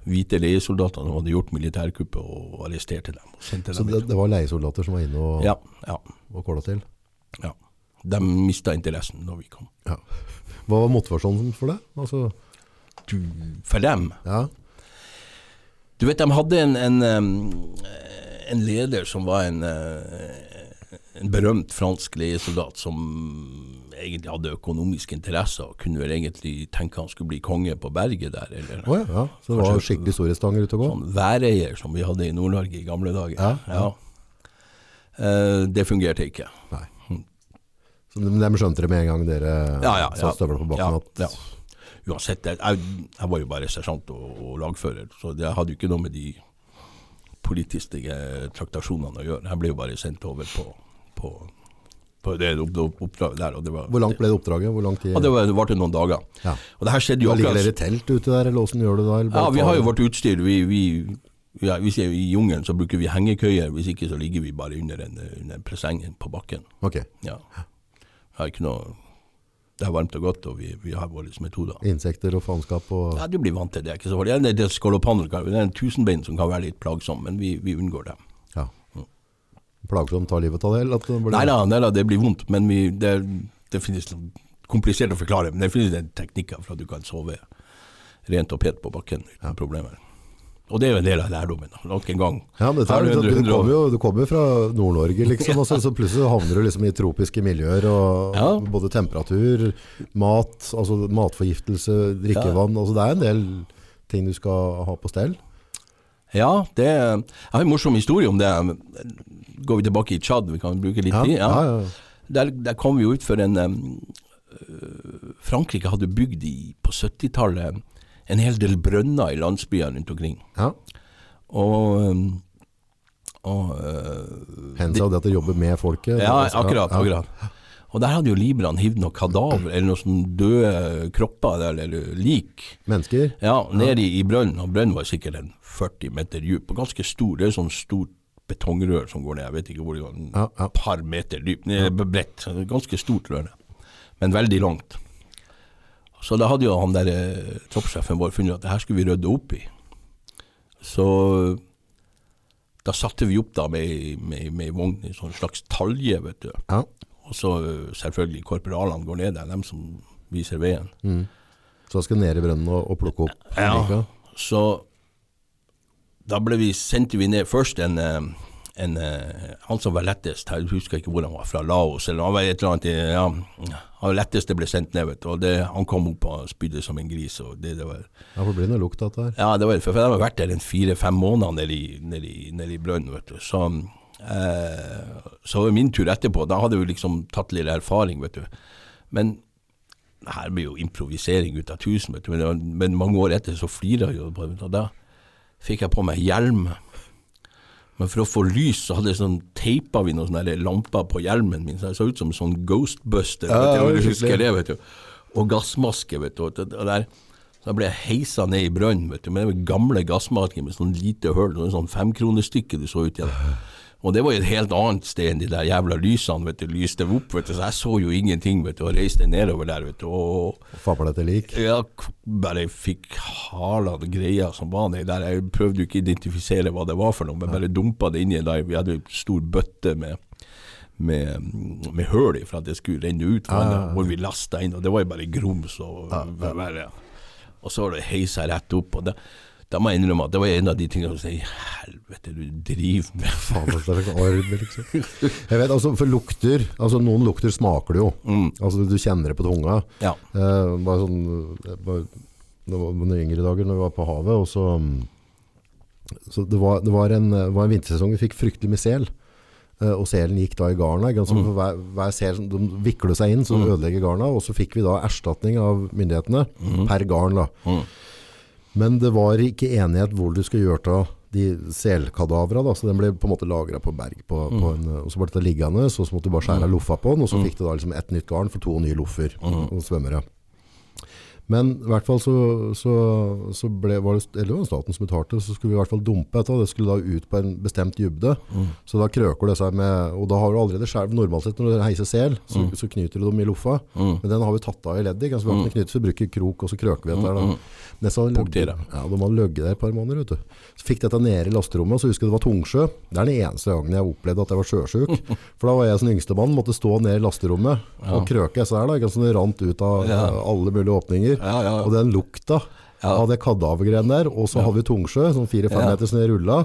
Speaker 2: hvite leiesoldatene som hadde gjort militærkuppet, og arresterte dem. Og sendte
Speaker 1: Så
Speaker 2: dem
Speaker 1: det, det var leiesoldater som var inne og,
Speaker 2: Ja, ja,
Speaker 1: og kåla til?
Speaker 2: ja. De mista interessen når vi kom.
Speaker 1: Ja. Hva var motivasjonen for det? Altså,
Speaker 2: Du, for dem
Speaker 1: ja.
Speaker 2: Du vet, de hadde en, en, en leder som var en, eh, en berømt fransk leiesoldat som egentlig hadde økonomiske interesser og kunne vel egentlig tenke han skulle bli konge på berget der, eller
Speaker 1: oh ja, ja. Så det var
Speaker 2: Kanskje-
Speaker 1: skikkelig stanger ute og gå?
Speaker 2: sånn væreier som vi hadde i Nord-Norge i gamle dager.
Speaker 1: Ja, ja.
Speaker 2: Eh, det fungerte ikke.
Speaker 1: Så de, de skjønte det med en gang dere
Speaker 2: Ja, ja,
Speaker 1: satte
Speaker 2: ja.
Speaker 1: støvler på bakken?
Speaker 2: Ja, ja. uansett, jeg, jeg, jeg var jo bare sersjant og, og lagfører, så det hadde jo ikke noe med de politiske traktasjonene å gjøre. Jeg ble jo bare sendt over på, på, på det opp- opp- oppdraget der. Var,
Speaker 1: Hvor langt ble det oppdraget? Hvor lang tid?
Speaker 2: Ja, det var- varte noen dager.
Speaker 1: Ja.
Speaker 2: Og det her skjedde jo
Speaker 1: Da ligger dere i telt ute der, eller åssen gjør du det
Speaker 2: Ja, vi har jo vårt utstyr. Vi, vi, ja, hvis er i jungelen, så bruker vi hengekøyer. Hvis ikke, så ligger vi bare under en, under presengen på bakken.
Speaker 1: Ok.
Speaker 2: Ja. Jeg har ikke noe Det er varmt og godt, og vi, vi har våre metoder.
Speaker 1: Insekter og faenskap og
Speaker 2: Ja, Du blir vant til det. ikke så farlig. Det er del det er en tusenbein som kan være litt plagsom, men vi, vi unngår det.
Speaker 1: Ja. Plagsomt ta livet av det? Eller det blir...
Speaker 2: Nei da, nei da, det blir vondt, men vi, det, det finnes komplisert å forklare. Men det finnes en teknikker for at du kan sove rent og pent på bakken uten problemer. Og det er jo en del av lærdommen. da. Nok en gang.
Speaker 1: Ja, men dette er,
Speaker 2: du
Speaker 1: du, du, kommer jo, du kommer fra Nord-Norge, liksom, og så, så plutselig havner du liksom i tropiske miljøer. og
Speaker 2: Ja.
Speaker 1: Både temperatur, mat, altså matforgiftelse, drikkevann. altså Det er en del ting du skal ha på stell.
Speaker 2: Ja, det, jeg har en morsom historie om det. Går vi tilbake i Tsjad, vi kan bruke litt
Speaker 1: Ja,
Speaker 2: tid.
Speaker 1: ja, ja.
Speaker 2: Der, der kom vi jo ut for en um, Frankrike hadde bygd i, på 70-tallet en hel del brønner i landsbyer rundt omkring.
Speaker 1: ja.
Speaker 2: Og, um, og uh,
Speaker 1: Hens av det at du jobber med folket.
Speaker 2: Ja,
Speaker 1: Altså,
Speaker 2: akkurat. akkurat. Og der hadde jo libraen hivd noen kadaver, eller noen sånn døde kropper, der, eller lik.
Speaker 1: Mennesker.
Speaker 2: Ja, ned i, i brønnen, og brønnen var sikkert en 40 meter dyp, og ganske stor. Det er sånn stort betongrør som går ned, jeg vet ikke hvor det går,
Speaker 1: Ja, ja.
Speaker 2: et par meter dyp, ned, bredt. Ganske stort rør, men veldig langt. Så da hadde jo han der eh, troppssjefen vår funnet at det her skulle vi rydde opp i. Så da satte vi opp da med, med, med vogn i sånn slags talje, vet du.
Speaker 1: Ja.
Speaker 2: Og så eh, selvfølgelig korporalene går ned der, dem som viser veien.
Speaker 1: Mm. Så skal ned i brønnen og, og plukke opp. like.
Speaker 2: Så da vi, sendte vi ned først en, eh, en eh, Han som var lettest, jeg husker ikke hvor han var, fra Laos eller han var et eller annet ja, Han letteste ble sendt ned, vet. Og det, han kom opp og spydde som en gris. og det, det var
Speaker 1: Ja, for det blir noe lukt av dette
Speaker 2: ja, det var, for, for de har vært der en fire-fem måneder nede i, nede i, nede i brønnen, vet du. Så, eh, så var min tur etterpå. Da hadde vi liksom tatt litt erfaring, vet du. Men her blir jo improvisering ut av tusen, vet du. Men, men mange år etter så flirer jeg jo. Og da fikk jeg på meg hjelm. Men for å få lys, så hadde jeg sånn, teipa vi noen sånne lamper på hjelmen min, så jeg så ut som en sånn ghostbuster.
Speaker 1: Ja,
Speaker 2: vet du,
Speaker 1: ja,
Speaker 2: husker det, vet du. Og gassmaske, vet du. Og der, så ble jeg heisa ned i brønnen, vet du, med den gamle gassmasken med sånn lite hull, sånn, femkronestykke du så ut gjennom. Og det var jo et helt annet sted enn de der jævla lysene, vet du, lyste opp, vet du, så jeg så jo ingenting, vet du, og reiste nedover der, vet du, og
Speaker 1: Fabla deg til lik.
Speaker 2: jeg bare fikk hala greier som var nedi der. Jeg prøvde jo ikke å identifisere hva det var for noe, men bare dumpa det inni der. Vi hadde en stor bøtte med med, med høl i for at det skulle renne ut vannet,
Speaker 1: Ah, ja, ja.
Speaker 2: hvor vi lasta inn, og det var jo bare grums og verre. Og så var det heisa rett opp, og da, da må jeg innrømme at det var en av de tingene som sier helvete, du driver med
Speaker 1: Faen, det er en orm, liksom. Jeg vet, altså, for lukter, altså noen lukter smaker du jo. Altså du kjenner det på tunga.
Speaker 2: Ja.
Speaker 1: Eh, bare sånn, bare, det var noen yngre dager når vi var på havet, og så, så det, var, det, var en, det var en vintersesong vi fikk fryktelig med sel. Eh, og selen gikk da i garna. Altså, mm. Hver, hver sel de vikler seg inn, så ødelegger garna. Og så fikk vi da erstatning av myndighetene per garn. da.
Speaker 2: Mm.
Speaker 1: Men det var ikke enighet hvor du skulle gjøre av de selkadavra, da, så den ble på en måte lagra på berg. På, på en, og så ble det liggende, så, så måtte du bare skjære av loffa på den, og så fikk du da liksom et nytt garn for to nye loffer og svømmere. Men i hvert fall så, så, så ble, var det, eller det var staten som betalte, så skulle vi i hvert fall dumpe dette, det skulle da ut på en bestemt dybde. Så da krøker det seg med, og da har du allerede skjelv, normalt sett når du heiser sel, så, så knyter du dem i loffa. Men den har vi tatt av i leddet, så vi har ikke knyttet, så bruker krok, og så krøker vi dette her. Nesten, ja, de har løgget der et par måneder, vet. Så fikk dette nede i lasterommet, så husker jeg det var tungsjø. Det er den eneste gangen jeg opplevde at jeg var sjøsjuk. For da var jeg som yngste mann, måtte stå ned i lasterommet og krøke så her da, ikke så det rant ut av
Speaker 2: Ja.
Speaker 1: alle mulige åpninger.
Speaker 2: Ja, ja.
Speaker 1: Og den lukta
Speaker 2: Ja.
Speaker 1: av det kadavergreiene der, og så hadde vi tungsjø, sånn fire-fem meter som jeg rulla.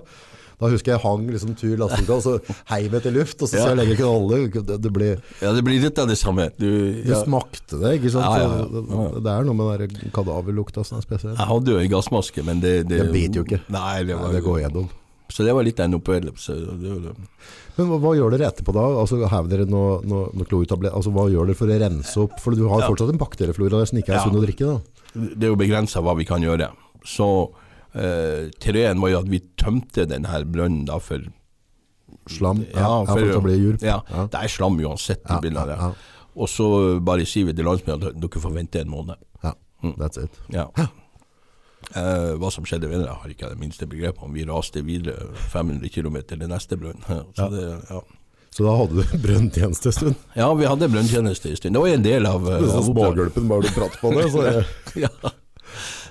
Speaker 1: Da husker jeg hang liksom tur lastet og så heiv jeg til luft, og så ser jeg lenger ikke alle. Det, det, blir,
Speaker 2: Ja, det blir litt av det samme. Du,
Speaker 1: du smakte det, ikke sant? Det, det er noe med den kadaverlukta som er spesiell.
Speaker 2: Jeg hadde jo en gassmaske, men det Det,
Speaker 1: Det biter jo ikke.
Speaker 2: Nei, det, var,
Speaker 1: Nei, det går gjennom.
Speaker 2: Så det var litt av en opplevelse.
Speaker 1: Men hva, hva gjør dere etterpå da? Altså, Hever dere noe, noe, noe? Altså, hva gjør dere for å rense opp? For du har
Speaker 2: Ja.
Speaker 1: fortsatt en bakterieflora der som ikke er
Speaker 2: Ja.
Speaker 1: sunn å drikke. da.
Speaker 2: det er jo begrensa hva vi kan gjøre. Så eh, teorien var jo at vi tømte denne brønnen da for
Speaker 1: Slam? Ja, ja, for, å bli jurp.
Speaker 2: Ja, det er slam uansett i bildet.
Speaker 1: ja, ja.
Speaker 2: Og så bare sier vi til landsmennene at dere får vente en måned.
Speaker 1: Ja, that's it.
Speaker 2: Ja. Eh, hva som skjedde videre, har ikke jeg det minste begrep om. Vi raste videre 500 km til neste brønn. Så ja. ja.
Speaker 1: Så da hadde du brønntjeneste en stund?
Speaker 2: ja, vi hadde brønntjeneste en stund. Det var en del av, uh,
Speaker 1: så smågulpen bare du prater på det. Så jeg,
Speaker 2: ja.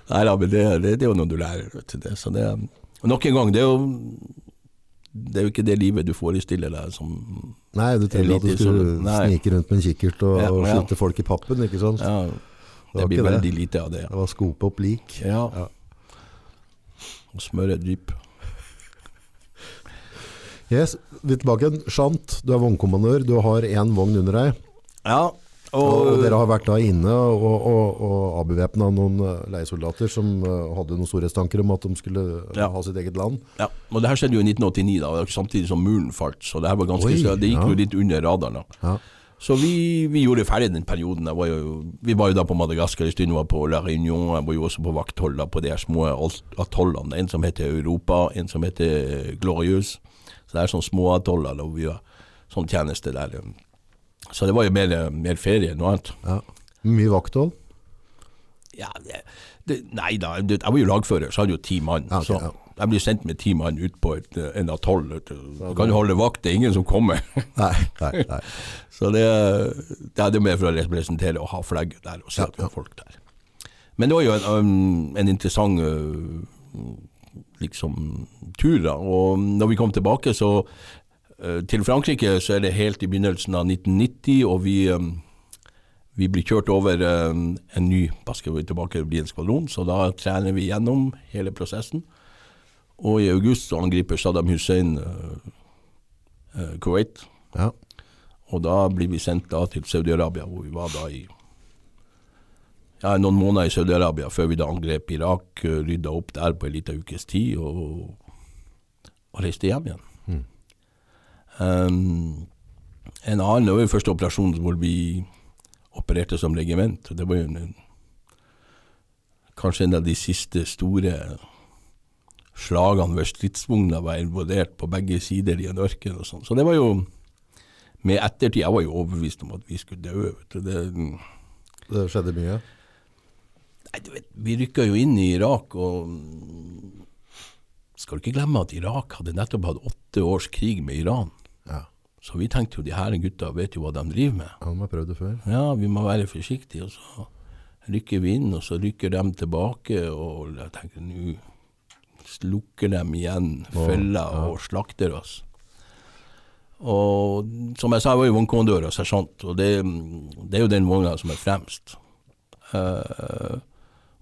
Speaker 2: Nei da, men det, det, det er jo noe du lærer. Vet du, det. Så det, og nok en gang, det er jo det er jo ikke det livet du forestiller deg som
Speaker 1: nei, du trenger at du skulle
Speaker 2: så-
Speaker 1: snike rundt med en kikkert og,
Speaker 2: Ja,
Speaker 1: og
Speaker 2: ja.
Speaker 1: skyte folk i pappen, ikke sant?
Speaker 2: ja,
Speaker 1: var
Speaker 2: Det blir
Speaker 1: det.
Speaker 2: veldig lite av det. Ja.
Speaker 1: Det var skope opp lik.
Speaker 2: Ja.
Speaker 1: Ja.
Speaker 2: Og smøre dyp.
Speaker 1: Yes, litt tilbake igjen. Shant, du er vognkommandør, du har én vogn under deg.
Speaker 2: Ja,
Speaker 1: Og,
Speaker 2: og,
Speaker 1: dere har vært da inne og, og, og avbevæpna noen eh, leiesoldater som eh, hadde noen storhetstanker om at de skulle eh,
Speaker 2: Ja.
Speaker 1: ha sitt eget land.
Speaker 2: ja, og det her skjedde jo i 1989, da, samtidig som muren falt. Så det her var ganske
Speaker 1: Oi,
Speaker 2: det gikk
Speaker 1: ja.
Speaker 2: jo litt under radaren. da.
Speaker 1: Ja.
Speaker 2: Så vi, vi gjorde ferdig den perioden. Var jo, vi var jo da på Madagaskar en stund, var på La Réunion. Jeg var jo også på vakthold på de her små atollene. En som heter Europa, en som heter Glorious. Så det er sånne små atoller hvor vi har sånn tjeneste der. Så det var jo mer, mer ferie enn noe annet.
Speaker 1: Ja. Mye vakthold.
Speaker 2: Ja, det, det, nei da, jeg var jo lagfører, så hadde jo ti mann.
Speaker 1: Ja, ok,
Speaker 2: så
Speaker 1: ja.
Speaker 2: Jeg blir sendt med ti mann ut på et, eh, en atoll. Du kan jo holde vakt, det er ingen som kommer.
Speaker 1: Nei, nei, nei.
Speaker 2: Så det, det er det mer for å representere og ha flagget der og se at vi har folk der. Men det var jo en, um, en interessant uh, liksom tur, da. Og når vi kom tilbake, så uh, Til Frankrike så er det helt i begynnelsen av 1990, og vi um, vi blir kjørt over um, en ny basketball tilbake det blir en skvadron, så da trener vi gjennom hele prosessen. Og i august så angriper Saddam Hussein uh, uh, Kuwait.
Speaker 1: Ja.
Speaker 2: Og da blir vi sendt da til Saudi-Arabia, hvor vi var da i ja, noen måneder i Saudi-Arabia, før vi da angrep Irak, eh, rydda opp der på en liten ukes tid, og, og reiste hjem igjen.
Speaker 1: Mm.
Speaker 2: Um, en annen, det var jo første operasjon hvor vi opererte som regiment, det var jo en, kanskje en av de siste store slagene ved stridsvogna var involvert på begge sider i en ørken og sånn. Så det var jo med ettertid, jeg var jo overbevist om at vi skulle dø. vet du. Det,
Speaker 1: Det skjedde mye.
Speaker 2: nei, du vet, vi rykka jo inn i Irak, og skal du ikke glemme at Irak hadde nettopp hatt åtte års krig med Iran.
Speaker 1: Ja.
Speaker 2: Så vi tenkte jo de her gutta vet jo hva de driver med.
Speaker 1: Han har prøvd det før.
Speaker 2: Ja, vi må være forsiktige. Og så rykker vi inn, og så rykker de tilbake, og jeg tenker nå slukker dem igjen fella og slakter oss. Og som jeg sa, jeg var jo vognkondør og sersjant, og det, det er jo den vogna som er fremst. Uh,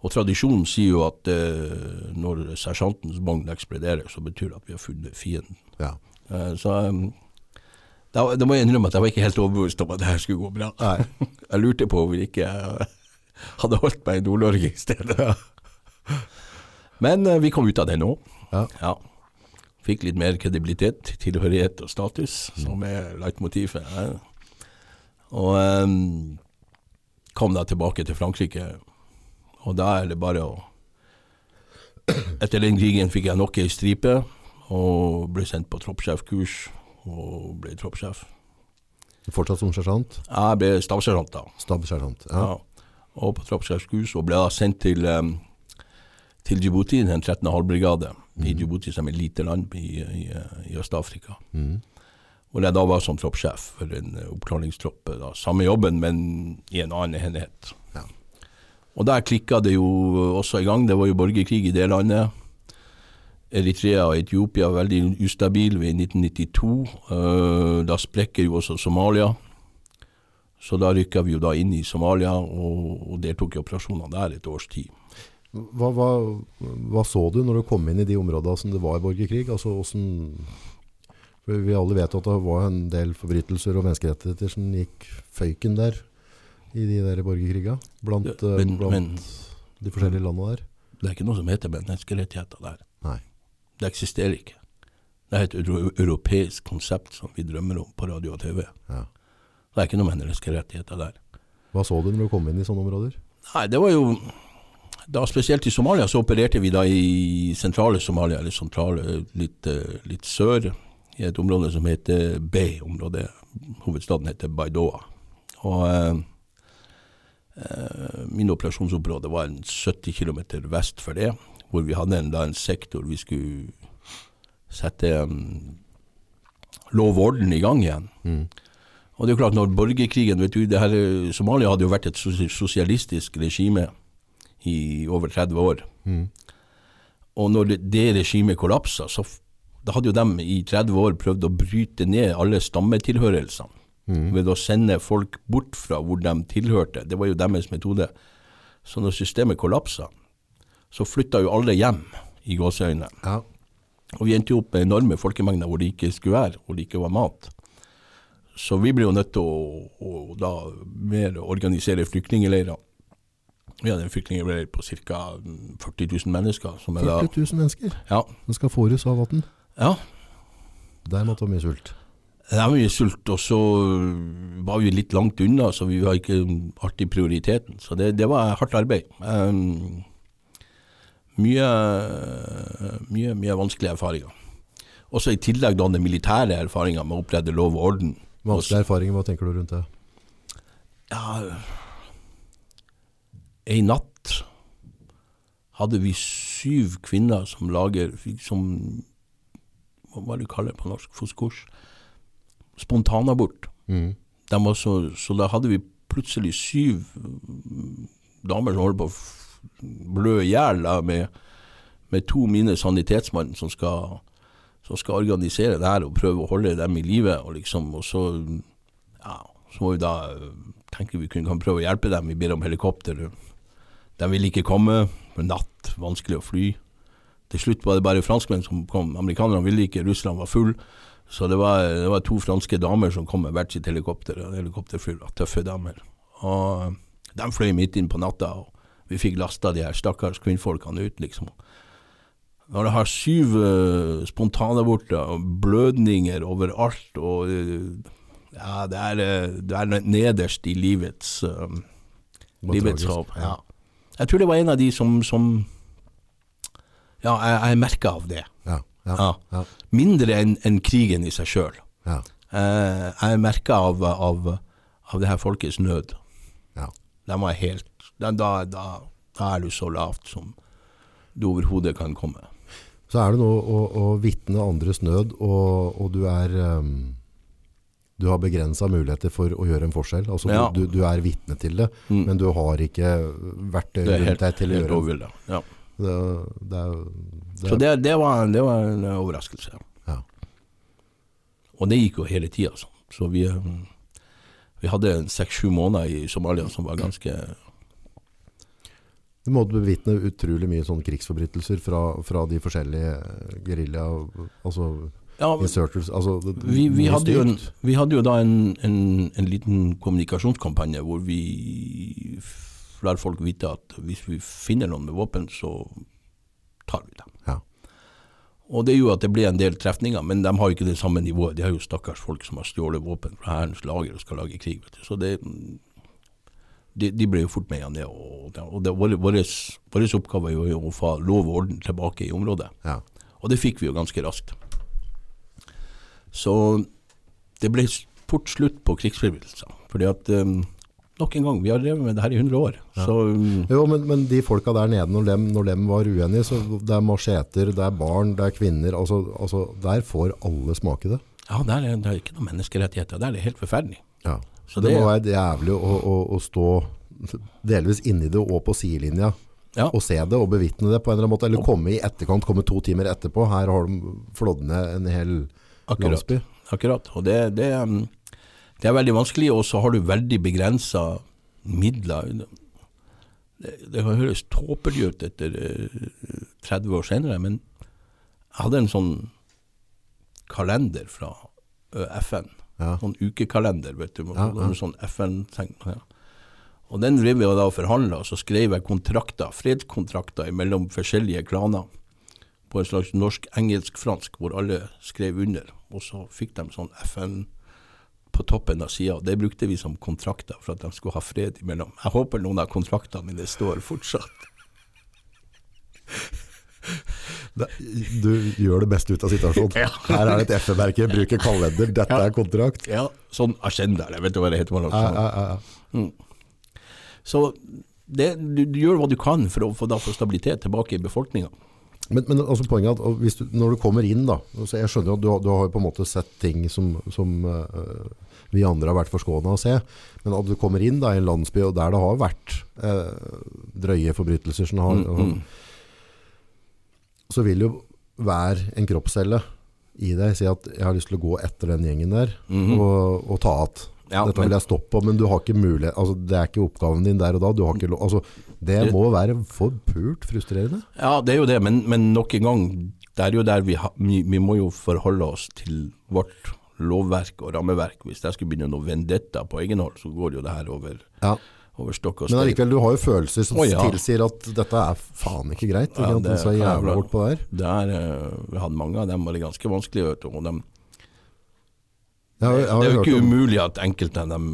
Speaker 2: og tradisjonen sier jo at uh, når sersjantens vogn eksploderer, så betyr det at vi har funnet fienden.
Speaker 1: Ja.
Speaker 2: Uh, så um, da, da må jeg innrømme at jeg var ikke helt overbevist om at det her skulle gå bra. jeg lurte på om vi ikke hadde holdt meg i Nord-Norge i stedet. Men eh, vi kom ut av det nå.
Speaker 1: Ja.
Speaker 2: Fikk litt mer kredibilitet, tilhørighet og status, som er leitmotivet. Ja. Og um, kom da tilbake til Frankrike, og da er det bare å Etter den krigen fikk jeg nok ei stripe, og ble sendt på troppssjefkurs, og ble troppssjef.
Speaker 1: Fortsatt som sersjant.
Speaker 2: Jeg ble stabssersjant da.
Speaker 1: Stabssersjant. Ja.
Speaker 2: Ja. Og på troppssjefkurs, og ble da sendt til, um, til Djibouti, den 13. halvbrigade, i Djibouti som er et lite land i, i, i Øst-Afrika.
Speaker 1: Mm.
Speaker 2: Hvor jeg da var som troppssjef for en eh, oppklaringstropp. Da. Samme jobben, men i en annen enhet.
Speaker 1: Ja.
Speaker 2: Og der klikka det jo også i gang. Det var jo borgerkrig i det landet. Eritrea og Etiopia var veldig ustabil ved 1992. Eh, da sprekker jo også Somalia. Så da rykka vi jo da inn i Somalia og, og deltok i operasjoner der et års tid.
Speaker 1: Hva, hva, hva så du når du kom inn i de områdene som det var borgerkrig? Altså, hvordan, vi alle vet at det var en del forbrytelser og menneskerettigheter som gikk føyken der i de der borgerkriga, blant,
Speaker 2: Ja,
Speaker 1: eh,
Speaker 2: men-
Speaker 1: blant
Speaker 2: men-
Speaker 1: de forskjellige landene der.
Speaker 2: Det er ikke noe som heter menneskerettigheter der.
Speaker 1: Nei.
Speaker 2: Det eksisterer ikke. Det er et europeisk konsept som vi drømmer om på radio og TV.
Speaker 1: Ja.
Speaker 2: Det er ikke noe menneskerettigheter der.
Speaker 1: Hva så du når du kom inn i sånne områder?
Speaker 2: Nei, det var jo da spesielt i Somalia så opererte vi da i sentrale Somalia, eller sentrale litt, eh, litt sør, i et område som heter Bay-området. Hovedstaden heter Baidoa. Og eh, eh, min operasjonsområde var en 70 km vest for det, hvor vi hadde en, da en sektor vi skulle sette um, lov og orden i gang igjen.
Speaker 1: Mm.
Speaker 2: Og det er jo klart, når borgerkrigen vet du, det her, Somalia hadde jo vært et sosialistisk regime i over 30 år.
Speaker 1: Mm.
Speaker 2: Og når det, regimet kollapsa, så da hadde jo de i 30 år prøvd å bryte ned alle stammetilhørelsene.
Speaker 1: Mm.
Speaker 2: Ved å sende folk bort fra hvor de tilhørte. Det var jo deres metode. Så når systemet kollapsa, så flytta jo alle hjem, i gåseøynene.
Speaker 1: Ja.
Speaker 2: Og vi endte jo opp med enorme folkemengder hvor det ikke skulle være, hvor det ikke var mat. Så vi ble jo nødt til å, å da mer organisere flyktningleirer. Vi hadde en flyktningleir på ca. 40 000 mennesker. Som er da,
Speaker 1: 40 000 mennesker.
Speaker 2: ja,
Speaker 1: Det skal fôres av vann.
Speaker 2: ja,
Speaker 1: Der måtte det være mye sult.
Speaker 2: det er mye sult, og så var vi litt langt unna, så vi var ikke alltid prioriteten. Så det, det var hardt arbeid. Um, mye, mye, mye vanskelige erfaringer. Også i tillegg da den militære erfaringa med å opprette lov og orden.
Speaker 1: Vanskelige erfaringer, hva tenker du rundt det?
Speaker 2: Ja, en natt hadde vi syv kvinner som lager som Hva du kaller det på norsk? Foskors? Spontanabort.
Speaker 1: Mm.
Speaker 2: Så, så da hadde vi plutselig syv mm, damer som holdt på å blø i hjel med, med to mine sanitetsmann som skal, som skal organisere det her og prøve å holde dem i live. Og, liksom, og så, ja, så må vi da tenke vi kunne, kan prøve å hjelpe dem. Vi ber om helikopter. De ville ikke komme. Natt, vanskelig å fly. Til slutt var det bare franskmenn som kom. Amerikanerne ville ikke, Russland var full. Så det var, det var to franske damer som kom med hvert sitt helikopter. og Helikopterfly, var tøffe damer. Og de fløy midt inn på natta, og vi fikk lasta de her stakkars kvinnfolkene ut, liksom. Når det har syv uh, spontanaborter og blødninger overalt, og uh, ja, det er, uh, det er nederst i livets, livets hav. Ja. Jeg tror det var en av de som, som Ja, jeg, jeg er merka av det.
Speaker 1: Ja. Ja.
Speaker 2: Ja. Mindre enn en krigen i seg sjøl.
Speaker 1: Ja.
Speaker 2: Eh, jeg er merka av, av, av det her folkets nød.
Speaker 1: Ja.
Speaker 2: De var helt da, da, da, er du så lavt som du overhodet kan komme.
Speaker 1: Så er det noe å, å vitne andres nød, og, og du er ehm, du har begrensa muligheter for å gjøre en forskjell. Altså,
Speaker 2: Ja.
Speaker 1: du, du er vitne til det,
Speaker 2: Mm.
Speaker 1: men du har ikke verktøy
Speaker 2: er
Speaker 1: rundt deg til å gjøre det.
Speaker 2: Ja.
Speaker 1: Det, det er, det
Speaker 2: Så det, det, var, det var en overraskelse.
Speaker 1: Ja.
Speaker 2: Og det gikk jo hele tida Altså. Så vi, eh, vi hadde seks-sju måneder i Somalia som var ganske
Speaker 1: Du måtte bevitne utrolig mye krigsforbrytelser fra, fra de forskjellige gerilja, altså
Speaker 2: Ja,
Speaker 1: insurgers, altså det,
Speaker 2: vi, vi, hadde en, vi hadde jo da en, en, en liten kommunikasjonskampanje hvor vi lar folk vite at hvis vi finner noen med våpen, så tar vi dem.
Speaker 1: Ja.
Speaker 2: Og det gjorde at det ble en del trefninger, men de har jo ikke det samme nivået. De har jo stakkars folk som har stjålet våpen fra hærens lager og skal lage krig. Vet du. Så det, de, de ble jo fort med igjen ned. Og, og det, vår oppgave var jo å få lov og orden tilbake i området.
Speaker 1: Ja.
Speaker 2: Og det fikk vi jo ganske raskt. Så det ble fort slutt på krigsforbrytelser. Fordi at um, nok en gang, vi har drevet med det her i 100 år.
Speaker 1: Ja.
Speaker 2: Så um,
Speaker 1: Jo, men, men de folka der nede, når de, når de var uenige, så det er macheter, det er barn, det er kvinner, altså, altså der får alle smake det.
Speaker 2: ja, der er det er ikke noen menneskerettigheter. Der er det helt forferdelig.
Speaker 1: Ja.
Speaker 2: Så
Speaker 1: det,
Speaker 2: det-
Speaker 1: må være jævlig å, å, å stå delvis inni det og på sidelinja
Speaker 2: Ja.
Speaker 1: og se det og bevitne det på en eller annen måte, eller komme i etterkant, komme to timer etterpå. Her har de flådd ned en hel
Speaker 2: Akkurat.
Speaker 1: landsby.
Speaker 2: Akkurat. Og det, det, det er veldig vanskelig, og så har du veldig begrensa midler. Det, det kan høres tåpelig ut etter eh, 30 år senere, men jeg hadde en sånn kalender fra FN.
Speaker 1: Ja.
Speaker 2: Sånn ukekalender, vet du.
Speaker 1: Ja, ja.
Speaker 2: Sånn FN-ting. Ja. Og den drev jeg da og forhandla, og så skrev jeg kontrakter, fredskontrakter mellom forskjellige klaner. På en slags norsk-engelsk-fransk, hvor alle skrev under. Og så fikk de sånn FN på toppen av sida. Det brukte vi som kontrakter for at de skulle ha fred imellom. Jeg håper noen av kontraktene mine står fortsatt.
Speaker 1: Du gjør det beste ut av situasjonen.
Speaker 2: Ja.
Speaker 1: Her er det et FN-merke, bruker kalender, dette
Speaker 2: Ja.
Speaker 1: er kontrakt.
Speaker 2: Ja, sånn agenda, jeg vet du hva det heter?
Speaker 1: Ja, ja.
Speaker 2: Så det, du, du gjør hva du kan for å få, da, få stabilitet tilbake i befolkninga.
Speaker 1: Men, men altså poenget er at hvis du, når du kommer inn da, altså jeg skjønner jo at du, du har på en måte sett ting som, som uh, vi andre har vært forskåna å se, men at du kommer inn da i en landsby og der det har vært uh, drøye forbrytelser, som har,
Speaker 2: Mm,
Speaker 1: så vil jo hver en kroppscelle i deg si at jeg har lyst til å gå etter den gjengen der og, og ta at.
Speaker 2: Ja,
Speaker 1: Dette
Speaker 2: men-
Speaker 1: vil jeg stoppe på, men du har ikke mulighet, altså det er ikke oppgaven din der og da, du har ikke lov, altså det må være forpult frustrerende.
Speaker 2: Ja, det er jo det, men, men nok en gang, det er jo der vi, ha, vi, vi må jo forholde oss til vårt lovverk og rammeverk. Hvis jeg skulle begynne noe vendetta på egen hånd, så går jo det her over,
Speaker 1: Ja.
Speaker 2: over stokk og
Speaker 1: Men
Speaker 2: stein.
Speaker 1: allikevel, du har jo følelser som
Speaker 2: oh, ja.
Speaker 1: tilsier at dette er faen ikke greit. Ikke?
Speaker 2: Ja, det
Speaker 1: så jævla bort på der.
Speaker 2: der er, eh, vi hadde mange av dem, og det ganske vanskelig. Vet du, og dem,
Speaker 1: Jeg har, har
Speaker 2: det er jo ikke umulig at enkelte av dem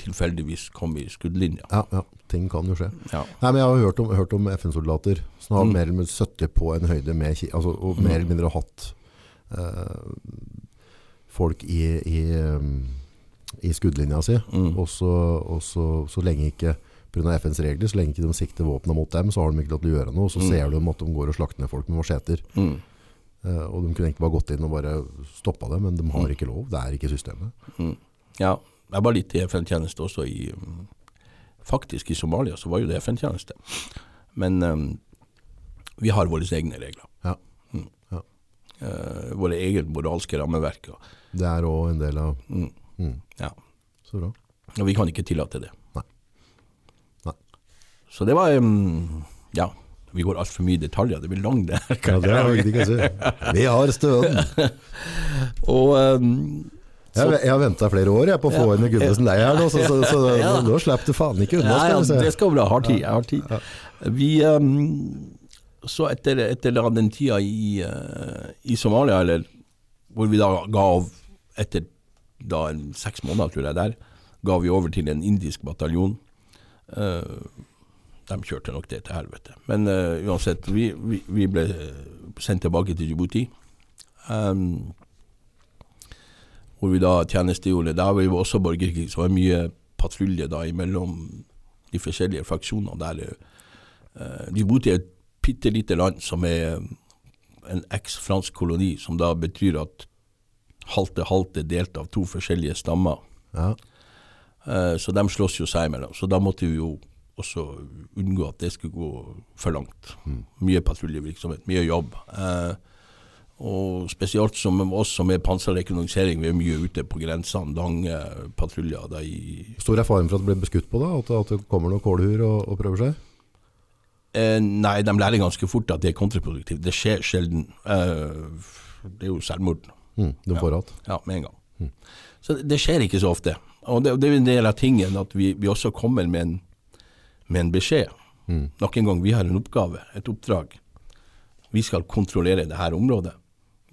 Speaker 2: tilfeldigvis kom i skuddlinja.
Speaker 1: ja, ja, ting kan jo skje.
Speaker 2: Ja.
Speaker 1: Nei, men jeg har hørt om, hørt om FN-soldater som har
Speaker 2: Mm.
Speaker 1: mer eller mindre sittet på en høyde med, altså, og mer eller mindre hatt eh, folk i, i, um, i skuddlinja si.
Speaker 2: Mm.
Speaker 1: Og, så, og så, så lenge ikke pga. FNs regler, så lenge ikke de sikter våpnene mot dem, så har de ikke lov til å gjøre noe. Så
Speaker 2: Mm.
Speaker 1: ser du at de går og slakter ned folk med macheter.
Speaker 2: Mm.
Speaker 1: Eh, og de kunne egentlig bare gått inn og bare stoppa det, men de har ikke lov. Det er ikke systemet.
Speaker 2: Mm. Ja, jeg var litt i FN-tjeneste også i mm, Faktisk i Somalia så var jo det FN-tjeneste. Men um, vi har våre egne regler.
Speaker 1: Ja.
Speaker 2: Mm.
Speaker 1: Ja.
Speaker 2: Uh, våre egne moralske rammeverk.
Speaker 1: Det er òg en del av
Speaker 2: Mm.
Speaker 1: mm,
Speaker 2: Ja.
Speaker 1: Så bra.
Speaker 2: Og vi kan ikke tillate det.
Speaker 1: Nei. Nei.
Speaker 2: Så det var um, Ja, vi går altfor mye i detaljer. Det blir lang, det. her.
Speaker 1: Ja, det er viktig å si. Vi har støen.
Speaker 2: Og mm,
Speaker 1: Jeg, jeg har venta flere år jeg, på å få inn en gubbe som deg her nå, så, så, så,
Speaker 2: Ja.
Speaker 1: nå slipper du faen ikke unna,
Speaker 2: Ja, ja, det skal bra. Har tid. Jeg har tid. Vi um, Så etter, etter den tida i, uh, i Somalia, eller hvor vi da ga av etter da seks måneder, tror jeg, der, ga vi over til en indisk bataljon. Eh, de kjørte nok det til helvete. Men uh, uansett, vi, vi, vi ble sendt tilbake til Djibouti. Um, hvor vi da tjenestegjorde. Der var vi også borgerkrig, så det var mye patrulje da imellom de forskjellige fraksjonene der. Uh, Djibouti er et bitte lite land som er en eks-fransk koloni, som da betyr at halte halte er delt av to forskjellige stammer.
Speaker 1: Ja.
Speaker 2: Uh, så de slåss jo seg imellom. Så da måtte vi jo også unngå at det skulle gå for langt. Mye patruljevirksomhet, mye jobb. Eh, og spesielt som oss som er panserrekognosering, vi er mye ute på grensene, lange patruljer. De
Speaker 1: Stor er faren for at det blir beskutt på, da? At, at det kommer noen kålhuer og, og prøver seg?
Speaker 2: eh, nei, de lærer ganske fort at det er kontraproduktivt. Det skjer sjelden. Eh, det er jo selvmord.
Speaker 1: Mm, de får att.
Speaker 2: Ja, med en gang. Så det, det skjer ikke så ofte. Og det, det er en del av tingen at vi, vi også kommer med en, med en beskjed.
Speaker 1: Mm.
Speaker 2: Nok en gang, vi har en oppgave, et oppdrag. Vi skal kontrollere det her området.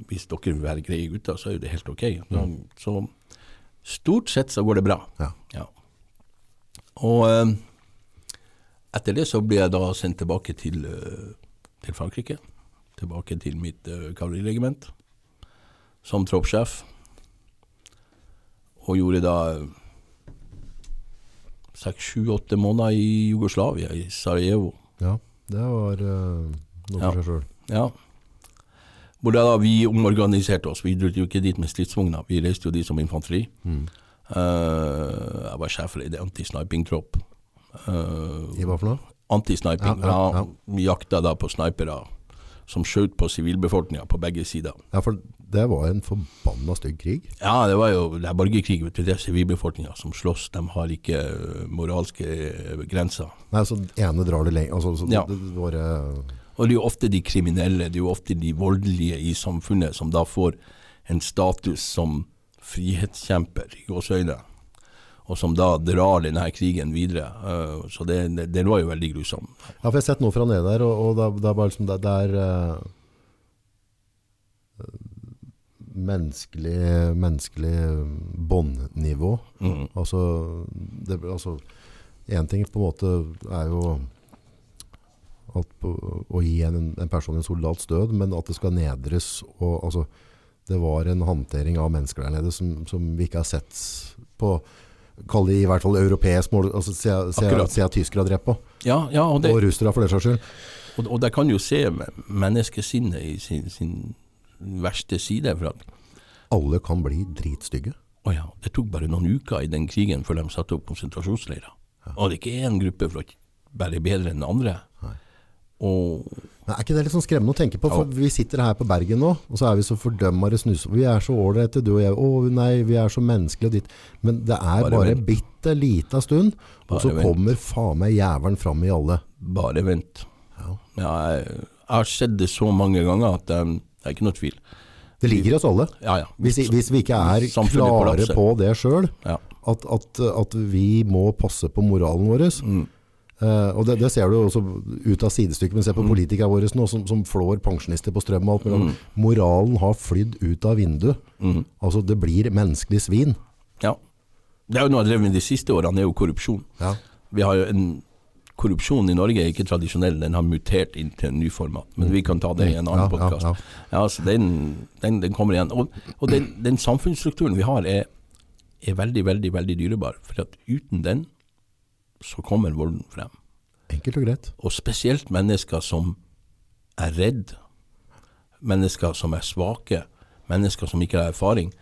Speaker 2: Hvis dere vil være greie gutter, så er jo det helt ok. Så, så stort sett så går det bra.
Speaker 1: Ja.
Speaker 2: Og eh, etter det så ble jeg da sendt tilbake til, eh, til Frankrike. Tilbake til mitt uh, kavaleriregiment som troppssjef. Og gjorde da seks, sju, åtte måneder i Jugoslavia, i Sarajevo.
Speaker 1: ja. Det var uh, noe
Speaker 2: Ja.
Speaker 1: for seg sjøl.
Speaker 2: Ja. Hvor da, vi omorganiserte oss. Vi dro jo ikke dit med stridsvogner, vi reiste jo dit som infanteri.
Speaker 1: Mm.
Speaker 2: Uh, jeg var sjef for en antisnipingtropp. Uh,
Speaker 1: I hva for noe?
Speaker 2: Antisniping.
Speaker 1: Ja, ja, ja.
Speaker 2: Jakta da på snipere som skjøt på sivilbefolkninga på begge sider.
Speaker 1: Ja, for det var en forbanna stygg krig.
Speaker 2: Ja, det var jo det er borgerkrig. vet du, Det er sivilbefolkninga som slåss. De har ikke moralske grenser.
Speaker 1: Nei, så ene drar det lenger. Altså, så
Speaker 2: Ja.
Speaker 1: det, det var, eh,
Speaker 2: Og det er jo ofte de kriminelle, det er jo ofte de voldelige i samfunnet som da får en status som frihetskjemper, i gåseøyne. Og som da drar denne krigen videre. Eh, så det, det, den var jo veldig grusomt.
Speaker 1: Ja, for jeg har sett noe fra nede der, og, og det, det er bare liksom det, det er eh, menneskelig, menneskelig båndnivå.
Speaker 2: Mm.
Speaker 1: Altså, det, altså En ting på en måte er jo at å gi en, en person en soldats død, men at det skal nedres. Og, altså, det var en håndtering av mennesker der nede som, som vi ikke har sett på Kall det i hvert fall europeisk mål, altså, se,
Speaker 2: se
Speaker 1: siden tyskere har drept på.
Speaker 2: Ja, ja og, det,
Speaker 1: Og russere for den saks skyld.
Speaker 2: og, og der kan jo se menneskesinnet i sin, sin verste side. For at
Speaker 1: Alle kan bli dritstygge.
Speaker 2: å ja, det tok bare noen uker i den krigen før de satte opp konsentrasjonsleirer. Og det er ikke én gruppe for å være bedre enn den andre.
Speaker 1: Men er ikke det litt sånn skremmende å tenke på? For
Speaker 2: oh.
Speaker 1: Vi sitter her på Bergen nå, og så er vi så fordømmere snus. Vi er så ålreite, du og jeg. Å nei, vi er så menneskelige og ditt. Men det er
Speaker 2: Bare
Speaker 1: bare, bitte lita stund, og så
Speaker 2: vent.
Speaker 1: kommer faen meg jævelen fram i alle.
Speaker 2: bare vent.
Speaker 1: Ja.
Speaker 2: Ja, jeg, har sett det så mange ganger at um, det er ikke noe tvil.
Speaker 1: Det ligger i oss alle.
Speaker 2: Ja, ja.
Speaker 1: Hvis, hvis vi ikke er klare på det sjøl,
Speaker 2: Ja.
Speaker 1: at, at, at vi må passe på moralen vår.
Speaker 2: Mm.
Speaker 1: Eh, og det, det ser du også ut av sidestykket, men se
Speaker 2: Mm.
Speaker 1: på politikerne våre nå, som, som flår pensjonister på strøm og alt mulig. Moralen har flydd ut av vinduet.
Speaker 2: Mm.
Speaker 1: Altså, det blir menneskelig svin.
Speaker 2: ja. Det er jo noe har drevet med de siste årene, det er jo korrupsjon.
Speaker 1: Ja.
Speaker 2: Vi har jo en Korrupsjon i Norge er ikke tradisjonell, den har mutert inn til en ny format. Men vi kan ta det i en annen
Speaker 1: Ja, ja,
Speaker 2: podkast.
Speaker 1: ja.
Speaker 2: Ja, så den, den, den kommer igjen. Og, og den, den samfunnsstrukturen vi har, er, er veldig, veldig veldig dyrebar. For at uten den, så kommer volden frem.
Speaker 1: Enkelt og greit.
Speaker 2: Og spesielt mennesker som er redd, mennesker som er svake, mennesker som ikke har erfaring,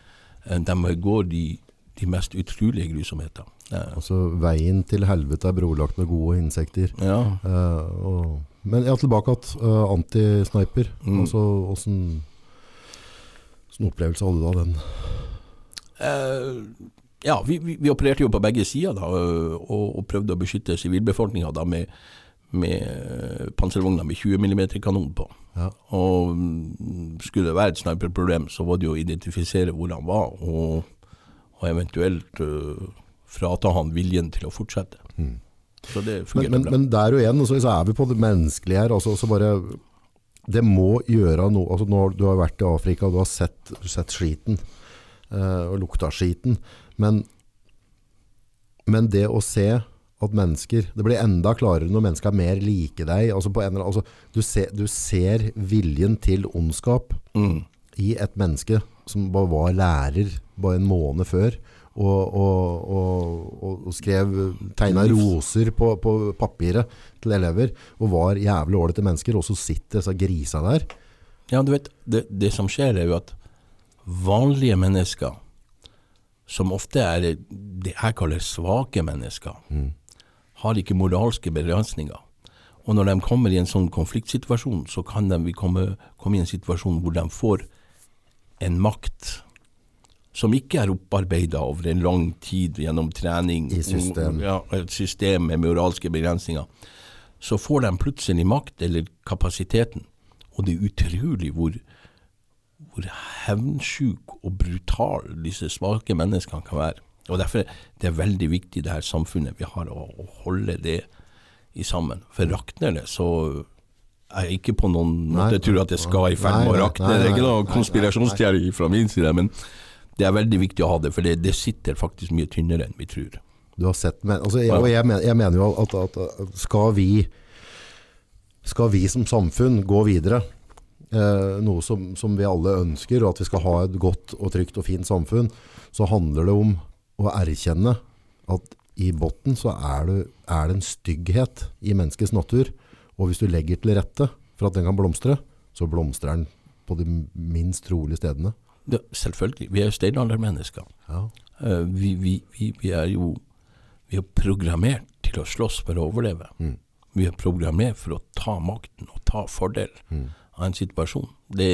Speaker 2: eh, de går de, de mest utrolige grusomheter. Eh,
Speaker 1: Altså, veien til helvete er brolagt med gode insekter.
Speaker 2: Ja,
Speaker 1: Uh, og, men ja, tilbake til uh, antisniper.
Speaker 2: Mm.
Speaker 1: Altså, hvordan opplevelse hadde du av den?
Speaker 2: Eh, ja vi, vi, vi opererte jo på begge sider da, og, og prøvde å beskytte sivilbefolkninga med, med panservogner med 20 mm kanon på.
Speaker 1: Ja.
Speaker 2: Og mm, skulle det være et sniperproblem, så var det jo å identifisere hvor han var, og, og eventuelt uh, frata han viljen til å fortsette. Så det fungerte
Speaker 1: men,
Speaker 2: bra.
Speaker 1: men der og igjen, så, så er vi på det menneskelige her. Altså, så bare, det må gjøre noe. Altså, nå, har- du har vært i Afrika, og du har sett, sett skiten, eh, og lukta skiten. Men, men det å se at mennesker, det blir enda klarere når mennesker er mer like deg. Altså på en, eller annen- altså, du, ser, du ser viljen til ondskap
Speaker 2: mm.
Speaker 1: i et menneske som bare var lærer bare en måned før, og, og, og, og skrev, tegna roser på, på papiret til elever, og var jævlig ålreite mennesker, og så sitter disse grisa der.
Speaker 2: Ja, du vet, det, det som skjer er jo at vanlige mennesker, som ofte er det jeg kaller svake mennesker, har ikke moralske begrensninger. Og når de kommer i en sånn konfliktsituasjon, så kan de komme, komme i en situasjon hvor de får en makt som ikke er opparbeida over en lang tid gjennom trening.
Speaker 1: I system.
Speaker 2: Ja, et system med moralske begrensninger. Så får de plutselig makt, eller kapasiteten. Og det er utrolig hvor, hvor hevnsjuk og brutal disse svake menneskene kan være. Og Derfor det er veldig viktig det her samfunnet vi har, å, å holde det i sammen. For rakner det, så er jeg ikke på noen
Speaker 1: Nei.
Speaker 2: måte tror at det skal i ferd med å rakne.
Speaker 1: nei,
Speaker 2: Det er ikke noe konspirasjonsteori fra min side, men det er veldig viktig å ha det, for det, det sitter faktisk mye tynnere enn vi tror.
Speaker 1: Du har sett, men, altså, jeg, og jeg, men, jeg mener jo at, at, at skal, vi, skal vi som samfunn gå videre, eh, noe som, som vi alle ønsker, og at vi skal ha et godt og trygt og fint samfunn, så handler det om å erkjenne at i botten så er det, er det en stygghet i menneskets natur, og hvis du legger til rette for at den kan blomstre, så blomstrer den på de minst trolige stedene.
Speaker 2: Ja, selvfølgelig. Vi er jo steinaldermennesker.
Speaker 1: Ja.
Speaker 2: Uh, vi, vi, vi, vi er jo vi er programmert til å slåss for å overleve. Vi er programmert for å ta makten og ta fordel av en situasjon. Det,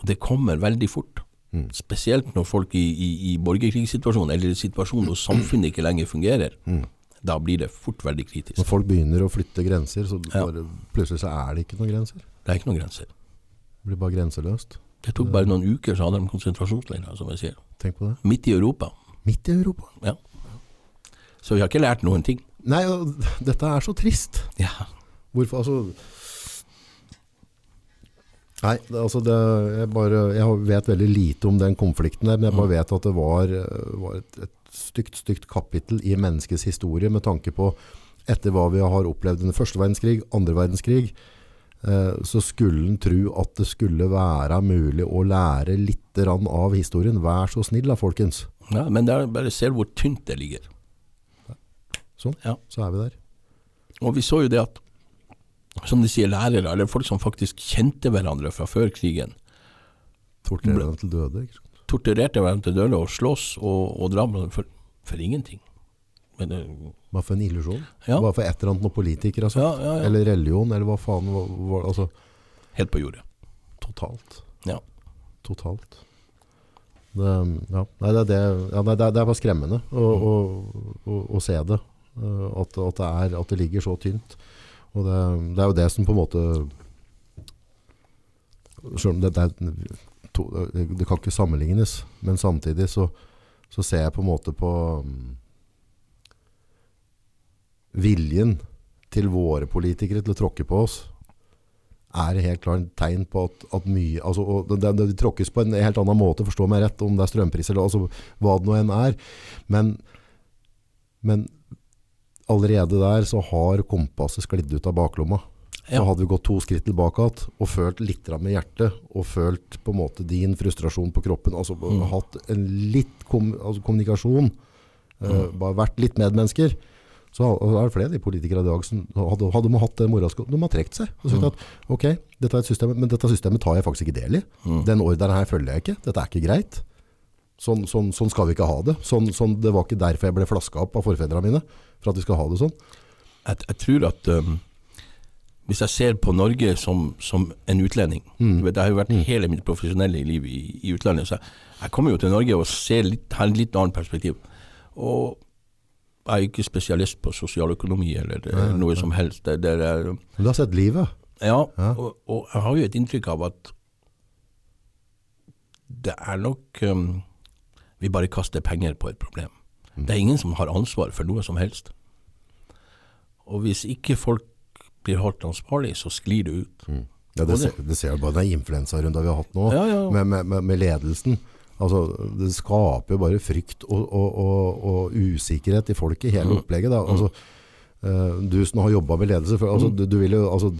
Speaker 2: og det kommer veldig fort. Spesielt når folk i, i, i borgerkrigssituasjon, eller i situasjon hvor samfunnet ikke lenger fungerer. Da blir det fort veldig kritisk.
Speaker 1: Når folk begynner å flytte grenser, så
Speaker 2: Ja.
Speaker 1: bare, plutselig så er det ikke noen grenser.
Speaker 2: Det er ikke noen grenser.
Speaker 1: Det blir bare grenseløst.
Speaker 2: Det tok bare noen uker, så hadde de konsentrasjonsleirer, som jeg sier.
Speaker 1: Tenk på det.
Speaker 2: Midt i Europa.
Speaker 1: Midt i Europa.
Speaker 2: Ja. Så vi har ikke lært noen ting.
Speaker 1: Nei, dette er så trist.
Speaker 2: Ja.
Speaker 1: Hvorfor, altså... Nei, det, altså det, jeg, bare, jeg vet veldig lite om den konflikten der, men jeg bare vet at det var, eh, var et, et stygt, stygt kapittel i menneskets historie med tanke på etter hva vi har opplevd under første verdenskrig, andre verdenskrig, eh, så skulle en tro at det skulle være mulig å lære litt av historien. Vær så snill da, folkens.
Speaker 2: Ja, men det er bare ser hvor tynt det ligger.
Speaker 1: Sånn,
Speaker 2: Ja.
Speaker 1: så er vi der.
Speaker 2: Og vi så jo det at, som de sier, lærere, eller folk som faktisk kjente hverandre fra før krigen,
Speaker 1: Torturerte dem til døde. Ikke sant?
Speaker 2: torturerte hverandre til døde og slåss og, og drap for, for ingenting. Men
Speaker 1: hva for en illusjon.
Speaker 2: Ja.
Speaker 1: Hva for et eller annet noen politikere har sagt.
Speaker 2: ja, ja.
Speaker 1: Eller religion, eller hva faen. Hva, hva, altså,
Speaker 2: Helt på jordet.
Speaker 1: totalt.
Speaker 2: Ja.
Speaker 1: Totalt. Det, ja. Nei, det, det, ja, nei, det, er, bare skremmende å, å, å, å se det. Eh, At, at, det er, at det ligger så tynt. Og det, det er jo det som på en måte Selv om det, det, er, det, kan ikke sammenlignes, men samtidig så, så ser jeg på en måte på mm, viljen til våre politikere til å tråkke på oss er helt klart tegn på at, at mye altså, det, det tråkkes på en helt annen måte, forstå meg rett, om det er strømpriser eller altså, hva det nå enn er. Men, men allerede der så har kompasset sklidd ut av baklomma. Så hadde vi gått to skritt tilbake igjen og følt litt med hjertet, og følt på en måte din frustrasjon på kroppen, altså
Speaker 2: Mm.
Speaker 1: hatt en litt kom, altså kommunikasjon,
Speaker 2: Mm.
Speaker 1: Uh, bare vært litt medmennesker, så er det flere de politikere i dag som hadde, hadde de hatt det moralske de har trekt seg. Og sagt
Speaker 2: Mm.
Speaker 1: at, ok, dette er et system, men dette systemet tar jeg faktisk ikke del i.
Speaker 2: Mm.
Speaker 1: Den ordren her følger jeg ikke. Dette er ikke greit. Sånn, sånn, sånn skal vi ikke ha det. Sånn, sånn, det var ikke derfor jeg ble flaska opp av forfedrene mine, for at vi skal ha det sånn.
Speaker 2: Jeg, jeg tror at um, hvis jeg ser på Norge som, som en utlending
Speaker 1: Mm.
Speaker 2: du vet, Jeg har jo vært hele mitt profesjonelle liv i, i utlandet, så jeg, jeg kommer jo til Norge og ser litt, har en litt annet perspektiv. Og jeg er ikke spesialist på sosialøkonomi eller eh, noe som helst. Det, det er,
Speaker 1: du har sett livet.
Speaker 2: ja,
Speaker 1: Ja.
Speaker 2: Og, og jeg har jo et inntrykk av at det er nok um, Vi bare kaster penger på et problem. Det er ingen som har ansvar for noe som helst. Og hvis ikke folk blir holdt ansvarlig, så sklir det ut.
Speaker 1: Ja, det,
Speaker 2: det-
Speaker 1: ser, det ser du bare den influensarunda vi har hatt nå,
Speaker 2: Ja, ja.
Speaker 1: Med, med, med, ledelsen. Altså, det skaper jo bare frykt og, og, og, og usikkerhet i folket, hele
Speaker 2: Mm.
Speaker 1: opplegget. Da. Altså, eh, du som har jobba med ledelse, for, altså,
Speaker 2: Mm.
Speaker 1: du, du vil jo altså,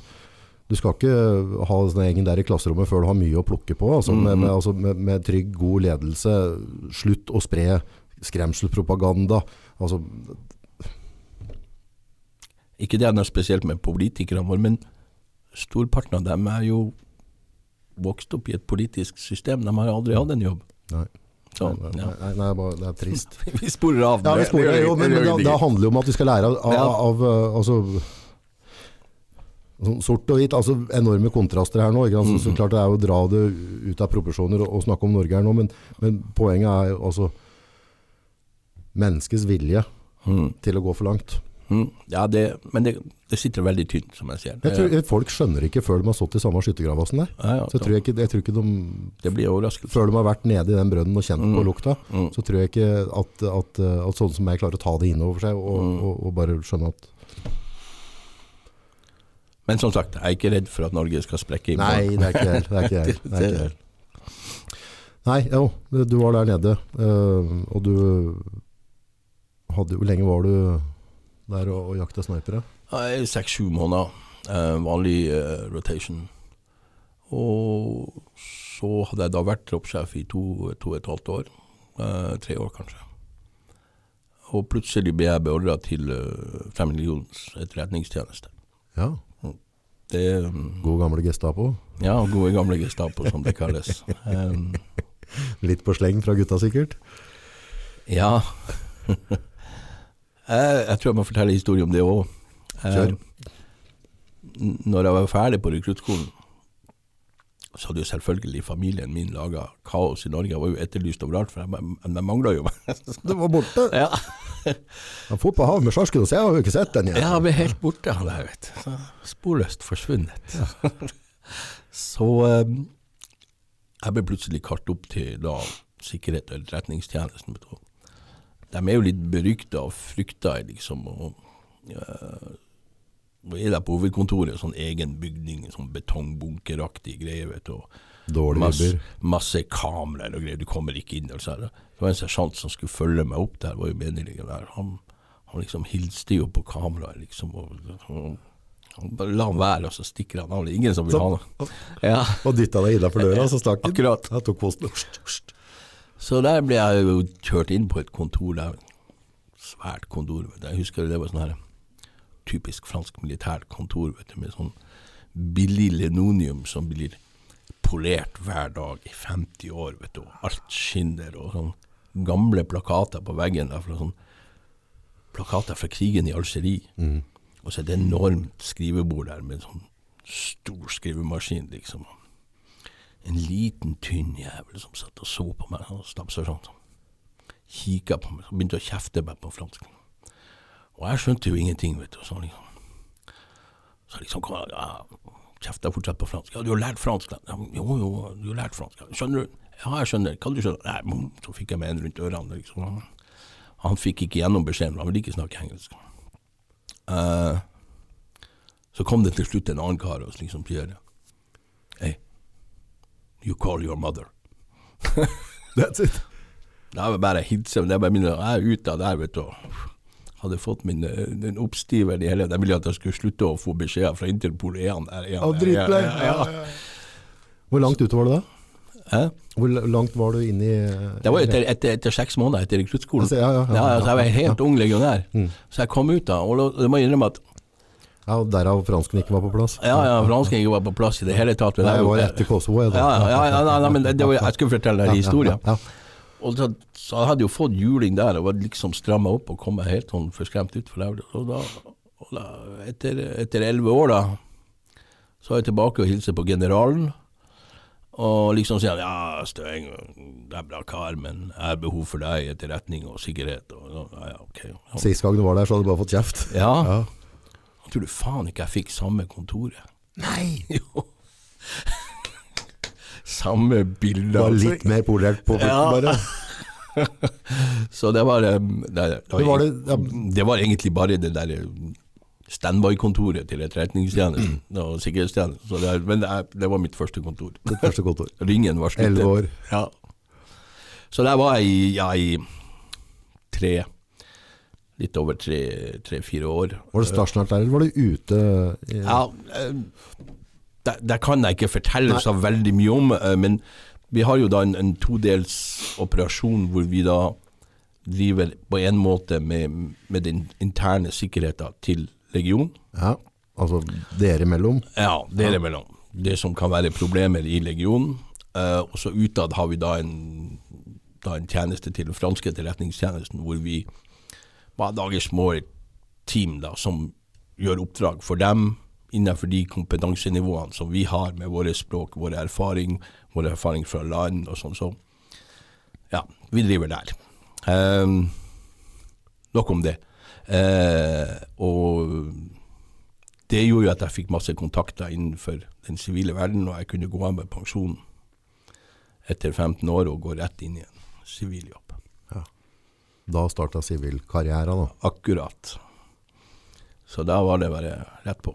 Speaker 1: du skal ikke ha sånn egen der i klasserommet før du har mye å plukke på. Altså, med,
Speaker 2: Mm.
Speaker 1: med, altså, med, med trygg, god ledelse. Slutt å spre skremselspropaganda. Altså,
Speaker 2: Ikke det er noe spesielt med politikerne våre, men storparten av dem er jo vokst opp i et politisk system. De har aldri hatt en jobb.
Speaker 1: nei,
Speaker 2: Så,
Speaker 1: nei,
Speaker 2: nei,
Speaker 1: nei, nei, bare- det er trist.
Speaker 2: Vi sporer av.
Speaker 1: Ja, vi sporer, jo, men, men det, det handler jo om at vi skal lære av, av, av uh, altså, sånn sort og hvit, altså enorme kontraster her nå. Så, så klart det er jo å dra det ut av proporsjoner og snakke om Norge her nå, men, men poenget er jo altså menneskets vilje
Speaker 2: Mm,
Speaker 1: til å gå for langt.
Speaker 2: mm. Ja, det, men det, det sitter veldig tynt, som jeg sier.
Speaker 1: Jeg tror, folk skjønner ikke før de har stått i samme skyttergrava som deg.
Speaker 2: Ja, ja,
Speaker 1: Så jeg tror, ikke, jeg tror ikke de,
Speaker 2: det blir overraskelse.
Speaker 1: før de har vært nede i den brønnen og kjent på
Speaker 2: Mm.
Speaker 1: lukta,
Speaker 2: Mm.
Speaker 1: så tror jeg ikke at, at, at sånne som meg klarer å ta det innover seg og,
Speaker 2: Mm.
Speaker 1: og, og bare skjønne at
Speaker 2: Men som sagt, jeg er ikke redd for at Norge skal sprekke i
Speaker 1: Nei,
Speaker 2: morgen.
Speaker 1: det er ikke helt. Det er ikke helt. Det er ikke helt. Nei, jo, du var der nede, eh, og du hadde Hvor lenge var du der og, og jakta snipere?
Speaker 2: Seks-sju måneder. Eh, vanlig eh, rotation. Og så hadde jeg da vært troppssjef i to, to og et halvt år. Eh, tre år, kanskje. Og plutselig ble jeg beordra til uh, Fremmedlegionens etterretningstjeneste.
Speaker 1: Ja,
Speaker 2: Det um,
Speaker 1: god gamle Gestapo.
Speaker 2: Ja, gode gamle Gestapo, som det kalles. Um,
Speaker 1: Litt på sleng fra gutta sikkert.
Speaker 2: ja. jeg, jeg tror jeg må fortelle historie om det òg.
Speaker 1: Kjør.
Speaker 2: Når jeg var ferdig på rekruttskolen, så hadde jo selvfølgelig familien min laga kaos i Norge. Jeg var jo etterlyst overalt, for jeg mangla jo meg.
Speaker 1: Du var borte.
Speaker 2: ja.
Speaker 1: Han for på havet med sjarken, så jeg har jo ikke sett den igjen.
Speaker 2: Jeg ble helt borte, han der, vet du. Sporløst forsvunnet. så um, jeg ble plutselig kalt opp til da, sikkerhet og etterretningstjenesten. De er jo litt berykta og frykta, liksom. og uh, og er der på hovedkontoret, sånn egen bygning, sånn betongbunkeraktig greie, vet du.
Speaker 1: Dårlig
Speaker 2: masse, masse kameraer og greier, du kommer ikke inn. Altså. Det var en sersjant som skulle følge meg opp der, var jo meningen der. Han, Han liksom hilste jo på kameraet, liksom. Og, og, han bare la han være, og så stikker han av. Ingen som vil ha noe. Ja,
Speaker 1: Og dytta deg innafor døra, så stakk han.
Speaker 2: akkurat.
Speaker 1: Jeg tok posten.
Speaker 2: Så der ble jeg jo kjørt inn på et kontor der. Svært kontor. Vet du. Jeg husker det var sånn her typisk fransk militært kontor vet du, med sånn billig lenonium som blir polert hver dag i 50 år. vet du. og Alt skinner og sånn gamle plakater på veggen. der, fra sånn Plakater fra krigen i Algerie. Og så et enormt skrivebord der med sånn stor skrivemaskin, liksom. En liten, tynn jævel som satt og så på meg og seg sånn. Kikka på meg og begynte å kjefte meg på fransk. Og jeg skjønte jo ingenting, vet du. Så liksom, så liksom ja, kjefta fortsatt på fransk. Ja, du har lært fransk? da?» Jo, jo, du har lært fransk. Skjønner du? Ja, jeg skjønner. Hva du skjønner? Nei, så fikk jeg meg en rundt ørene. Liksom. Han fikk ikke gjennom beskjeden, han ville ikke snakke engelsk. Uh, så kom det til slutt en annen kar og liksom sier you call your mother.
Speaker 1: That's it.
Speaker 2: Det er bare å hilse, det er bare min, jeg er ute av der, vet du. Hadde fått min eh, den oppstiveren i hele Jeg ville at jeg skulle slutte å få beskjeder fra Interpol. Er han der? Er han
Speaker 1: Ja,
Speaker 2: der? Ja, ja.
Speaker 1: Hvor langt ute var du da?
Speaker 2: Hæ?
Speaker 1: Hvor langt var du inne i
Speaker 2: Det var etter, etter, etter seks måneder etter rekruttskolen.
Speaker 1: Altså, ja, ja, ja,
Speaker 2: ja, så jeg var helt ung legionær. Så jeg kom ut da, og da- må jeg innrømme at
Speaker 1: Ja, Derav fransken ikke var på plass?
Speaker 2: ja, ja, fransken ikke var på plass i det hele tatt.
Speaker 1: Nei, jeg var etter Kosovo. Jeg.
Speaker 2: Ja, ja, ja, ja, nei, men var, jeg skulle fortelle deg historien.
Speaker 1: Ja,
Speaker 2: Og så, så jeg hadde jo fått juling der og var liksom stramma opp og kom helt sånn forskremt ut. For det. Og da, og da etter, elleve år, da, så er jeg tilbake og hilser på generalen. Og liksom sier han ja, Støeng, det er bra kar, men jeg har behov for deg i etterretning og sikkerhet. Og, ja, ja, ok.
Speaker 1: Sist gang du var der, så hadde du bare fått kjeft.
Speaker 2: Ja.
Speaker 1: Ja.
Speaker 2: Tror du faen ikke jeg fikk samme kontoret.
Speaker 1: Nei!
Speaker 2: Jo. samme bilde.
Speaker 1: Bare
Speaker 2: altså.
Speaker 1: litt mer polert på
Speaker 2: Ja.
Speaker 1: bare.
Speaker 2: Så det var, eh, det, det, var,
Speaker 1: var det- ja.
Speaker 2: det var egentlig bare det der eh, standby-kontoret til etterretningstjenesten og sikkerhetstjenesten. Så det, men det, det var mitt første kontor.
Speaker 1: Ditt første kontor.
Speaker 2: Ringen var sluttet.
Speaker 1: Elleve år.
Speaker 2: Ja. Så der var jeg i, ja, i tre Litt over tre-fire tre, år.
Speaker 1: Var det stasjonært eller var du ute?
Speaker 2: Ja, eh, det, det kan jeg ikke fortelle så veldig mye om, eh, men vi har jo da en, en todels operasjon hvor vi da driver på en måte med, med den interne sikkerheten til legionen.
Speaker 1: Ja, altså dere imellom.
Speaker 2: Ja, dere imellom. Det som kan være problemer i legionen. Uh, og så utad har vi da en, da en tjeneste til den franske etterretningstjenesten, hvor vi bare lager små team da, som gjør oppdrag for dem innenfor de kompetansenivåene som vi har med våre språk, våre erfaring, våre erfaring fra land og sånn. Så ja, vi driver der. Um, nok om det. Eh, og det gjorde jo at jeg fikk masse kontakter innenfor den sivile verden, og jeg kunne gå av med pensjon etter 15 år og gå rett inn i en sivil jobb.
Speaker 1: Da starta sivilkarrieren, da.
Speaker 2: Akkurat. Så da var det bare rett på.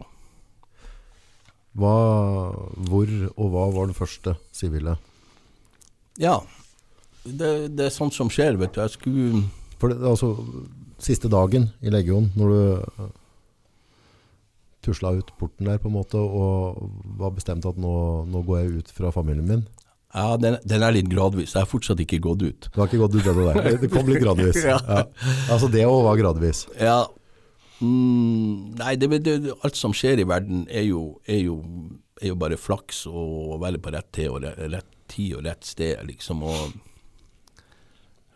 Speaker 1: Hva, hvor og hva var den første sivile?
Speaker 2: Ja, det, det er sånt som skjer, vet du. Jeg skulle
Speaker 1: For det, altså, siste dagen i Legion, når du tusla ut porten der på en måte, og var bestemt at nå, nå går jeg ut fra familien min.
Speaker 2: Ja, den, den er litt gradvis. Jeg har fortsatt ikke gått ut.
Speaker 1: Det har ikke gått ut ennå. Det- Det kom litt gradvis.
Speaker 2: Ja.
Speaker 1: Ja. Altså det òg var gradvis.
Speaker 2: Ja. Mm, nei, det, det, alt som skjer i verden er jo, er jo, er jo bare flaks og å være på rett tid og rett, rett tid og rett sted, liksom. Og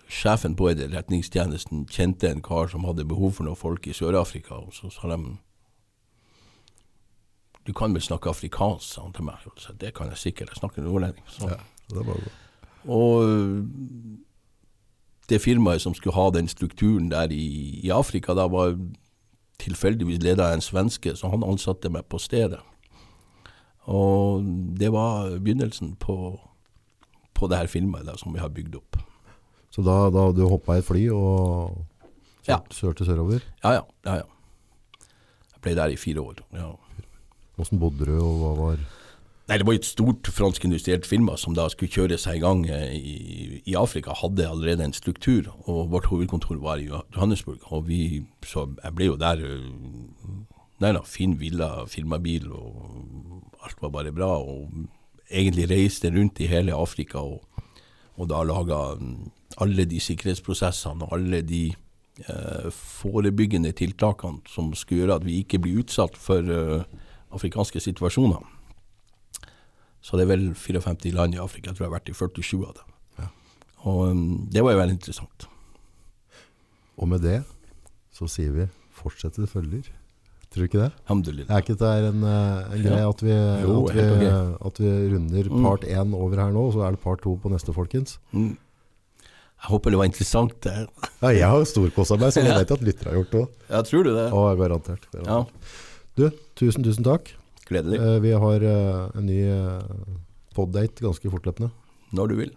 Speaker 2: sjefen på etterretningstjenesten kjente en kar som hadde behov for noen folk i Sør-Afrika, og så sa de Du kan vel snakke afrikansk, sa han til meg. Så, det kan jeg sikkert, jeg snakker nordlending. Så.
Speaker 1: Det var bra.
Speaker 2: Og det firmaet som skulle ha den strukturen der i, i Afrika, da var tilfeldigvis leda av en svenske, så han ansatte meg på stedet. Og det var begynnelsen på, på det her firmaet der, som vi har bygd opp.
Speaker 1: Så da, da du hoppa i et fly og
Speaker 2: Ja.
Speaker 1: kjørte sørover,
Speaker 2: Ja, ja. ja, ja. Jeg ble der i fire år. Ja.
Speaker 1: Hvordan bodde du, og hva var
Speaker 2: Nei, Det var et stort fransk industrielt firma som da skulle kjøre seg i gang eh, i, i Afrika. Hadde allerede en struktur, og vårt hovedkontor var i Johannesburg. Og vi, så jeg ble jo der eh, Nei da, fin villa, firmabil, og alt var bare bra. Og egentlig reiste rundt i hele Afrika og, og da laga mm, alle de sikkerhetsprosessene og alle de eh, forebyggende tiltakene som skulle gjøre at vi ikke blir utsatt for eh, afrikanske situasjoner. Så det er vel 54 land i Afrika, jeg tror jeg har vært i 47 av dem.
Speaker 1: Ja.
Speaker 2: Og um, det var jo veldig interessant.
Speaker 1: Og med det så sier vi fortsett det følger. Tror du ikke det?
Speaker 2: Alhamdulillah.
Speaker 1: Er ikke det en, eh, en greie
Speaker 2: Ja.
Speaker 1: at vi,
Speaker 2: Jo,
Speaker 1: at, vi,
Speaker 2: okay.
Speaker 1: at vi runder
Speaker 2: Mm.
Speaker 1: part én over her nå, og så er det part to på neste, folkens?
Speaker 2: Mm. Jeg håper det var interessant. det.
Speaker 1: Ja, jeg har storkosa meg, så jeg vet at lyttere har gjort det òg.
Speaker 2: Ja, tror du det?
Speaker 1: Å, garantert. garantert.
Speaker 2: Ja,
Speaker 1: Du, tusen, tusen takk.
Speaker 2: Gledelig.
Speaker 1: Eh, vi har eh, en ny uh, poddate ganske fortløpende.
Speaker 2: Når du vil.